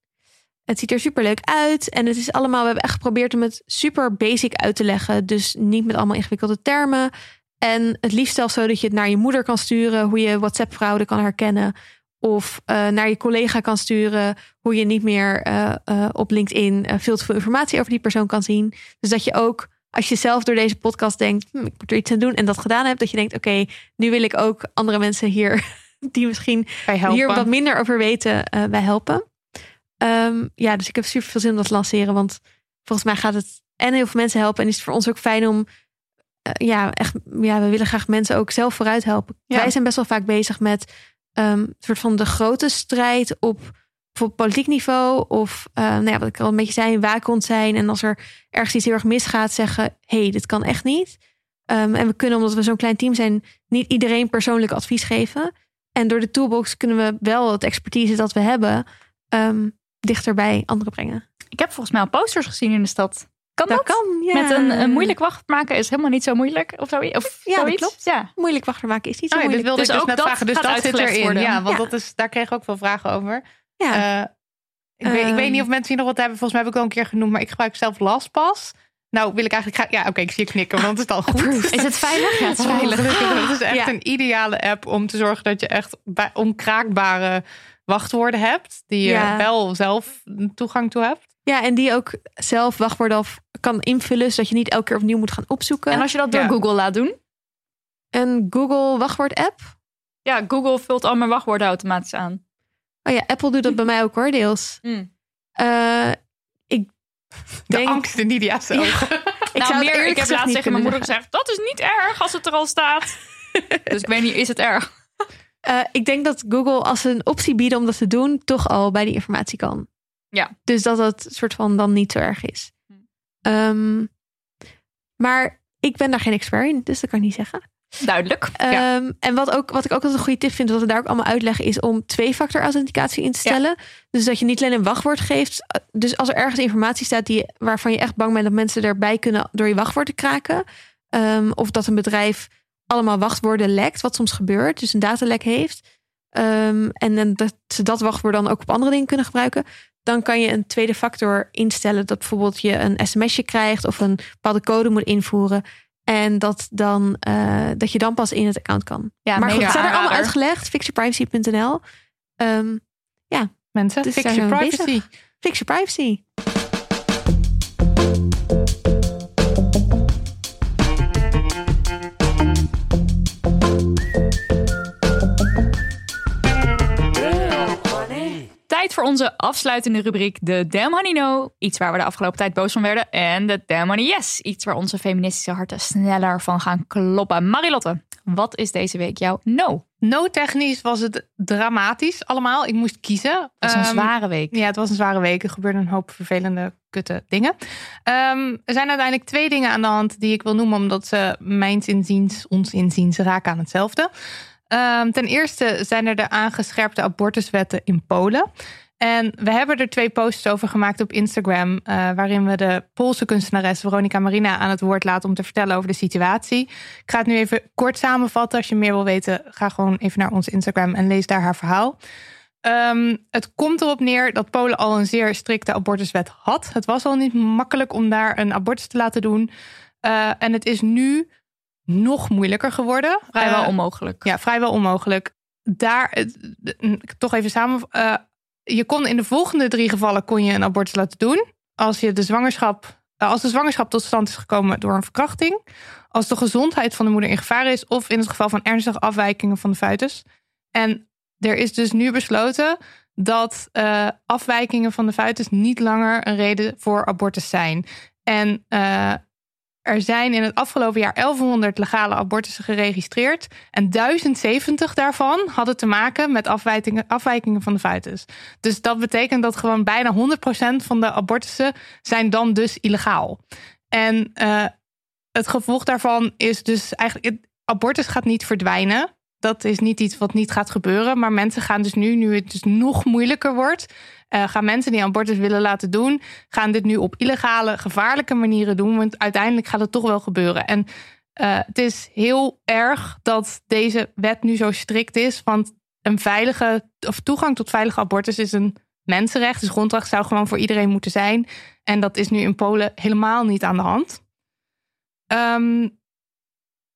Het ziet er super leuk uit. En het is allemaal, we hebben echt geprobeerd om het super basic uit te leggen. Dus niet met allemaal ingewikkelde termen. En het liefst zelfs zo dat je het naar je moeder kan sturen. Hoe je WhatsApp-fraude kan herkennen. Of eh, naar je collega kan sturen. Hoe je niet meer eh, eh, op LinkedIn veel te veel informatie over die persoon kan zien. Dus dat je ook, als je zelf door deze podcast denkt. "Hm, ik moet er iets aan doen. En dat gedaan hebt. Dat je denkt, oké, nu wil ik ook andere mensen hier die misschien hier wat minder over weten eh, bij helpen. Ehm, ja, dus ik heb super veel zin om dat te lanceren. Want volgens mij gaat het en heel veel mensen helpen. En is het voor ons ook fijn om. eh, ja, echt. Ja, we willen graag mensen ook zelf vooruit helpen. Ja. Wij zijn best wel vaak bezig met ehm, een soort van de grote strijd op bijvoorbeeld politiek niveau. Of eh, nou ja, wat ik al een beetje zei, waakhond zijn. En als er ergens iets heel erg misgaat, zeggen: hé, hey, dit kan echt niet. Ehm, en we kunnen, omdat we zo'n klein team zijn, niet iedereen persoonlijk advies geven. En door de toolbox kunnen we wel het expertise dat we hebben ehm, dichter bij anderen brengen. Ik heb volgens mij al posters gezien in de stad. Kan dat? kan, ja. Met een, een moeilijk wacht maken is helemaal niet zo moeilijk. Of, zo, of Ja, zoiets. klopt. Ja. Moeilijk wachter maken is niet zo Oh ja, dit moeilijk. wilde Dus ik dus ook net dat vragen. Dus gaat dat zit erin. worden. Ja, want Ja. Dat is, daar kreeg ik ook veel vragen over. Ja. Eh, ik, weet, ik weet Ehm. niet of mensen hier nog wat hebben. Volgens mij heb ik wel een keer genoemd. Maar ik gebruik zelf LastPass. Nou wil ik eigenlijk... gra- Ja, oké, ik zie je knikken. Want dat is al goed. Is het veilig? Ja, het is Oh, veilig. Dat is echt Ja. een ideale app om te zorgen dat je echt bij- onkraakbare wachtwoorden hebt. Die je Ja. wel zelf toegang toe hebt. ja, en die ook zelf wachtwoorden af kan invullen, zodat je niet elke keer opnieuw moet gaan opzoeken. En als je dat door Ja. Google laat doen? Een Google wachtwoord app. Ja, Google vult al mijn wachtwoorden automatisch aan. Oh ja, Apple doet dat bij mij ook hoor, deels. Hmm. Eh, ik De denk, angst in Nidia's ogen. ik nou, zou meer, eerlijk ik heb gezegd laatst niet tegen mijn moeder gezegd... dat is niet erg als het er al staat. dus ik weet niet, is het erg? Eh, ik denk dat Google als ze een optie bieden om dat te doen, toch al bij die informatie kan. Ja. Dus dat dat soort van dan niet zo erg is. Ehm, maar ik ben daar geen expert in, dus dat kan ik niet zeggen. Duidelijk. Ehm, en wat, ook, wat ik ook altijd een goede tip vind, wat we daar ook allemaal uitleggen, is om twee-factor authenticatie in te stellen. Dus dat je niet alleen een wachtwoord geeft. Dus als er ergens informatie staat die, waarvan je echt bang bent dat mensen erbij kunnen door je wachtwoord te kraken. ehm, of dat een bedrijf allemaal wachtwoorden lekt, wat soms gebeurt, dus een datalek heeft. ehm, en dan dat ze dat wachtwoord dan ook op andere dingen kunnen gebruiken. Dan kan je een tweede factor instellen dat bijvoorbeeld je een sms'je krijgt of een bepaalde code moet invoeren. En dat, dan, eh, dat je dan pas in het account kan. Ja, maar goed, het staat er allemaal uitgelegd. Fixyourprivacy.nl. Ehm Mensen, Dus fix your privacy. fix your privacy. Onze afsluitende rubriek, de Damn Honey No. Iets waar we de afgelopen tijd boos van werden. En de Damn Honey Yes. Iets waar onze feministische harten sneller van gaan kloppen. Marilotte, wat is deze week jouw no? No technisch was het dramatisch allemaal. Ik moest kiezen. Het was een Ehm, zware week. Ja, het was een zware week. Er gebeurden een hoop vervelende, kutte dingen. Ehm, er zijn uiteindelijk twee dingen aan de hand die ik wil noemen, omdat ze mijns inziens, ons inziens, raken aan hetzelfde. Ehm, ten eerste zijn er de aangescherpte abortuswetten in Polen. En we hebben er twee posts over gemaakt op Instagram, eh, waarin we de Poolse kunstenares Veronica Marina aan het woord laten om te vertellen over de situatie. Ik ga het nu even kort samenvatten. Als je meer wil weten, ga gewoon even naar ons Instagram en lees daar haar verhaal. Ehm, het komt erop neer dat Polen al een zeer strikte abortuswet had. Het was al niet makkelijk om daar een abortus te laten doen. Eh, en het is nu nog moeilijker geworden. Vrijwel Eh, onmogelijk. ja, vrijwel onmogelijk. Daar, toch even samen. Je kon in de volgende drie gevallen kon je een abortus laten doen. Als, je de zwangerschap, eh, als de zwangerschap tot stand is gekomen door een verkrachting. Als de gezondheid van de moeder in gevaar is. Of in het geval van ernstige afwijkingen van de foetus. En er is dus nu besloten dat eh, afwijkingen van de foetus niet langer een reden voor abortus zijn. En eh, er zijn in het afgelopen jaar 1100 legale abortussen geregistreerd. En 1070 daarvan hadden te maken met afwijkingen, afwijkingen van de foetus. Dus dat betekent dat gewoon bijna 100% van de abortussen zijn dan dus illegaal. En eh, het gevolg daarvan is dus eigenlijk... Abortus gaat niet verdwijnen. Dat is niet iets wat niet gaat gebeuren. Maar mensen gaan dus nu, nu het dus nog moeilijker wordt... eh, gaan mensen die abortus willen laten doen... gaan dit nu op illegale, gevaarlijke manieren doen. Want uiteindelijk gaat het toch wel gebeuren. En eh, het is heel erg dat deze wet nu zo strikt is. Want een veilige, of toegang tot veilige abortus is een mensenrecht. Dus grondrecht zou gewoon voor iedereen moeten zijn. En dat is nu in Polen helemaal niet aan de hand. Ehm,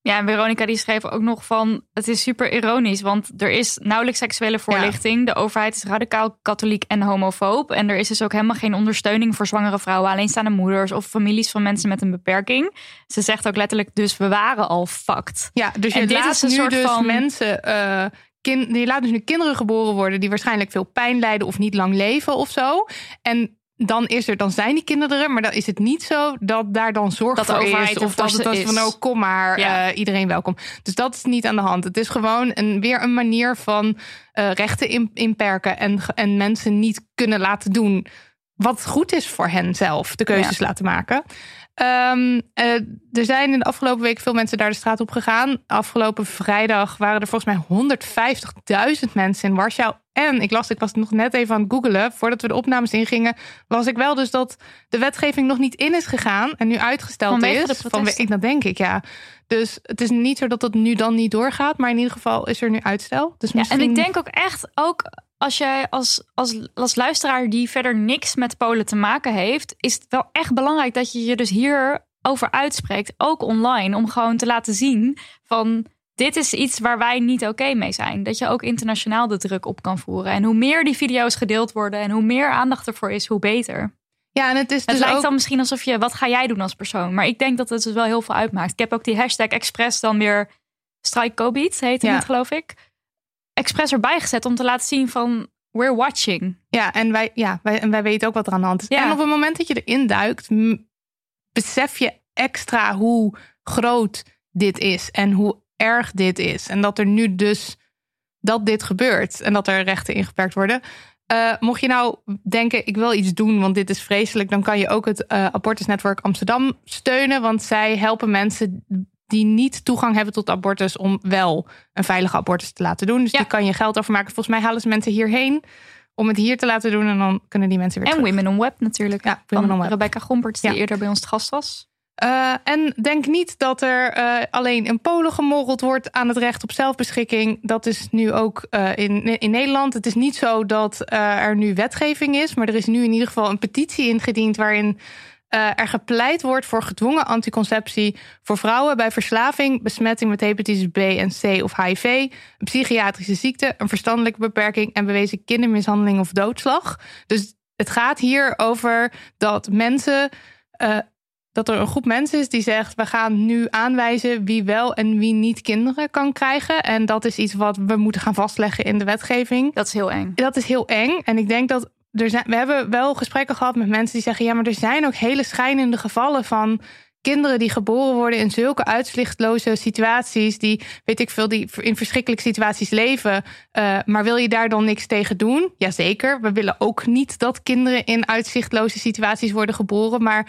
Ja, en Veronica die schreef ook nog van... het is super ironisch, want er is nauwelijks seksuele voorlichting. De overheid is radicaal katholiek en homofoob. En er is dus ook helemaal geen ondersteuning voor zwangere vrouwen... alleenstaande moeders of families van mensen met een beperking. Ze zegt ook letterlijk, dus we waren al fucked. Ja, dus je En dit laat is een nu soort dus van- mensen eh, kin, je laat dus nu kinderen geboren worden die waarschijnlijk veel pijn lijden of niet lang leven of zo. En dan is er, dan zijn die kinderen er, maar dan is het niet zo dat daar dan zorg Dat de voor overheid is. er Of dat het was is. van, oh, kom maar, Ja. eh, iedereen welkom. Dus dat is niet aan de hand. Het is gewoon een, weer een manier van eh, rechten in, inperken en, en mensen niet kunnen laten doen wat goed is voor hen zelf, de keuzes laten maken. Ehm, eh, er zijn in de afgelopen week veel mensen daar de straat op gegaan. Afgelopen vrijdag waren er volgens mij 150.000 mensen in Warschau. En ik las, ik was nog net even aan het googelen. Voordat we de opnames ingingen, las ik wel dus dat de wetgeving nog niet in is gegaan. En nu uitgesteld Vanwege is. ik, dat denk ik, ja. Dus het is niet zo dat het nu dan niet doorgaat. Maar in ieder geval is er nu uitstel. Dus Ja, en ik denk ook echt, ook als jij als, als, als luisteraar die verder niks met Polen te maken heeft, is het wel echt belangrijk dat je je dus hierover uitspreekt, ook online, om gewoon te laten zien van dit is iets waar wij niet oké mee zijn. Dat je ook internationaal de druk op kan voeren. En hoe meer die video's gedeeld worden en hoe meer aandacht ervoor is, hoe beter. Ja, en het is Het dus lijkt ook... dan misschien alsof je, wat ga jij doen als persoon? Maar ik denk dat het dus wel heel veel uitmaakt. Ik heb ook die hashtag Express dan weer Strike heette Ja. het geloof ik. Express erbij gezet om te laten zien van, we're watching. Ja, en wij, ja, wij, en wij weten ook wat er aan de hand is. Ja. En op het moment dat je erin duikt, besef je extra hoe groot dit is en hoe erg dit is. En dat er nu dus dat dit gebeurt en dat er rechten ingeperkt worden. Eh, mocht je nou denken, ik wil iets doen, want dit is vreselijk, dan kan je ook het eh Abortusnetwerk Amsterdam steunen. Want zij helpen mensen die niet toegang hebben tot abortus om wel een veilige abortus te laten doen. Dus Ja. die kan je geld overmaken. Volgens mij halen ze mensen hierheen om het hier te laten doen en dan kunnen die mensen weer En terug. Women on Web natuurlijk. Ja, Women on Web. Rebecca Gomperts, die Ja. eerder bij ons te gast was. Eh, en denk niet dat er eh, alleen in Polen gemorreld wordt aan het recht op zelfbeschikking. Dat is nu ook eh, in, in Nederland. Het is niet zo dat er nu wetgeving is, maar er is nu in ieder geval een petitie ingediend waarin eh, er gepleit wordt voor gedwongen anticonceptie voor vrouwen bij verslaving, besmetting met hepatitis B en C of HIV, een psychiatrische ziekte, een verstandelijke beperking en bewezen kindermishandeling of doodslag. Dus het gaat hier over dat mensen eh, dat er een groep mensen is die zegt: we gaan nu aanwijzen wie wel en wie niet kinderen kan krijgen. En dat is iets wat we moeten gaan vastleggen in de wetgeving. Dat is heel eng. Dat is heel eng. En ik denk dat er zijn, we hebben wel gesprekken gehad met mensen die zeggen: ja, maar er zijn ook hele schijnende gevallen van kinderen die geboren worden in zulke uitzichtloze situaties, die weet ik veel, die in verschrikkelijke situaties leven. Eh, maar wil je daar dan niks tegen doen? Jazeker. We willen ook niet dat kinderen in uitzichtloze situaties worden geboren, maar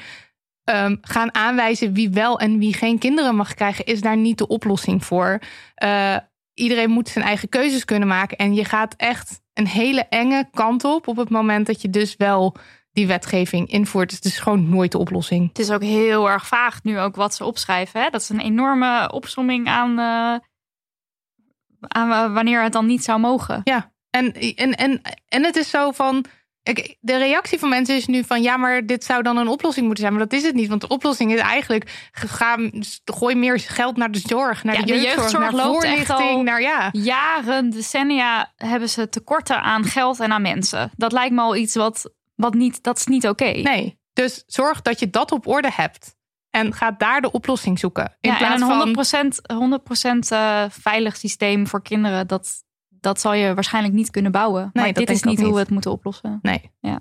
ehm, gaan aanwijzen wie wel en wie geen kinderen mag krijgen, is daar niet de oplossing voor. Eh, iedereen moet zijn eigen keuzes kunnen maken. En je gaat echt een hele enge kant op op het moment dat je dus wel die wetgeving invoert. Dus het is gewoon nooit de oplossing. Het is ook heel erg vaag nu ook wat ze opschrijven. Hè? Dat is een enorme opsomming aan, eh, aan wa- wanneer het dan niet zou mogen. Ja, en, en, en, en het is zo van. Ik, de reactie van mensen is nu van ja, maar dit zou dan een oplossing moeten zijn. Maar dat is het niet. Want de oplossing is eigenlijk: ga, gooi meer geld naar de zorg, naar Ja, de de jeugdzorg, jeugdzorg naar loopt echt voorlichting, al- naar ja. Jaren, decennia hebben ze tekorten aan geld en aan mensen. Dat lijkt me al iets wat, wat niet, dat is niet oké. Nee, dus zorg dat je dat op orde hebt. En ga daar de oplossing zoeken. In Ja, plaats en een 100%, 100% eh, veilig systeem voor kinderen, dat, dat zal je waarschijnlijk niet kunnen bouwen. maar dat dit is niet hoe we het moeten oplossen. Nee. Ja.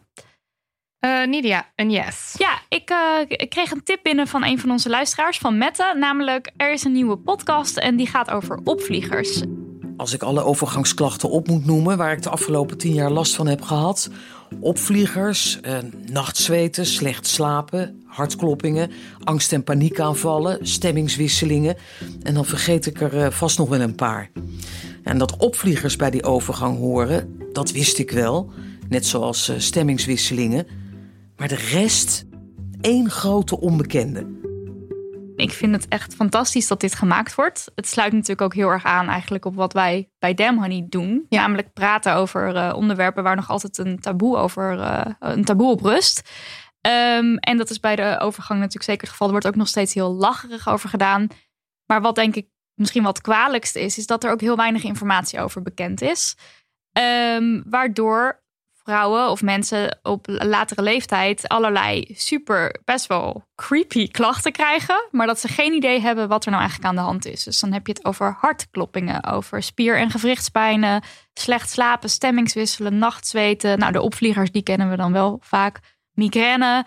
Eh, Nidia, een yes. Ja, ik, eh, ik kreeg een tip binnen van een van onze luisteraars, van Mette. Namelijk, er is een nieuwe podcast en die gaat over opvliegers. Als ik alle overgangsklachten op moet noemen waar ik de afgelopen tien jaar last van heb gehad. Opvliegers, eh, nachtzweten, slecht slapen, hartkloppingen, angst- en paniekaanvallen, stemmingswisselingen. En dan vergeet ik er eh, vast nog wel een paar. En dat opvliegers bij die overgang horen, dat wist ik wel. Net zoals eh, stemmingswisselingen. Maar de rest, één grote onbekende. Ik vind het echt fantastisch dat dit gemaakt wordt. Het sluit natuurlijk ook heel erg aan eigenlijk op wat wij bij Damn Honey doen. Ja. Namelijk praten over eh, onderwerpen waar nog altijd een taboe, over, eh, een taboe op rust. Ehm, en dat is bij de overgang natuurlijk zeker het geval. Er wordt ook nog steeds heel lacherig over gedaan. Maar wat denk ik misschien wat kwalijkste is, is dat er ook heel weinig informatie over bekend is. Ehm, waardoor vrouwen of mensen op latere leeftijd allerlei super best wel creepy klachten krijgen, maar dat ze geen idee hebben wat er nou eigenlijk aan de hand is. Dus dan heb je het over hartkloppingen, over spier- en gewrichtspijnen, slecht slapen, stemmingswisselen, nachtzweten. Nou, de opvliegers die kennen we dan wel vaak, migraine,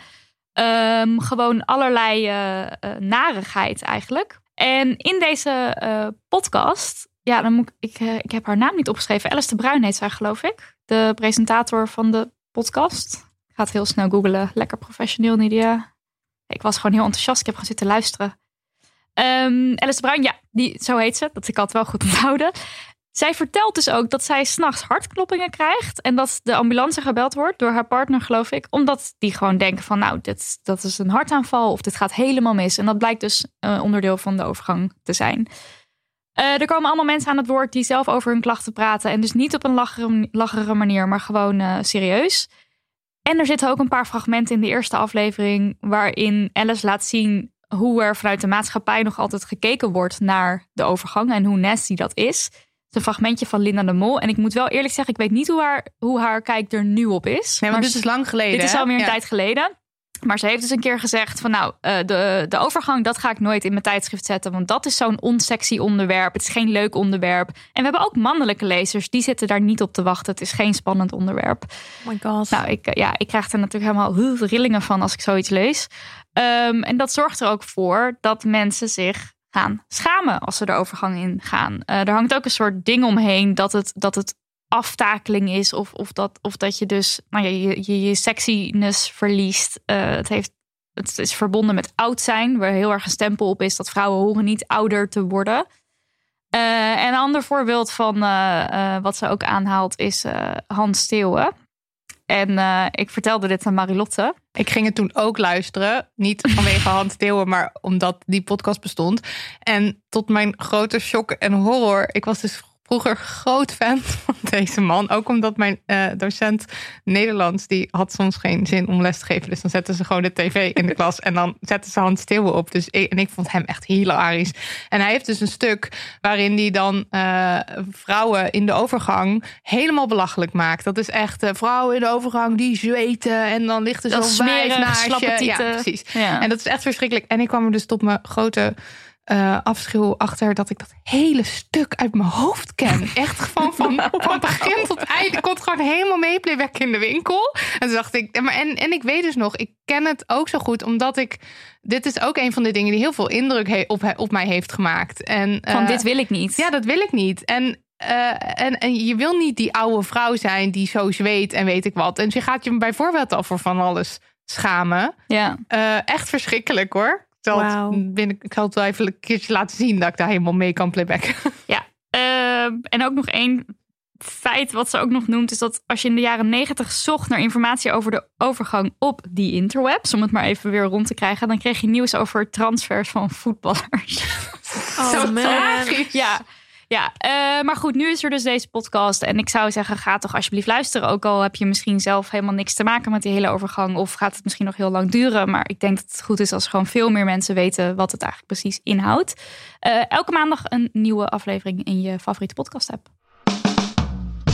Ehm, gewoon allerlei eh, narigheid eigenlijk. En in deze eh, podcast, ja, dan moet ik, ik, ik heb haar naam niet opgeschreven. Alice de Bruin heet zij, geloof ik. De presentator van de podcast. Ik ga het heel snel googlen. Lekker professioneel, Nidia. Ik was gewoon heel enthousiast. Ik heb gewoon zitten luisteren. Um, Alice de Bruin, ja, die, zo heet ze. Dat ik had wel goed onthouden. Zij vertelt dus ook dat zij s'nachts hartkloppingen krijgt. En dat de ambulance gebeld wordt door haar partner, geloof ik. Omdat die gewoon denken van nou, dit, dat is een hartaanval of dit gaat helemaal mis. En dat blijkt dus uh, onderdeel van de overgang te zijn. Uh, er komen allemaal mensen aan het woord die zelf over hun klachten praten. En dus niet op een lachere, manier, maar gewoon uh, serieus. En er zitten ook een paar fragmenten in de eerste aflevering... waarin Alice laat zien hoe er vanuit de maatschappij nog altijd gekeken wordt naar de overgang. En hoe nasty dat is een fragmentje van Linda de Mol. En ik moet wel eerlijk zeggen, ik weet niet hoe haar, hoe haar kijk er nu op is. Nee, maar dit is lang geleden. Dit is alweer een ja. tijd geleden. Maar ze heeft dus een keer gezegd van nou, de, de overgang, dat ga ik nooit in mijn tijdschrift zetten. Want dat is zo'n onsexy onderwerp. Het is geen leuk onderwerp. En we hebben ook mannelijke lezers, die zitten daar niet op te wachten. Het is geen spannend onderwerp. Oh my god. Nou, ik, ja, ik krijg er natuurlijk helemaal rillingen van als ik zoiets lees. Um, en dat zorgt er ook voor dat mensen zich schamen als ze de overgang in gaan. Uh, er hangt ook een soort ding omheen dat het, dat het aftakeling is. Of, of, dat, of dat je dus nou ja, je, je, je sexiness verliest. Uh, het, heeft, het is verbonden met oud zijn. Waar heel erg een stempel op is dat vrouwen horen niet ouder te worden. Uh, en een ander voorbeeld van wat ze ook aanhaalt is Hans Steeuwen. En uh, ik vertelde dit aan Marilotte. Ik ging het toen ook luisteren. Niet vanwege Hans Theeuwen, maar omdat die podcast bestond. En tot mijn grote shock en horror. Ik was dus vroeger groot fan van deze man. Ook omdat mijn uh, docent Nederlands, die had soms geen zin om les te geven. Dus dan zetten ze gewoon de tv in de klas en dan zetten ze Hans Steeuwen op. Dus ik, en ik vond hem echt hilarisch. En hij heeft dus een stuk waarin hij dan uh, vrouwen in de overgang helemaal belachelijk maakt. Dat is echt uh, vrouwen in de overgang die zweten en dan ligt er zo'n wijf naast je. Ja, precies. Ja. En dat is echt verschrikkelijk. En ik kwam er dus tot mijn grote uh, afschuw achter dat ik dat hele stuk uit mijn hoofd ken. Echt gewoon van, van begin tot eind. Ik kon het gewoon helemaal meeplaybacken in de winkel. En toen dacht ik, maar en, en ik weet dus nog, ik ken het ook zo goed, omdat ik. Dit is ook een van de dingen die heel veel indruk he, op, op mij heeft gemaakt. En, uh, van dit wil ik niet. Ja, dat wil ik niet. En uh, en, en je wil niet die oude vrouw zijn die zo zweet en weet ik wat. En je gaat je bijvoorbeeld al voor van alles schamen. Ja. Uh, echt verschrikkelijk hoor. Ik zal, wow. het binnen, ik zal het wel even een keertje laten zien dat ik daar helemaal mee kan playbacken. Ja, uh, en ook nog één feit wat ze ook nog noemt, is dat als je in de jaren negentig zocht naar informatie over de overgang op die interwebs, om het maar even weer rond te krijgen, dan kreeg je nieuws over transfers van voetballers. Oh, Zo man. tragisch. Ja. Ja, uh, maar goed, nu is er dus deze podcast. En ik zou zeggen, ga toch alsjeblieft luisteren. Ook al heb je misschien zelf helemaal niks te maken met die hele overgang. Of gaat het misschien nog heel lang duren. Maar ik denk dat het goed is als gewoon veel meer mensen weten wat het eigenlijk precies inhoudt. Uh, elke maandag een nieuwe aflevering in je favoriete podcast app.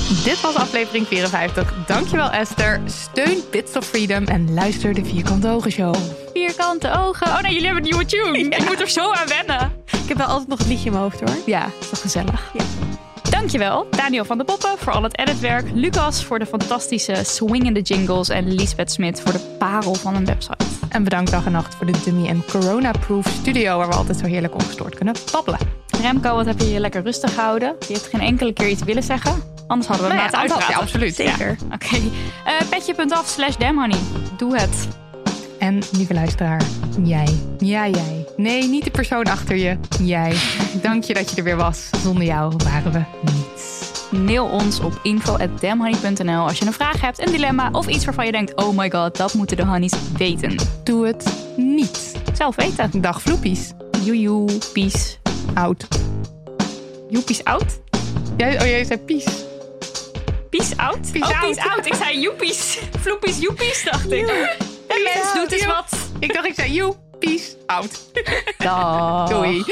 Dit was aflevering 54. Dankjewel Esther. Steun Bits of Freedom en luister de Vierkante Ogen Show. Vierkante ogen. Oh nee, jullie hebben een nieuwe tune. Ja. Ik moet er zo aan wennen. Ik heb wel altijd nog het liedje in mijn hoofd hoor. Ja, dat is toch gezellig. Ja. Dankjewel, Daniel van de Poppen voor al het editwerk. Lucas voor de fantastische swingende jingles. En Lisbeth Smit voor de parel van een website. En bedankt dag en nacht voor de Dummy en Corona-proof studio... waar we altijd zo heerlijk ongestoord kunnen babbelen. Remco, wat heb je je lekker rustig gehouden? Je hebt geen enkele keer iets willen zeggen. Anders hadden we hem laten uitpraten. Ja, absoluut. Zeker. Ja. Oké. Okay. Uh, Petje.af slash damhoney. Doe het. En lieve luisteraar, jij. Ja, jij. Nee, niet de persoon achter je. Jij. Dank je dat je er weer was. Zonder jou waren we niets. Mail ons op info.damhoney.nl als je een vraag hebt, een dilemma of iets waarvan je denkt... oh my god, dat moeten de honeys weten. Doe het niet. Zelf weten. Dag vloepies. Joejoe, pies. Oud. Joepies oud? Jij, oh, jij zei pies. Pies oud? Pies oh, out. pies oud. Ik zei joepies. Vloepies, joepies, dacht ik. En mens doet eens wat. Ik dacht, ik zei joe, pies, oud. Dag. Doei.